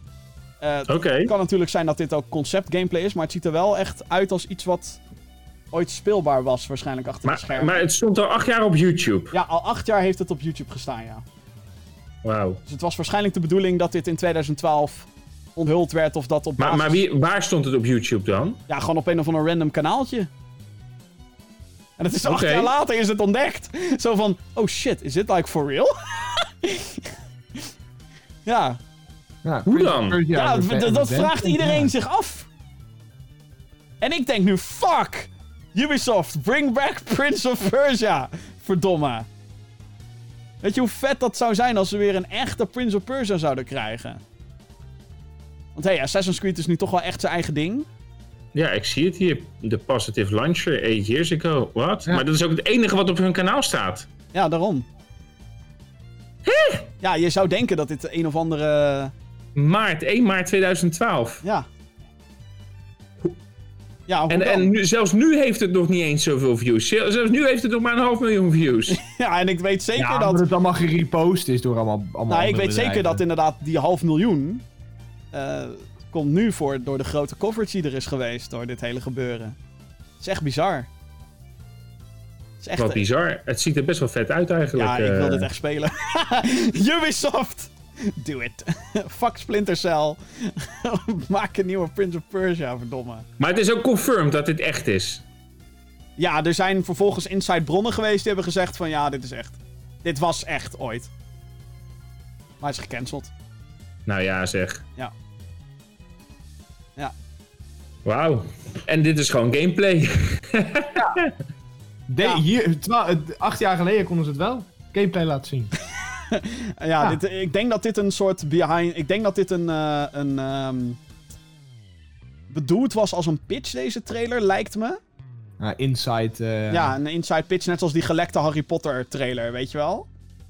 Oké. Het kan natuurlijk zijn dat dit ook concept gameplay is, maar het ziet er wel echt uit als iets wat ooit speelbaar was, waarschijnlijk achter de Maar, schermen. maar het stond al acht jaar op YouTube. Ja, al acht jaar heeft het op YouTube gestaan, ja. Wauw. Dus het was waarschijnlijk de bedoeling dat dit in 2012 onthuld werd of dat op Maar, basis... maar wie, waar stond het op YouTube dan? Ja, gewoon op een of ander random kanaaltje. En het is acht jaar later is het ontdekt. Zo van, oh shit, is dit like for real? <laughs> ja, Ja, Hoe dan? ja Revenge- d- dat vraagt iedereen ja. zich af. En ik denk nu, fuck! Ubisoft, bring back Prince of Persia. Verdomme. Weet je hoe vet dat zou zijn als we weer een echte Prince of Persia zouden krijgen? Want hey, Assassin's Creed is nu toch wel echt zijn eigen ding. Ja, ik zie het hier. De Positive Launcher, 8 years ago. Wat? Ja. Maar dat is ook het enige wat op hun kanaal staat. Ja, daarom. Ja, je zou denken dat dit een of andere... Maart, 1 maart 2012. Ja. Ja, En, en nu, zelfs nu heeft het nog niet eens zoveel views. Zel- Zelfs nu heeft het nog maar een half miljoen views. <laughs> ja, en ik weet zeker Ja, dat... omdat het allemaal gerepost is door allemaal, allemaal Nou, ik weet zeker dat inderdaad die half miljoen... eh, komt nu voor door de grote coverage die er is geweest door dit hele gebeuren. Het is echt bizar. Het is echt... Wat bizar. Het ziet er best wel vet uit eigenlijk. ja, ik wil eh. dit echt spelen. <laughs> Ubisoft! <laughs> Do it. <laughs> Fuck Splinter Cell. <laughs> Maak een nieuwe Prince of Persia, verdomme. Maar het is ook confirmed dat dit echt is. Ja, er zijn vervolgens inside bronnen geweest die hebben gezegd van ja, dit is echt. Dit was echt ooit. Maar het is gecanceld. Nou ja, zeg. Ja. Ja. Wauw. En dit is gewoon gameplay. De, Ja. hier, twa- eh, acht jaar geleden konden ze het wel. Gameplay laten zien. <laughs> Ja, Ja. Dit, ik denk dat dit een soort behind... Ik denk dat dit een... eh, een ehm, bedoeld was als een pitch, deze trailer, lijkt me. Ja, Inside. eh, Ja, een inside pitch, net zoals die gelekte Harry Potter trailer, weet je wel?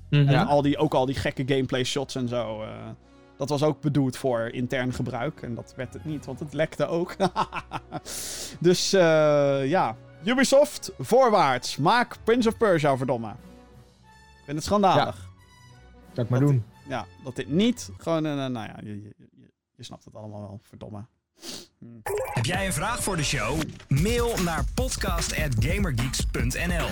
Mhm. En al die, ook al die gekke gameplay shots en zo. eh, dat was ook bedoeld voor intern gebruik. En dat werd het niet, want het lekte ook. <laughs> dus eh, ja. Ubisoft, voorwaarts. Maak Prince of Persia, verdomme. Ik vind het schandalig. Zou ik maar Dat- doen. Ja, dat dit niet gewoon een... een- nou ja, je, je, je, je snapt het allemaal wel, verdomme. Heb jij een vraag voor de show? Mail naar podcast@gamergeeks.nl.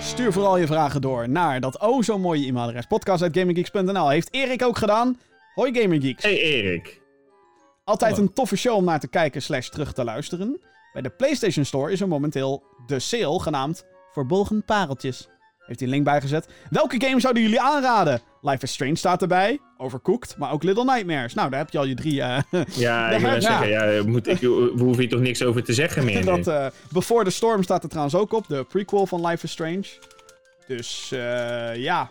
Stuur vooral je vragen door naar dat oh zo mooie e-mailadres. podcast.gaminggeeks.nl Heeft Erik ook gedaan. Hoi Gamergeeks. Hey Erik. Altijd Hallo. een toffe show om naar te kijken slash terug te luisteren. Bij de PlayStation Store is er momenteel de sale genaamd Verbolgen Pareltjes. Heeft hij een link bijgezet. Welke game zouden jullie aanraden? Life is Strange staat erbij. Overcooked, maar ook Little Nightmares. Nou, daar heb je al je drie. eh, <laughs> Ja, ik wil Ja. zeggen, ja, moet ik, we hoeven hier toch niks over te zeggen meer. dat, eh, Before the Storm staat er trouwens ook op. De prequel van Life is Strange. Dus eh, ja.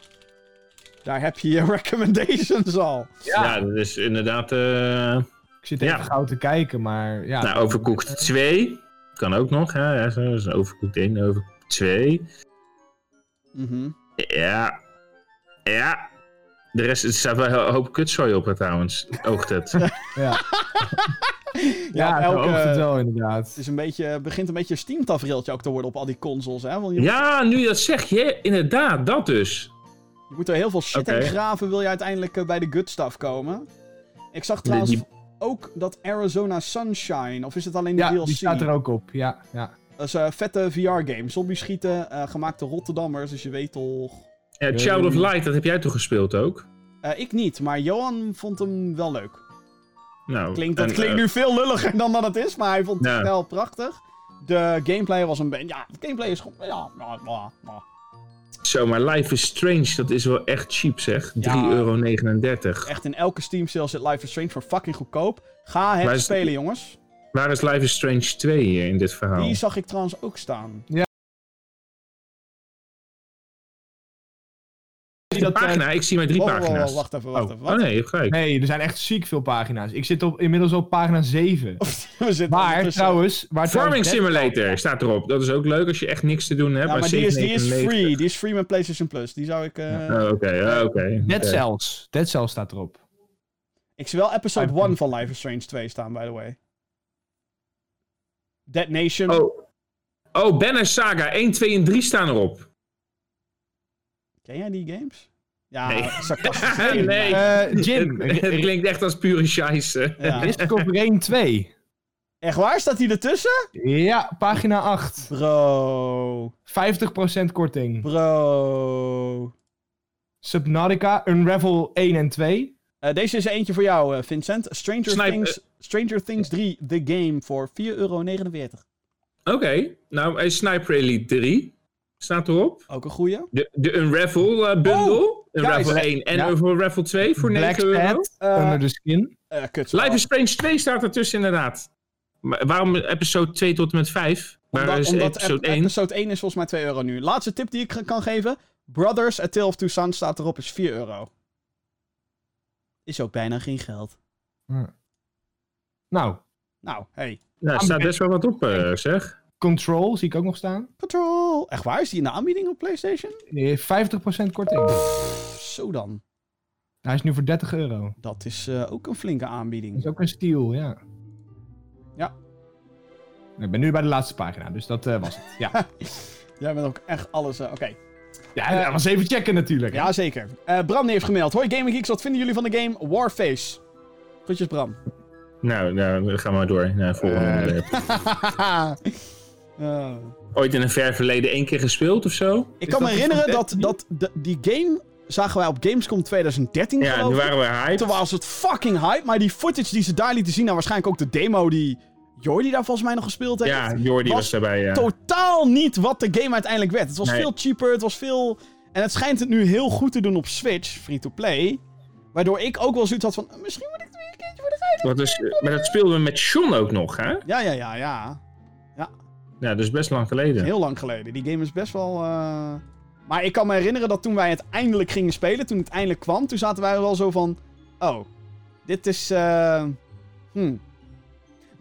Daar heb je je <laughs> recommendations al. ja. dat is inderdaad... eh Ik zit even Ja. gauw te kijken, maar ja. nou, Overcooked 2 kan ook nog. Hè? Ja, zo is Overcooked 1, Overcooked 2. Mhm. Ja. Ja. De rest, er staat wel een hoop kutzooi op, trouwens. Oogt het. <laughs> Ja, <laughs> Ja, ja elke- oogt het wel inderdaad. Het is een beetje, begint een beetje een Steam-tafereeltje ook te worden op al die consoles. Hè? Want je, ja, nu dat zeg je, inderdaad, dat dus. je moet er heel veel shit in graven, wil je uiteindelijk eh, bij de good stuff komen. Ik zag trouwens die- ook dat Arizona Sunshine, of is het alleen de Ja, DLC? die staat er ook op. Ja, ja. Dat is een vette VR-game. Zombie schieten, eh, gemaakt door Rotterdammers, dus je weet toch... Ja, Child of Light, dat heb jij toch gespeeld ook? Eh, ik niet, maar Johan vond hem wel leuk. Nou, Klinkt, dat en, klinkt eh, nu veel lulliger dan dat het is, maar hij vond het wel prachtig. De gameplay was een beetje... Ja, de gameplay is gewoon... Ja, ja, ja, ja. Zo, maar Life is Strange, dat is wel echt cheap zeg. 3,39 Ja. euro. Echt in elke Steam sale zit Life is Strange voor fucking goedkoop. Ga het Maar spelen, jongens. Waar is Life is Strange 2 hier in dit verhaal? Die zag ik trouwens ook staan. Zie Een dat, eh, pagina, ik zie maar drie Oh, oh, oh, pagina's. wacht even, wacht Oh. even. Oh nee, je hebt gelijk. Nee, er zijn echt ziek veel pagina's. Ik zit op, inmiddels op pagina 7. <laughs> We zitten Maar trouwens... Waar Farming trouwens Simulator staat erop. Dat is ook leuk als je echt niks te doen hebt. Ja, maar die is, die is 7,99. free. Die is free met PlayStation Plus. Die zou ik... eh, Oh, Oké, ja, oké. Dead Oké. Cells. Dead Cells staat erop. Ik zie wel episode Vijf- 1 van Life is Strange 2 staan, by the way. Dead Nation. Oh. oh, Banner Saga 1, 2 en 3 staan erop. Ken jij die games? Ja, Nee. sarcastisch. <laughs> nee. Eh, Jim, Het, <laughs> het klinkt echt als pure scheisse. Ja. Risk of Rain 2. Echt waar? Staat die ertussen? Ja, pagina 8. Bro. 50% korting. Bro. Subnautica, Unravel 1 en 2. Eh, deze is eentje voor jou, eh, Vincent. Stranger, Snipe- Things, Stranger Things 3, The Game, voor 4,49 euro. Oké, nou, eh, Sniper Elite 3 staat erop. Ook een goeie. De, de Unravel eh, bundle. Oh, Unravel guys. 1 en Ja. Unravel 2 voor 9 Black euro. Pad, Eh, Under the Skin. Life is Strange 2 staat ertussen inderdaad. Maar waarom episode 2 tot en met 5? Waar Omdat, is omdat episode ep- 1? episode 1 is volgens mij 2 euro nu. Laatste tip die ik kan geven. Brothers, A Tale of Two Sons staat erop, is 4 euro. Is ook bijna geen geld. Nou, Nou, hey. Nou, er staat best wel wat op, eh, zeg. Control zie ik ook nog staan. Control. Echt waar? Is die in de aanbieding op PlayStation? Eh, 50% korting. Zo dan. Hij is nu voor 30 euro. Dat is eh, ook een flinke Dat aanbieding. is ook een steal, ja. Ja. Ik ben nu bij de laatste pagina, dus dat eh, was het. Ja, <laughs> Jij bent ook echt alles... eh, Oké. Ja dat was even checken natuurlijk. Ja, zeker. Eh, Bram heeft gemaild. Hoi Gaming Geeks, wat vinden jullie van de game Warface? Groetjes Bram. Nou, nou, we gaan maar door naar volgende. Eh, <laughs> Ooit in een ver verleden één keer gespeeld of zo? ik kan me herinneren dat, dat de- die game zagen wij op Gamescom 2013 Ja, ik. waren we hyped. Toen was het fucking hype, maar die footage die ze daar lieten zien, nou waarschijnlijk ook de demo die Jordi daar volgens mij nog gespeeld heeft. Ja, Jordi was, was daarbij, ja. Totaal niet wat de game uiteindelijk werd. Het was Nee. veel cheaper, het was veel... En het schijnt het nu heel goed te doen op Switch, free-to-play. Waardoor ik ook wel zoiets had van, misschien moet ik het weer een keertje voor de gein. Wat is, maar dat speelden we met Sean ook nog, hè? Ja, ja, ja, ja. Ja, dus best lang geleden. Heel lang geleden. Die game is best wel... eh, Maar ik kan me herinneren dat toen wij het eindelijk gingen spelen, toen het eindelijk kwam, toen zaten wij wel zo van... Oh, dit is... eh, Hmm.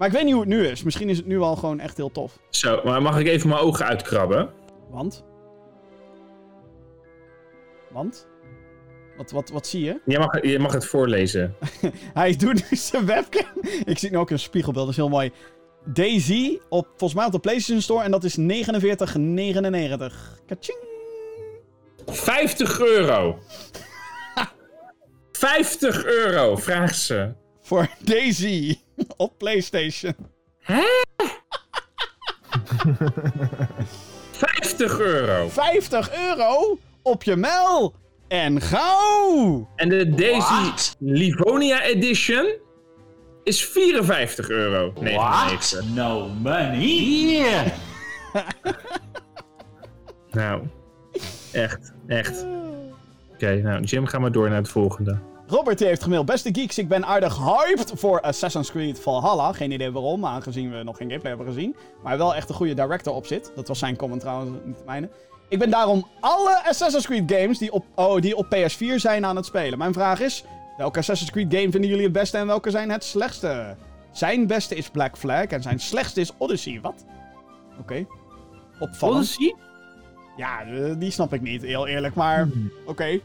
Maar ik weet niet hoe het nu is. Misschien is het nu al gewoon echt heel tof. Zo, maar mag ik even mijn ogen uitkrabben? Want? Want? Wat, wat, wat zie je? Je mag, je mag het voorlezen. <laughs> Hij doet nu zijn webcam. Ik zie nu ook een spiegelbeeld, dat is heel mooi. Daisy, op, volgens mij op de PlayStation Store, en dat is 49,99. Kaching! 50 euro. <laughs> 50 euro, vraagt ze. Voor <laughs> Daisy op PlayStation. 50 <laughs> euro. 50 euro op je mel. En gauw! En de Daisy Livonia Edition is 54 euro. 99. No money? Yeah. <laughs> Nou, Echt, echt. Oké, nou, Jim, ga maar door naar het volgende. Robert die heeft gemaild. Beste geeks, ik ben aardig hyped voor Assassin's Creed Valhalla. Geen idee waarom, aangezien we nog geen gameplay hebben gezien. Maar wel echt een goede director op zit. Dat was zijn comment trouwens, niet de mijne. Ik ben daarom alle Assassin's Creed games die op, oh, die op PS4 zijn aan het spelen. Mijn vraag is, welke Assassin's Creed game vinden jullie het beste en welke zijn het slechtste? Zijn beste is Black Flag en zijn slechtste is Odyssey. Wat? Oké. Opvallend. Odyssey? Ja, eh, die snap ik niet, heel eerlijk, maar oké. Eh,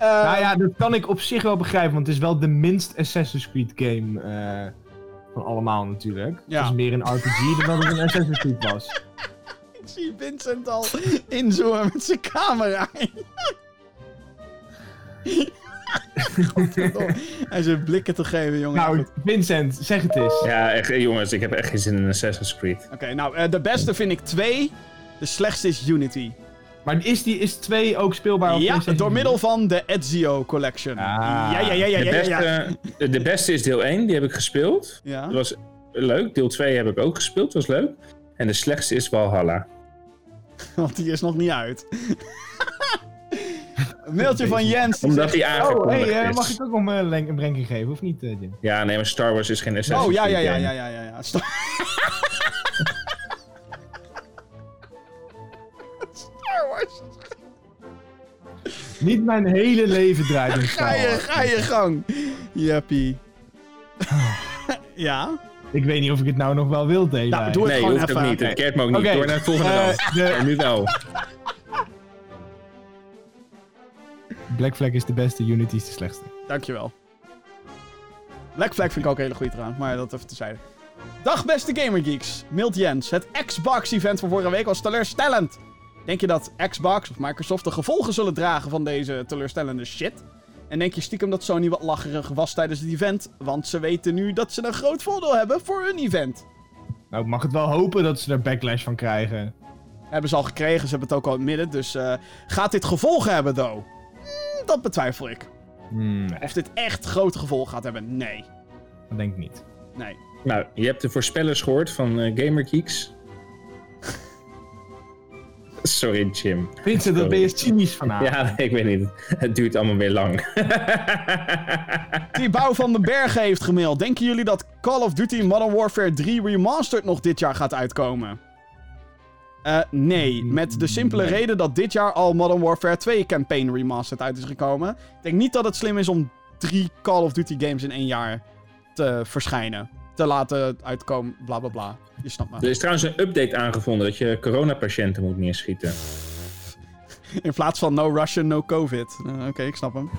Nou ja, dat kan ik op zich wel begrijpen, want het is wel de minst Assassin's Creed game eh, van allemaal natuurlijk. Ja. Het is meer een RPG dan dat het een Assassin's Creed was. <laughs> Ik zie Vincent al inzoomen met zijn camera. <laughs> Hij zijn blikken te geven, jongen. nou. Vincent, zeg het eens. Ja, echt, eh, jongens, ik heb echt geen zin in Assassin's Creed. Oké, nou, eh, de beste vind ik twee. De slechtste is Unity. Maar is die is 2 ook speelbaar op Ja, door 4? middel van de Ezio Collection. Ah. ja, ja, ja, ja, de, ja, beste, ja. de- de beste is deel 1, die heb ik gespeeld. Ja. Dat was leuk. Deel 2 heb ik ook gespeeld, was leuk. En de slechtste is Valhalla. Want die is nog niet uit. Een <laughs> mailtje van Jens. Omdat zegt- die Oh, aangekondigd hey, eh, is. mag ik ook om een lenk- een ranking geven, of niet, eh, Jim? Ja, nee, maar Star Wars is geen Assassin's Oh, ja, ja, ja, ja, ja, ja, ja. Star <laughs> Niet mijn hele leven draait <laughs> in Ga Star je, Wars. ga je gang. Jappie. ja? Ik weet niet of ik het nou nog wel wil delen. Nou, doe het Nee, gewoon hoeft even. ook niet. Het keert me ook niet. Oké, Door naar het volgende eh, dan. de- Maar nu wel. Black Flag is de beste, Unity is de slechtste. Dankjewel. Black Flag vind ik ook een hele goede trouwens, maar dat even tezijde. Dag beste gamergeeks. Milt Jens. Het Xbox-event van vorige week was teleurstellend. Denk je dat Xbox of Microsoft de gevolgen zullen dragen van deze teleurstellende shit? En denk je stiekem dat Sony wat lacherig was tijdens het event? Want ze weten nu dat ze een groot voordeel hebben voor hun event. Nou, ik mag het wel hopen dat ze er backlash van krijgen. Hebben ze al gekregen, ze hebben het ook al in het midden. Dus eh, gaat dit gevolgen hebben, though? Hmm, dat betwijfel ik. Hmm, Of dit echt grote gevolgen gaat hebben? Nee. dat denk ik niet. Nee. Nou, je hebt de voorspellers gehoord van eh, Gamergeeks. <laughs> Sorry, Jim. Vincent, dat ben je cynisch vanavond. Ja, <laughs> ik weet niet. Het duurt allemaal weer lang. Bouw van den Bergen heeft gemaild. Denken jullie dat Call of Duty Modern Warfare 3 Remastered nog dit jaar gaat uitkomen? Eh, nee. Met de simpele Nee. reden dat dit jaar al Modern Warfare 2 Campaign Remastered uit is gekomen. Ik denk niet dat het slim is om drie Call of Duty games in één jaar te verschijnen. Te laten uitkomen, bla bla bla. Je snapt me. Er is trouwens een update aangevonden dat je coronapatiënten moet neerschieten. <laughs> In plaats van no Russian, no COVID. Eh, Oké, ik snap hem. <laughs>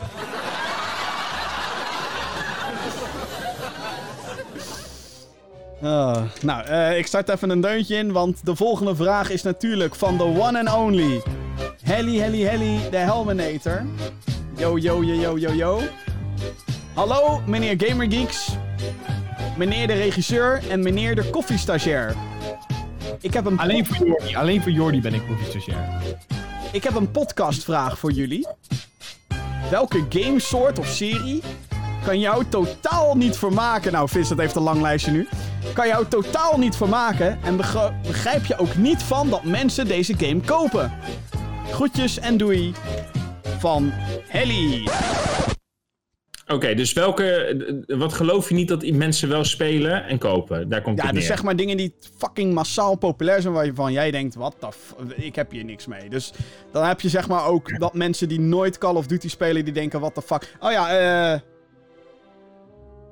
Ah, nou, eh, ik start even een deuntje in, want de volgende vraag is natuurlijk van de one and only. Helly, Helly, Helly, de Helminator. Yo, yo, yo, yo, yo, yo. Hallo, meneer Gamergeeks. Meneer de regisseur en meneer de koffiestagiair. Ik heb een Alleen voor Jordi, alleen voor Jordi ben ik proefstagiair. Ik heb een podcastvraag voor jullie. Welke gamesoort of serie kan jou totaal niet vermaken? Nou, Vincent heeft een lang lijstje nu. Kan jou totaal niet vermaken en begr- begrijp je ook niet van dat mensen deze game kopen? Groetjes en doei. Van Helly. Oké, dus welke. eh, Wat geloof je niet dat mensen wel spelen en kopen? Daar komt Ja, het dus neer. zeg maar dingen die fucking massaal populair zijn, waarvan jij denkt, wat de. Ik heb hier niks mee. Dus dan heb je zeg maar ook dat mensen die nooit Call of Duty spelen, die denken, wat de fuck... Oh ja, eh...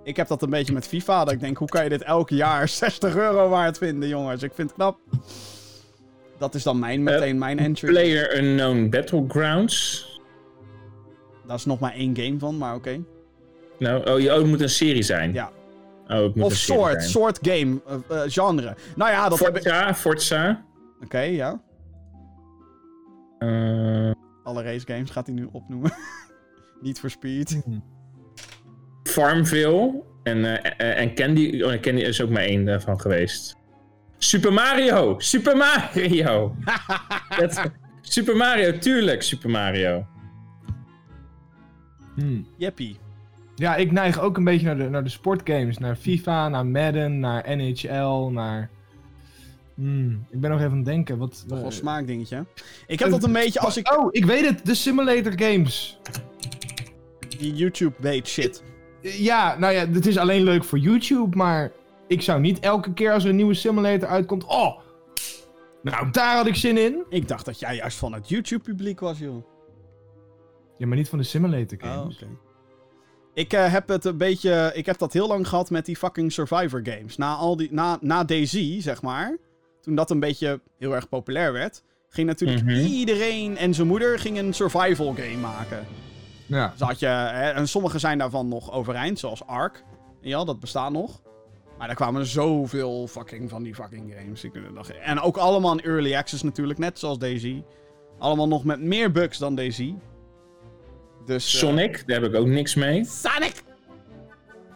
Ik heb dat een beetje met FIFA, dat ik denk, hoe kan je dit elk jaar <laughs> 60 euro waard vinden, jongens? Ik vind het knap. Dat is dan mijn, meteen mijn entry. Player Unknown Battlegrounds. Daar is nog maar één game van, maar oké. Nou, oh, je- oh, het moet een serie zijn. Ja. Oh, het moet Of een serie soort, soort game, eh, eh, genre. Nou ja, dat heb ik... Forza, Forza. Oké, ja. eh, Alle race games gaat hij nu opnoemen. <laughs> Niet for Speed. Farmville. En, eh, eh, en Candy. Oh, Candy is ook maar één daarvan geweest. Super Mario! Super Mario! <laughs> Dat- Super Mario, tuurlijk, Super Mario. Hmm. Jeppie. Ja, ik neig ook een beetje naar de, naar de sportgames. Naar FIFA, naar Madden, naar NHL, naar... Hmm, ik ben nog even aan het denken. Wat, Toch wel eh, een smaakdingetje. Ik heb dat een beetje als ik Oh, ik weet het. De simulator games. die YouTube weet shit. Eh, Ja, nou ja, het is alleen leuk voor YouTube, maar ik zou niet elke keer als er een nieuwe simulator uitkomt. Oh, nou daar had ik zin in. Ik dacht dat jij juist van het YouTube-publiek was, joh. Ja, maar niet van de simulator Oh, games. oké. Ik eh, heb het een beetje. Ik heb dat heel lang gehad met die fucking Survivor games. Na, al die, na, na DayZ, zeg maar. Toen dat een beetje heel erg populair werd. Ging natuurlijk Mhm. iedereen en zijn moeder ging een survival game maken. Ja. Dus had je, hè, en sommige zijn daarvan nog overeind, zoals Ark. Ja, dat bestaat nog. Maar daar kwamen zoveel fucking van die fucking games. En ook allemaal in early access natuurlijk, net zoals DayZ. Allemaal nog met meer bugs dan DayZ. Dus, eh, Sonic, daar heb ik ook niks mee. Sonic!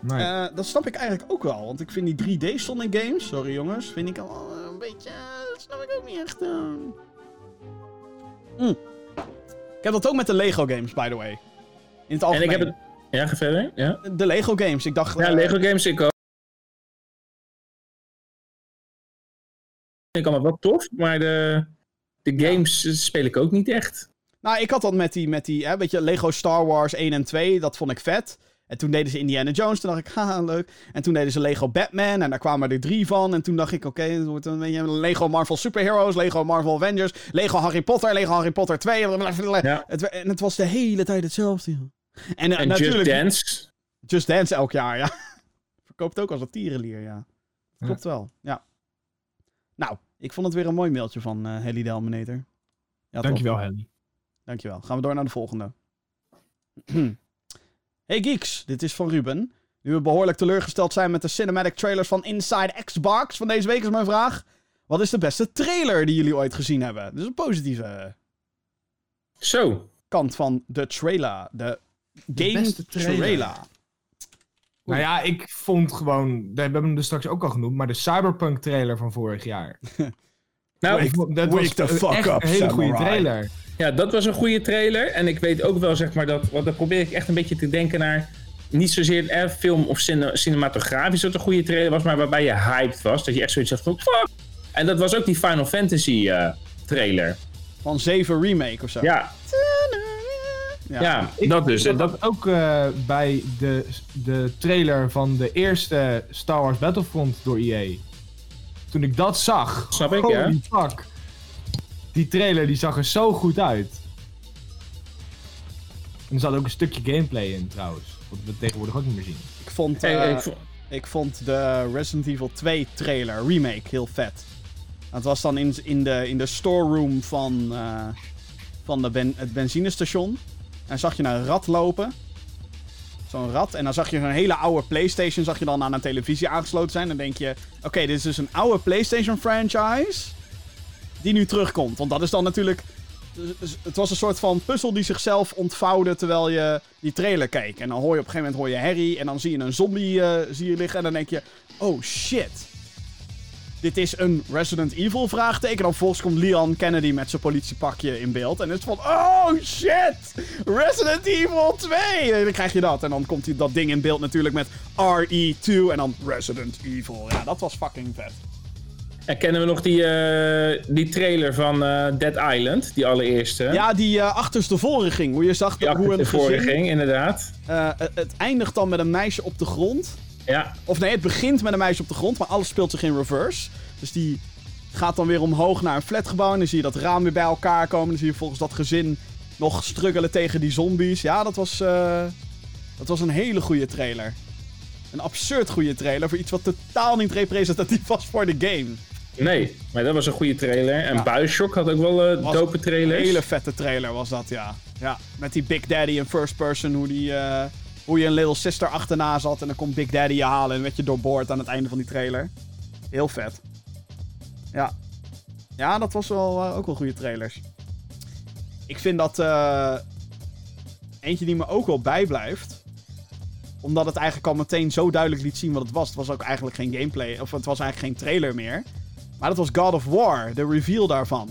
Nee. Eh, dat snap ik eigenlijk ook wel. Want ik vind die 3D Sonic games, sorry jongens, vind ik al eh, een beetje. eh, dat snap ik ook niet echt. eh. Mm. Ik heb dat ook met de Lego games, by the way. In het En algemeen. ik heb het... Ja, ga verder. Ja, De Lego games. Ik dacht. ja eh, Lego Games ik ook. Vind ik allemaal wel tof, maar de, de games eh, speel ik ook niet echt. Nou, ik had dat met die, met die hè, weet je, Lego Star Wars 1 en 2. Dat vond ik vet. En toen deden ze Indiana Jones. Toen dacht ik, <laughs> haha, leuk. En toen deden ze Lego Batman. En daar kwamen er drie van. En toen dacht ik, oké, het wordt een beetje Lego Marvel Superheroes. Lego Marvel Avengers. Lego Harry Potter. Lego Harry Potter 2. Ja. Het, en het was de hele tijd hetzelfde. En, eh, En natuurlijk... Just Dance. Just Dance elk jaar, ja. <laughs> Verkoopt ook als een tierenlier, ja. Ja. Klopt wel, ja. Nou, ik vond het weer een mooi mailtje van eh Heli Delmenator. Ja? Dankjewel, Helly. Dankjewel. Gaan we door naar de volgende. <clears throat> hey geeks, dit is van Ruben. Nu we behoorlijk teleurgesteld zijn met de cinematic trailers van Inside Xbox van deze week is mijn vraag. Wat is de beste trailer die jullie ooit gezien hebben? Dus een positieve Zo. kant van de trailer. De game trailer. trailer. Nou ja, ik vond gewoon, we hebben hem er straks ook al genoemd, maar de Cyberpunk trailer van vorig jaar. <laughs> Nou, Ik vond- dat wake was the fuck echt up, een hele goede trailer. Ja, dat was een goede trailer. En ik weet ook wel, zeg maar, dat. Want dan probeer ik echt een beetje te denken naar. Niet zozeer eh, film of cine- cinematografisch dat een goede trailer was, maar waarbij je hyped was. Dat je echt zoiets zegt van fuck. En dat was ook die Final Fantasy eh, trailer. Van 7 remake of zo. Ja, Ja. ja, Ik- dat dus. En had dat, dat ook eh, bij de, de trailer van de eerste Star Wars Battlefront door EA. Toen ik dat zag, Snap ik, holy ja. fuck. Die trailer die zag er zo goed uit. En er zat ook een stukje gameplay in trouwens. Wat we tegenwoordig ook niet meer zien. Ik vond, Hey, eh, ik vo- ik vond de Resident Evil 2 trailer, remake, heel vet. Het was dan in, in, de, in de storeroom van, eh, van de ben, het benzinestation. En zag je een rat lopen. Zo'n rat. En dan zag je zo'n hele oude PlayStation zag je dan aan een televisie aangesloten zijn. Dan denk je, oké, dit is dus een oude PlayStation franchise. Die nu terugkomt. Want dat is dan natuurlijk... Het was een soort van puzzel die zichzelf ontvouwde terwijl je die trailer keek. En dan hoor je op een gegeven moment hoor je Harry en dan zie je een zombie eh, zie je liggen. En dan denk je, oh shit. Dit is een Resident Evil vraagteken. En dan volgens komt Leon Kennedy met zijn politiepakje in beeld. En het is van, oh shit! Resident Evil 2! En dan krijg je dat. En dan komt die, dat ding in beeld natuurlijk met RE2 en dan Resident Evil. Ja, dat was fucking vet. En kennen we nog die, eh, die trailer van eh, Dead Island, die allereerste? Ja, die eh achterstevoren ging. Hoe je zag dat, hoe vorige gezin... ging, inderdaad. het- het eindigt dan met een meisje op de grond. Ja, Of nee, het begint met een meisje op de grond, maar alles speelt zich in reverse. Dus die gaat dan weer omhoog naar een flatgebouw. En dan zie je dat raam weer bij elkaar komen. Dan zie je volgens dat gezin nog struggelen tegen die zombies. Ja, dat was, dat was een hele goede trailer. Een absurd goede trailer voor iets wat totaal niet representatief was voor de game. Nee, maar dat was een goede trailer. En Ja. Bioshock had ook wel Was dope Een trailers. hele vette trailer was dat, ja. ja. Met die Big Daddy in first person, hoe, die, eh, hoe je een Little Sister achterna zat. En dan komt Big Daddy je halen en werd je doorboord aan het einde van die trailer. Heel vet. Ja. Ja, dat was wel, eh, ook wel goede trailers. Ik vind dat eentje die me ook wel bijblijft. Omdat het eigenlijk al meteen zo duidelijk liet zien wat het was. Het was ook eigenlijk geen gameplay, of het was eigenlijk geen trailer meer. Maar dat was God of War, de reveal daarvan.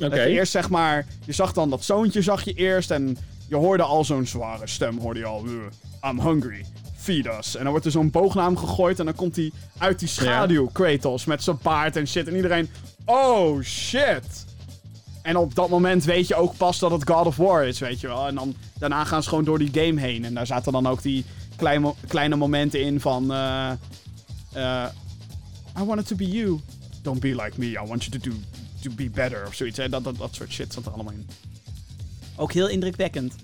Oké. Eerst zeg maar, je zag dan dat zoontje zag je eerst en je hoorde al zo'n zware stem, hoorde je al, "Ugh, I'm hungry, feed us. En dan wordt er zo'n boog naar hem gegooid en dan komt hij uit die schaduw, Kratos, met zijn paard en shit. En iedereen, oh shit. En op dat moment weet je ook pas dat het God of War is, weet je wel. En dan, daarna gaan ze gewoon door die game heen. En daar zaten dan ook die kleine, kleine momenten in van... eh eh, I want it to be you. Don't be like me. I want you to, do, to be better. Of zoiets. Hè? Dat, dat, dat soort shit zat er allemaal in. Ook heel indrukwekkend.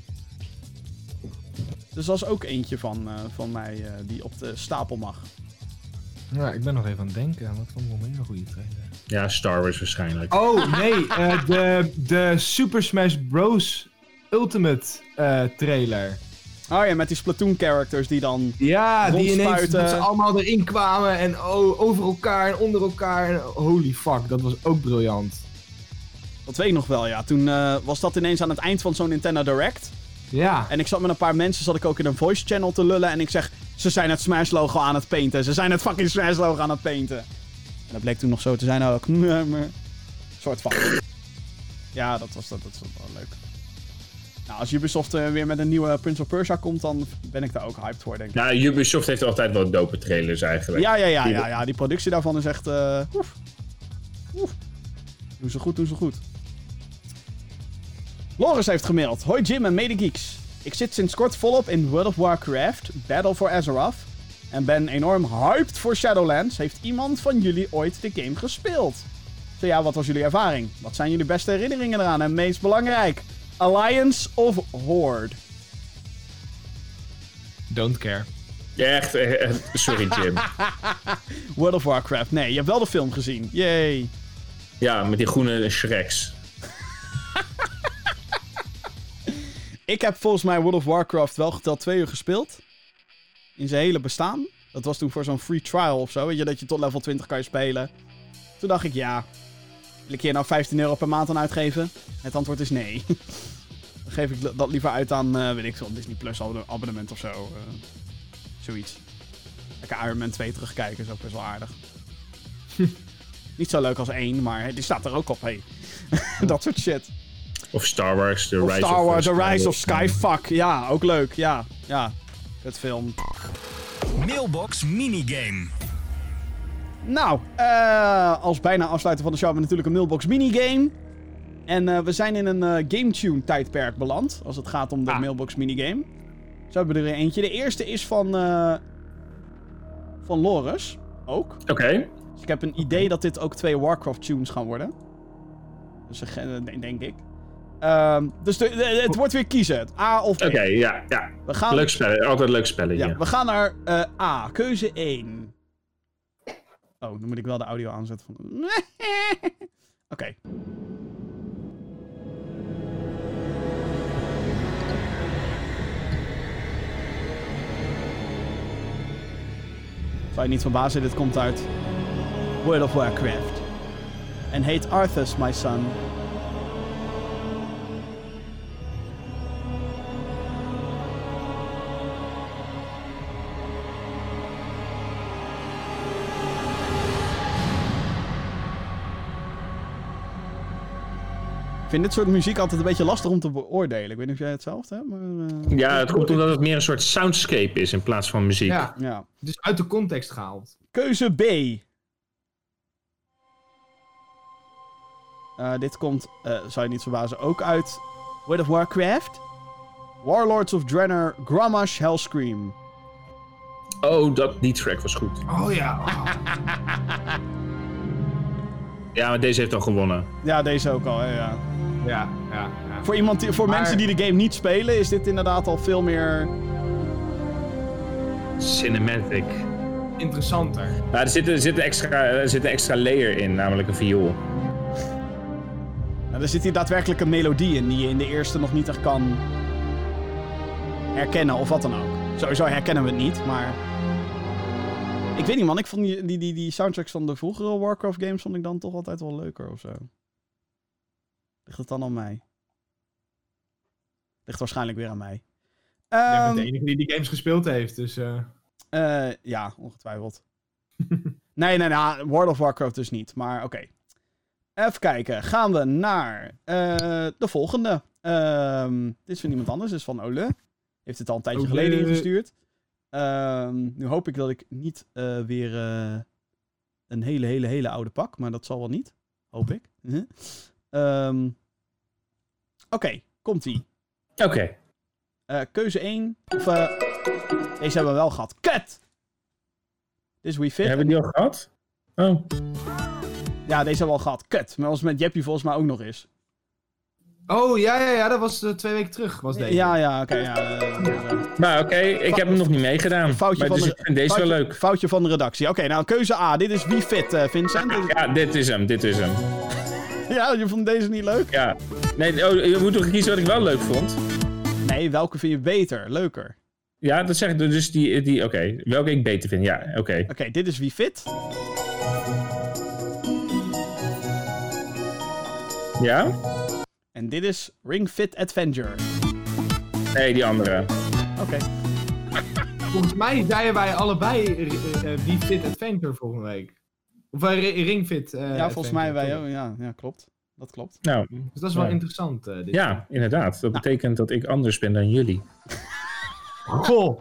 Dus dat is ook eentje van, eh, van mij eh, die op de stapel mag. Ja, ik ben nog even aan het denken. Wat vond ik nog meer een goede trailer? Ja, Star Wars waarschijnlijk. Oh, nee. eh, de, de Super Smash Bros. Ultimate eh, trailer. Oh ja, met die Splatoon characters die dan... Ja, die ineens dat ze allemaal erin kwamen en oh, over elkaar en onder elkaar. En, holy fuck, dat was ook briljant. Dat weet ik nog wel, ja. Toen eh, was dat ineens aan het eind van zo'n Nintendo Direct. Ja. En ik zat met een paar mensen, zat ik ook in een voice channel te lullen. En ik zeg, ze zijn het Smash logo aan het painten. Ze zijn het fucking Smash logo aan het painten. En dat bleek toen nog zo te zijn ook. <laughs> Soort van. Ja, dat was, dat, dat was wel leuk. Nou, als Ubisoft eh, weer met een nieuwe Prince of Persia komt, dan ben ik daar ook hyped voor, denk ik. Nou, Ubisoft heeft altijd wel dope trailers eigenlijk. Ja, ja, ja, Die- ja, ja. Die productie daarvan is echt... eh oef. Oef. Doen ze goed, doen ze goed. Loris heeft gemaild. Hoi Jim en medegeeks. Ik zit sinds kort volop in World of Warcraft, Battle for Azeroth. En ben enorm hyped voor Shadowlands. Heeft iemand van jullie ooit de game gespeeld? Zo ja, wat was jullie ervaring? Wat zijn jullie beste herinneringen eraan? En meest belangrijk, Alliance of Horde? Don't care. Ja, echt, eh, eh, sorry Jim. <laughs> World of Warcraft. Nee, je hebt wel de film gezien. Yay. ja, met die groene Shreks. <laughs> Ik heb volgens mij World of Warcraft wel geteld twee uur gespeeld. In zijn hele bestaan. Dat was toen voor zo'n free trial of zo. Weet je, dat je tot level 20 kan je spelen. Toen dacht ik, ja. Wil ik hier nou 15 euro per maand aan uitgeven? Het antwoord is nee. <laughs> Dan geef ik dat liever uit aan, eh, weet ik veel, Disney Plus abonne- abonnement of zo. eh, zoiets. Lekker Iron Man 2 terugkijken is ook best wel aardig. <laughs> Niet zo leuk als één, maar die staat er ook op, hey. <laughs> dat soort shit. Of Star Wars, The Of Rise Star of Wars, The Rise Skywalker. of Skyfuck. Ja, ook leuk. Ja, ja. Het film. Mailbox minigame. Nou, eh, als bijna afsluiten van de show hebben we natuurlijk een mailbox minigame. En eh, we zijn in een eh GameTune tijdperk beland. Als het gaat om de Ah. mailbox minigame. Zo hebben we er eentje. De eerste is van, van Loris. Ook. Oké, Dus ik heb een idee dat dit ook twee Warcraft tunes gaan worden. Dus denk- ik. Ehm, dus de, de- het wordt weer kiezen. A of B. oké, ja, ja. We gaan, Leuk spellen, altijd leuk spelletje. ja, we gaan naar A. Keuze 1. Oh, dan moet ik wel de audio aanzetten. Van... <laughs> Oké. Zou je niet verbazen, dit komt uit World of Warcraft. En heet Arthas, my son. Ik vind dit soort muziek altijd een beetje lastig om te beoordelen. Ik weet niet of jij hetzelfde hebt, maar... eh, Ja, het komt omdat het meer een soort soundscape is in plaats van muziek. Ja, ja. dus uit de context gehaald. Keuze B. Eh, dit komt, eh, zou je niet verbazen, ook uit World of Warcraft. Warlords of Draenor, Grommash, Hellscream. Oh, dat, die track was goed. Oh ja. <laughs> Ja, maar deze heeft al gewonnen. Ja, deze ook al, hè, ja. Ja, ja, ja. Voor, iemand die, voor Maar- mensen die de game niet spelen, is dit inderdaad al veel meer... Cinematic. Interessanter. Ja, er, zit, er, zit extra, er zit een extra layer in, namelijk een viool. Nou, er zit hier daadwerkelijk een melodie in die je in de eerste nog niet echt kan herkennen of wat dan ook. Sowieso herkennen we het niet, maar... Ik weet niet man, ik vond die, die, die, die soundtracks van de vroegere Warcraft games vond ik dan toch altijd wel leuker of zo. Ligt het dan aan mij? Ligt waarschijnlijk weer aan mij. Jij Ehm, bent de enige die die games gespeeld heeft, dus... eh, eh, ja, ongetwijfeld. <laughs> nee, nee, nee, World of Warcraft dus niet, maar oké. Even kijken, gaan we naar eh, de volgende. Ehm, dit is van iemand anders, dit is van Ole. Heeft het al een tijdje Ole. geleden ingestuurd. Ehm, nu hoop ik dat ik niet weer een hele, hele, hele oude pak, maar dat zal wel niet. Hoop ik. <laughs> Ehm, Oké, komt-ie. Oké. Eh, keuze 1. Of, eh, deze hebben we wel gehad. Kut! Dit is We Fit. Hebben we die al gehad? Oh. Ja, deze hebben we al gehad. Kut. Maar was met Jeppy volgens mij ook nog eens. Oh, ja, ja, ja, dat was eh, twee weken terug, was deze. Ja, ja, oké. ja, eh, eh, Nou, oké. Ik heb hem nog niet meegedaan. Foutje maar van dus de- ik vind deze wel foutje, leuk. Foutje van de redactie. Oké, nou, keuze A. Dit is We Fit, eh, Vincent. Is- Ja, dit is hem. Dit is hem. <laughs> Ja, je vond deze niet leuk? Ja. Nee, oh, je moet toch kiezen wat ik wel leuk vond? Nee, welke vind je beter? Leuker. Ja, dat zeg ik dus die... die Oké, welke ik beter vind. Ja, oké. Oké, dit is We Fit. Ja? En dit is Ring Fit Adventure. Nee, die andere. Oké. Volgens mij zeiden wij allebei eh, eh, Wie Fit Adventure volgende week. Of uh, Ring Fit. eh, Ja, volgens mij wij ook. Ja, ja, klopt. Dat klopt. Nou, Dus dat is wel Ja. interessant. eh, dit. ja, inderdaad. Dat Nou. betekent dat ik anders ben dan jullie. Goh.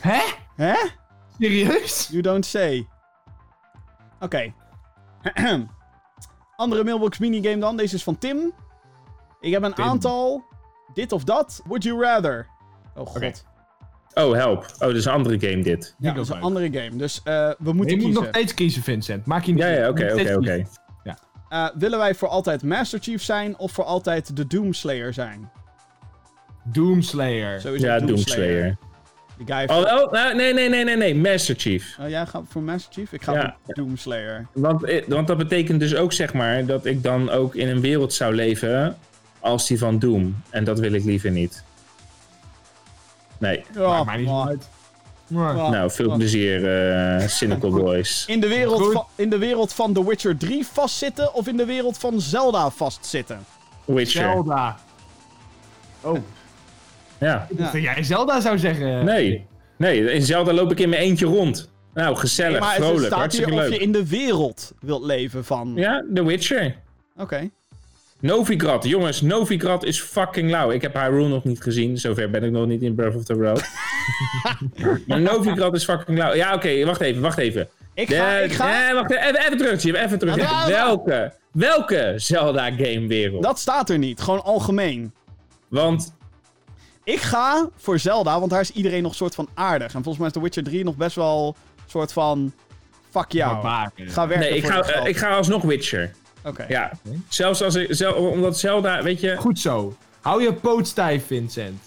Hè? Hè? Serieus? You don't say. Oké. <clears throat> Andere mailbox minigame dan. Deze is van Tim. Ik heb een Tim. aantal. Dit of dat. Would you rather? Oh god. Oké. Oh, help. Oh, dat is een andere game dit. Ja, dat is een leuk. andere game. Dus eh, we moeten je moet nog steeds kiezen, Vincent. Maak je niet Ja, ja, oké, oké, oké. Eh, willen wij voor altijd Master Chief zijn of voor altijd de Doomslayer zijn? Doomslayer. Sowieso Ja, Doomslayer. Doomslayer. Oh, oh, nou, nee, nee, nee, nee, nee. Master Chief. Oh, jij gaat voor Master Chief? Ik ga Ja. voor Doomslayer. Want, eh, want dat betekent dus ook, zeg maar, dat ik dan ook in een wereld zou leven als die van Doom. En dat wil ik liever niet. Nee. Ja, Maakt mij niet maar- uit. Maar- maar- Nou, veel maar- plezier, eh <laughs> Cynical Boys. In de, wereld Goed. van, in de wereld van The Witcher 3 vastzitten of in de wereld van Zelda vastzitten? Witcher. Zelda. Oh, Ja. ik dacht dat jij Zelda zou zeggen. Nee. Nee, in Zelda loop ik in mijn eentje rond. Nou, gezellig, maar het vrolijk, staat hartstikke hier of leuk. je in de wereld wilt leven van... Ja, The Witcher. Oké. Novigrad, jongens, Novigrad is fucking lauw. Ik heb Hyrule nog niet gezien, zover ben ik nog niet in Breath of the Wild. <laughs> maar Novigrad is fucking lauw. Ja, oké, wacht even, wacht even. Ik ga... De- ik ga Nee, wacht even, even terug, Jim, even terug. Ja, ja, ja. Welke, welke Zelda-gamewereld? dat staat er niet. Gewoon algemeen. Want, Ik ga voor Zelda, want daar is iedereen nog soort van aardig. En volgens mij is The Witcher 3 nog best wel soort van... Fuck jou. Ga werken nee, ik voor ga, eh, ik ga alsnog Witcher. Oké. Ja, zelfs als ik, zel, omdat Zelda, weet je... Goed zo. Hou je poot stijf, Vincent.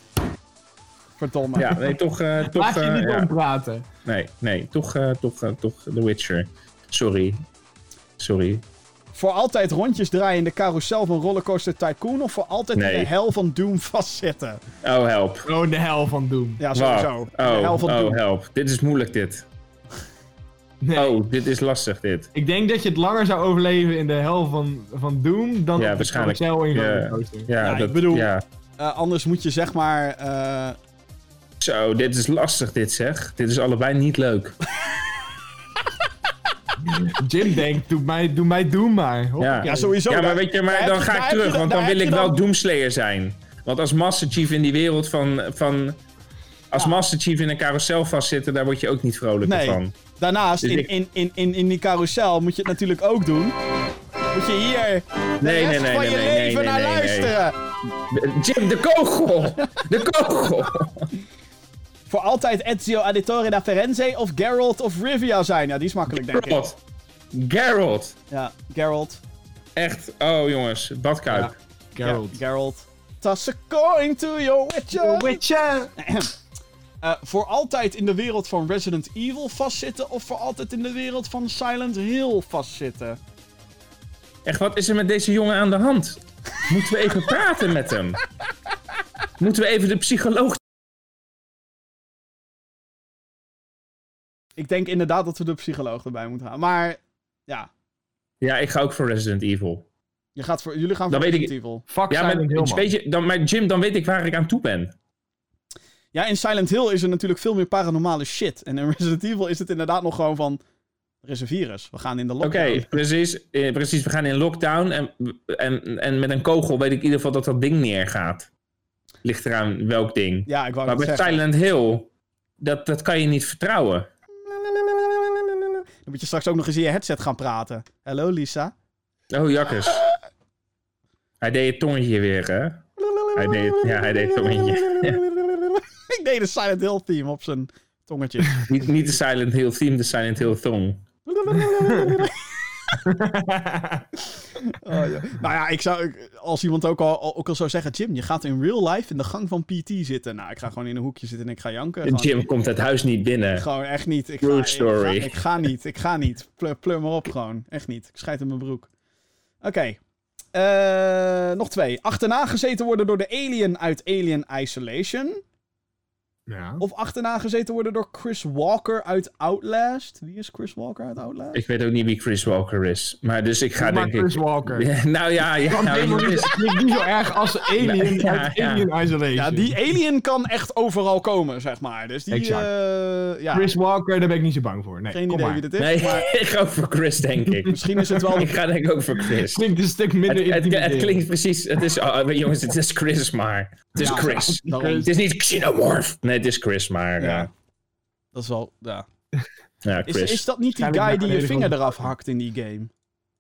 Verdomme. Ja, nee, toch, eh, <laughs> toch, Laat je eh, niet ja. ompraten. nee, nee, toch, eh, toch, toch The Witcher. Sorry. Sorry. Voor altijd rondjes draaien in de carousel van Rollercoaster Tycoon of voor altijd in de hel van Doom vastzitten? Oh, help. Oh, de hel van Doom. Ja, sowieso. de hel Oh, van oh, Doom. help. Dit is moeilijk, dit. Nee. Oh, dit is lastig, dit. Ik denk dat je het langer zou overleven in de hel van, van Doom dan Ja, op de waarschijnlijk. carousel in Ja. Rollercoaster. Ja, Ja, ik dat, bedoel- Ja. Eh, anders moet je zeg maar... eh, Zo, dit is lastig, dit zeg. Dit is allebei niet leuk. <laughs> Jim denkt, doe mij, doe mij Doom maar. Hoppakee. Ja, sowieso. Ja, maar weet je, maar dan ga ik terug, dan- want dan wil ik wel Doomslayer zijn. Want als Master Chief in die wereld van... van als. Master Chief in een carousel vastzitten, daar word je ook niet vrolijker Nee. van. Daarnaast, Dus in, ik- in, in, in, in die carousel moet je het natuurlijk ook doen. Moet je hier de Nee, nee, rest nee, van nee, je nee, leven nee, naar nee, nee. luisteren. Jim, de kogel! De kogel! Voor altijd Ezio Auditore da Firenze of Geralt of Rivia zijn. Ja, die is makkelijk, denk ik. Geralt. Geralt. Ja, Geralt. Echt, oh jongens, badkuip. Geralt. Ja, Geralt. Toss a coin to your witcher. Witcher! <clears throat> Eh, voor altijd in de wereld van Resident Evil vastzitten of voor altijd in de wereld van Silent Hill vastzitten? Echt, wat is er met deze jongen aan de hand? Moeten we even praten met hem? Moeten we even de psycholoog... Ik denk inderdaad dat we de psycholoog erbij moeten halen. Maar ja, Ja, ik ga ook voor Resident Evil. je gaat voor, jullie gaan Dan voor weet ik- Resident Evil. Fuck Ja, Hill, weet je, dan, maar Jim, dan weet ik waar ik aan toe ben. Ja, in Silent Hill is er natuurlijk veel meer paranormale shit. En in Resident Evil is het inderdaad nog gewoon van... Er is een virus. We gaan in de Oké, lockdown. precies, eh, precies. We gaan in lockdown en, en, en met een kogel weet ik in ieder geval dat dat ding neergaat. Ligt eraan welk ding. Ja, ik wou Maar bij zeggen. Silent Hill, dat, dat kan je niet vertrouwen. Dan moet je straks ook nog eens in je headset gaan praten. Hallo Lisa. Oh, jakkes. Hij deed het tongetje weer, hè? Hij deed, ja, hij deed het tongetje. <laughs> <laughs> Deed de Silent Hill theme op zijn tongetje. <laughs> niet, niet de Silent Hill theme, de Silent Hill thong. Oh, ja. Nou ja, ik zou, als iemand ook al, ook al zou zeggen... Jim, je gaat in real life in de gang van PT zitten. Nou, ik ga gewoon in een hoekje zitten en ik ga janken. Gewoon- Jim komt het huis niet binnen. Gewoon echt niet. Ik True ga, story. Ik ga, ik ga niet. Ik ga niet. Pleur, pleur maar op gewoon. Echt niet. Ik scheid in mijn broek. Oké. Eh, nog twee. Achterna gezeten worden door de alien uit Alien Isolation. Ja. Of achterna gezeten worden door Chris Walker uit Outlast. Wie is Chris Walker uit Outlast? Ik weet ook niet wie Chris Walker is. Maar dus ik ga denk Chris ik... Walker. Ja, nou ja, ja. Kan Nou, niet, is- niet zo erg als <laughs> Alien ja, uit ja. Alien Isolation. Ja, die alien kan echt overal komen, zeg maar. Dus die, Exact. eh, ja, Chris Walker, daar ben ik niet zo bang voor. Nee, geen kom idee maar. wie dit is. Nee, Maar <laughs> ik ga ook voor Chris, denk ik. misschien is het wel... Ik ga denk ik ook voor Chris. Klinkt een stuk minder Het, het, het klinkt precies... Het is, oh, jongens, het is Chris maar. Het is Ja, Chris. Het is niet Xenomorph. Nee, het is Chris maar. Ja. Ja, Dat is wel... Ja. <laughs> ja Is, Chris. is dat niet die guy die je vinger van- eraf hakt in die game?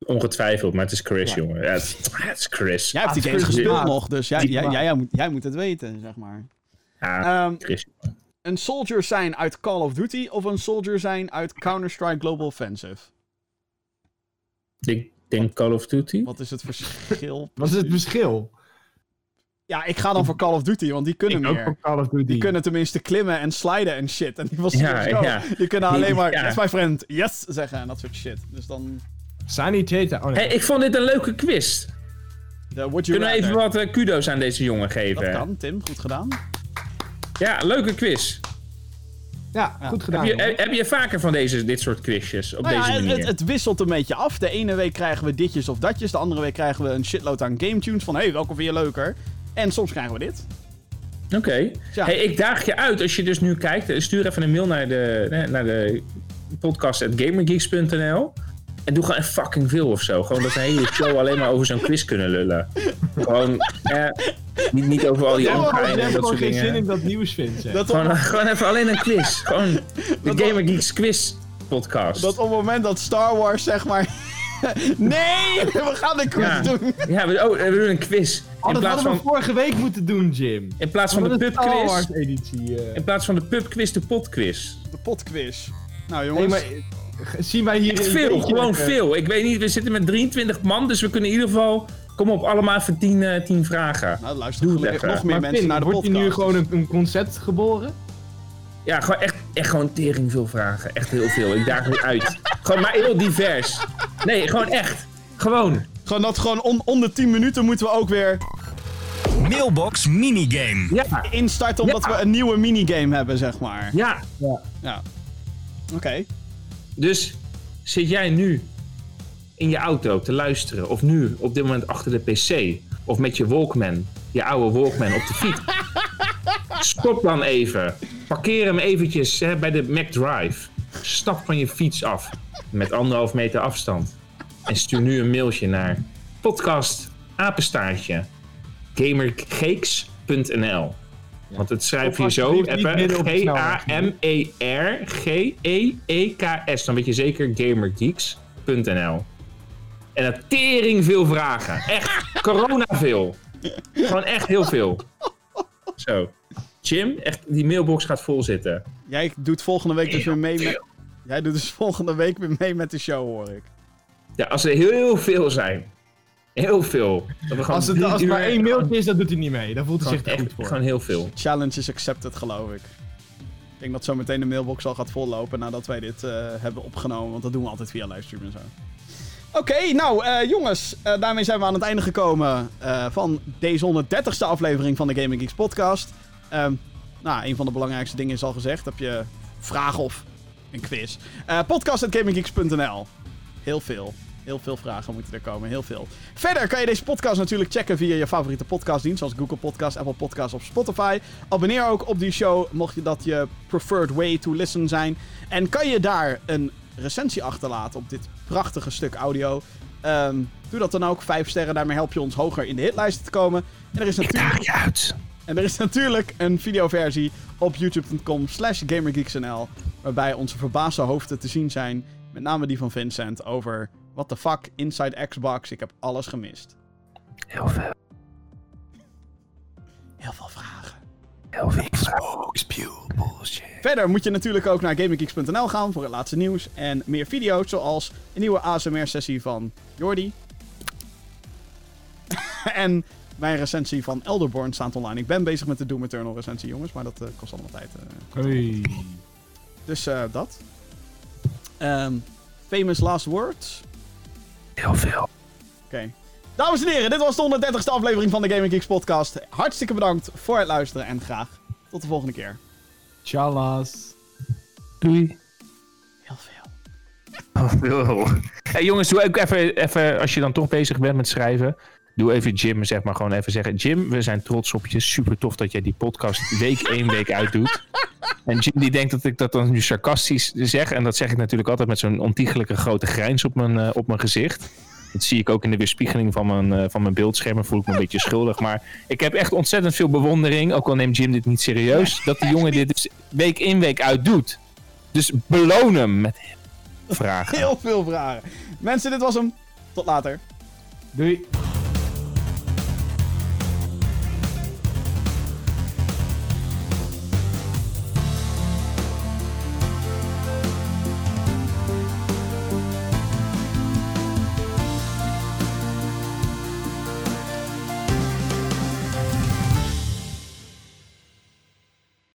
Ongetwijfeld, maar het is Chris, Ja. jongen. Ja, het, is- het is Chris. Jij hebt die Ah, games Chris gespeeld nog, dus jij, jij, jij, moet, jij moet het weten, zeg maar. Ja, Ehm, Chris. een soldier zijn uit Call of Duty of een soldier zijn uit Counter-Strike Global Offensive? Ik denk Call of Duty. Wat is het verschil? Wat is het verschil? Ja, ik ga dan voor Call of Duty, want die kunnen Ik ook voor Call of Duty. Die kunnen tenminste klimmen en sliden en shit. En die was Ja, zo. ja. Die kunnen alleen maar, Ja. that's my friend, yes, zeggen en dat soort shit. Dus dan, Sanitator. Oh, nee. Hey, ik vond dit een leuke quiz. de would you Kunnen we even wat eh, kudo's aan deze jongen geven? Dat kan, Tim, goed gedaan. Ja, leuke quiz. ja, goed gedaan. Heb je, heb, je vaker van deze, dit soort quizjes op Nou ja, deze het, manier? het, het wisselt een beetje af. De ene week krijgen we ditjes of datjes. De andere week krijgen we een shitload aan game tunes. Van, hé, hey, welke vind je leuker? En soms krijgen we dit. Oké. Ja. Hey, ik daag je uit als je dus nu kijkt. eh, Stuur even een mail naar de, naar de podcast.gamergeeks.nl. En doe gewoon fucking veel of zo. Gewoon dat we een hele show <laughs> alleen maar over zo'n quiz kunnen lullen. Gewoon, eh, niet, niet over al die Ja, maar omgaan je en hebt dat gewoon soort geen zin in dingen. dat nieuws vindt. Dat op, Gewoon, gewoon even alleen een quiz. Gewoon <laughs> de Gamer Geeks quiz podcast. dat op het moment dat Star Wars, zeg maar... <laughs> nee, we gaan een quiz Ja. doen. Ja, we, oh, we doen een quiz. Oh, In dat plaats hadden we van, vorige week moeten doen, Jim. in plaats van de pubquiz. Eh. In plaats van de pubquiz, de potquiz. De potquiz. Nou, jongens. maar eh, zien wij hier Echt veel, gewoon veel. Ik weet niet, we zitten met 23 man, dus we kunnen in ieder geval... Kom op, allemaal even 10, eh, 10 vragen. Nou, luisteren Doe nog meer Maar mensen Finn, naar de wordt podcast. hier nu gewoon een, een concept geboren? Ja, gewoon echt, echt gewoon tering veel vragen. Echt heel veel. Ik daag nu uit. Gewoon maar heel divers. Nee, gewoon echt. Gewoon. Gewoon dat gewoon on, onder 10 minuten moeten we ook weer Mailbox minigame. Ja, instarten omdat Ja. we een nieuwe minigame hebben, zeg maar. ja. Ja. Oké. Dus zit jij nu in je auto te luisteren, of nu op dit moment achter de PC, of met je Walkman, je oude Walkman op de fiets. <laughs> Stop dan even. Parkeer hem eventjes hè, bij de McDrive. Stap van je fiets af met anderhalf meter afstand. En stuur nu een mailtje naar podcast apenstaartje gamergeeks.nl Want het schrijf je zo. G-A-M-E-R-G-E-E-K-S. Dan weet je zeker gamergeeks.nl En dat tering veel vragen. Echt, corona veel. Gewoon echt heel veel. Zo. Jim, echt, die mailbox gaat vol zitten. Jij doet volgende week dus weer mee met... Jij doet dus volgende week weer mee met de show, hoor ik. Ja, als er heel veel zijn. Heel veel. Dat we gewoon Als het, als maar één mailtje is, dan doet hij niet mee. Dan voelt hij zich echt, goed voor. gewoon heel veel. Challenge is accepted, geloof ik. Ik denk dat zometeen de mailbox al gaat vollopen nadat wij dit eh, hebben opgenomen. Want dat doen we altijd via livestream en zo. Oké, nou eh, jongens, eh, daarmee zijn we aan het einde gekomen eh, van deze 130ste aflevering van de Gaming Geeks podcast. Ehm, nou, een van de belangrijkste dingen is al gezegd. Heb je vragen of een quiz? Eh podcast.gaminggeeks.nl Heel veel. Heel veel vragen moeten er komen, heel veel. Verder kan je deze podcast natuurlijk checken via je favoriete podcastdienst, zoals Google Podcast, Apple Podcast of Spotify. Abonneer ook op die show, mocht je dat je preferred way to listen zijn. En kan je daar een recensie achterlaten op dit prachtige stuk audio. Ehm, doe dat dan ook, vijf sterren, daarmee help je ons hoger in de hitlijsten te komen. En er is natuurlijk... je uit. En er is natuurlijk een videoversie op youtube.com slash gamergeeksnl. Waarbij onze verbaasde hoofden te zien zijn. Met name die van Vincent over What the fuck? Inside Xbox. Ik heb alles gemist. Heel veel. Heel veel vragen. Heel veel. Xbox bullshit. Verder moet je natuurlijk ook naar gaminggeeks.nl gaan voor het laatste nieuws en meer video's, zoals een nieuwe ASMR-sessie van Jordi. <laughs> en mijn recensie van Elderborn staat online. Ik ben bezig met de Doom Eternal recensie, jongens, maar dat eh, kost allemaal tijd. eh. Hey. Dus eh, dat. Ehm, famous last words. Heel veel. Oké. Dames en heren, dit was de 130ste aflevering van de Gaming Geeks podcast. Hartstikke bedankt voor het luisteren en graag tot de volgende keer. Tjallas. Doei. Heel veel. Oh, Hey jongens, doe ook even, even, als je dan toch bezig bent met schrijven, doe even Jim, zeg maar gewoon even zeggen. Jim, we zijn trots op je. Super tof dat jij die podcast week <laughs> één week uitdoet. En Jim die denkt dat ik dat dan nu sarcastisch zeg. En dat zeg ik natuurlijk altijd met zo'n ontiegelijke grote grijns op mijn, eh, op mijn gezicht. Dat zie ik ook in de weerspiegeling van mijn, eh, van mijn beeldscherm. Voel ik me een beetje schuldig. Maar ik heb echt ontzettend veel bewondering. Ook al neemt Jim dit niet serieus. Dat die jongen dit dus week in week uit doet. Dus beloon hem met vragen. Heel veel vragen. Mensen, dit was hem. Tot later. Doei.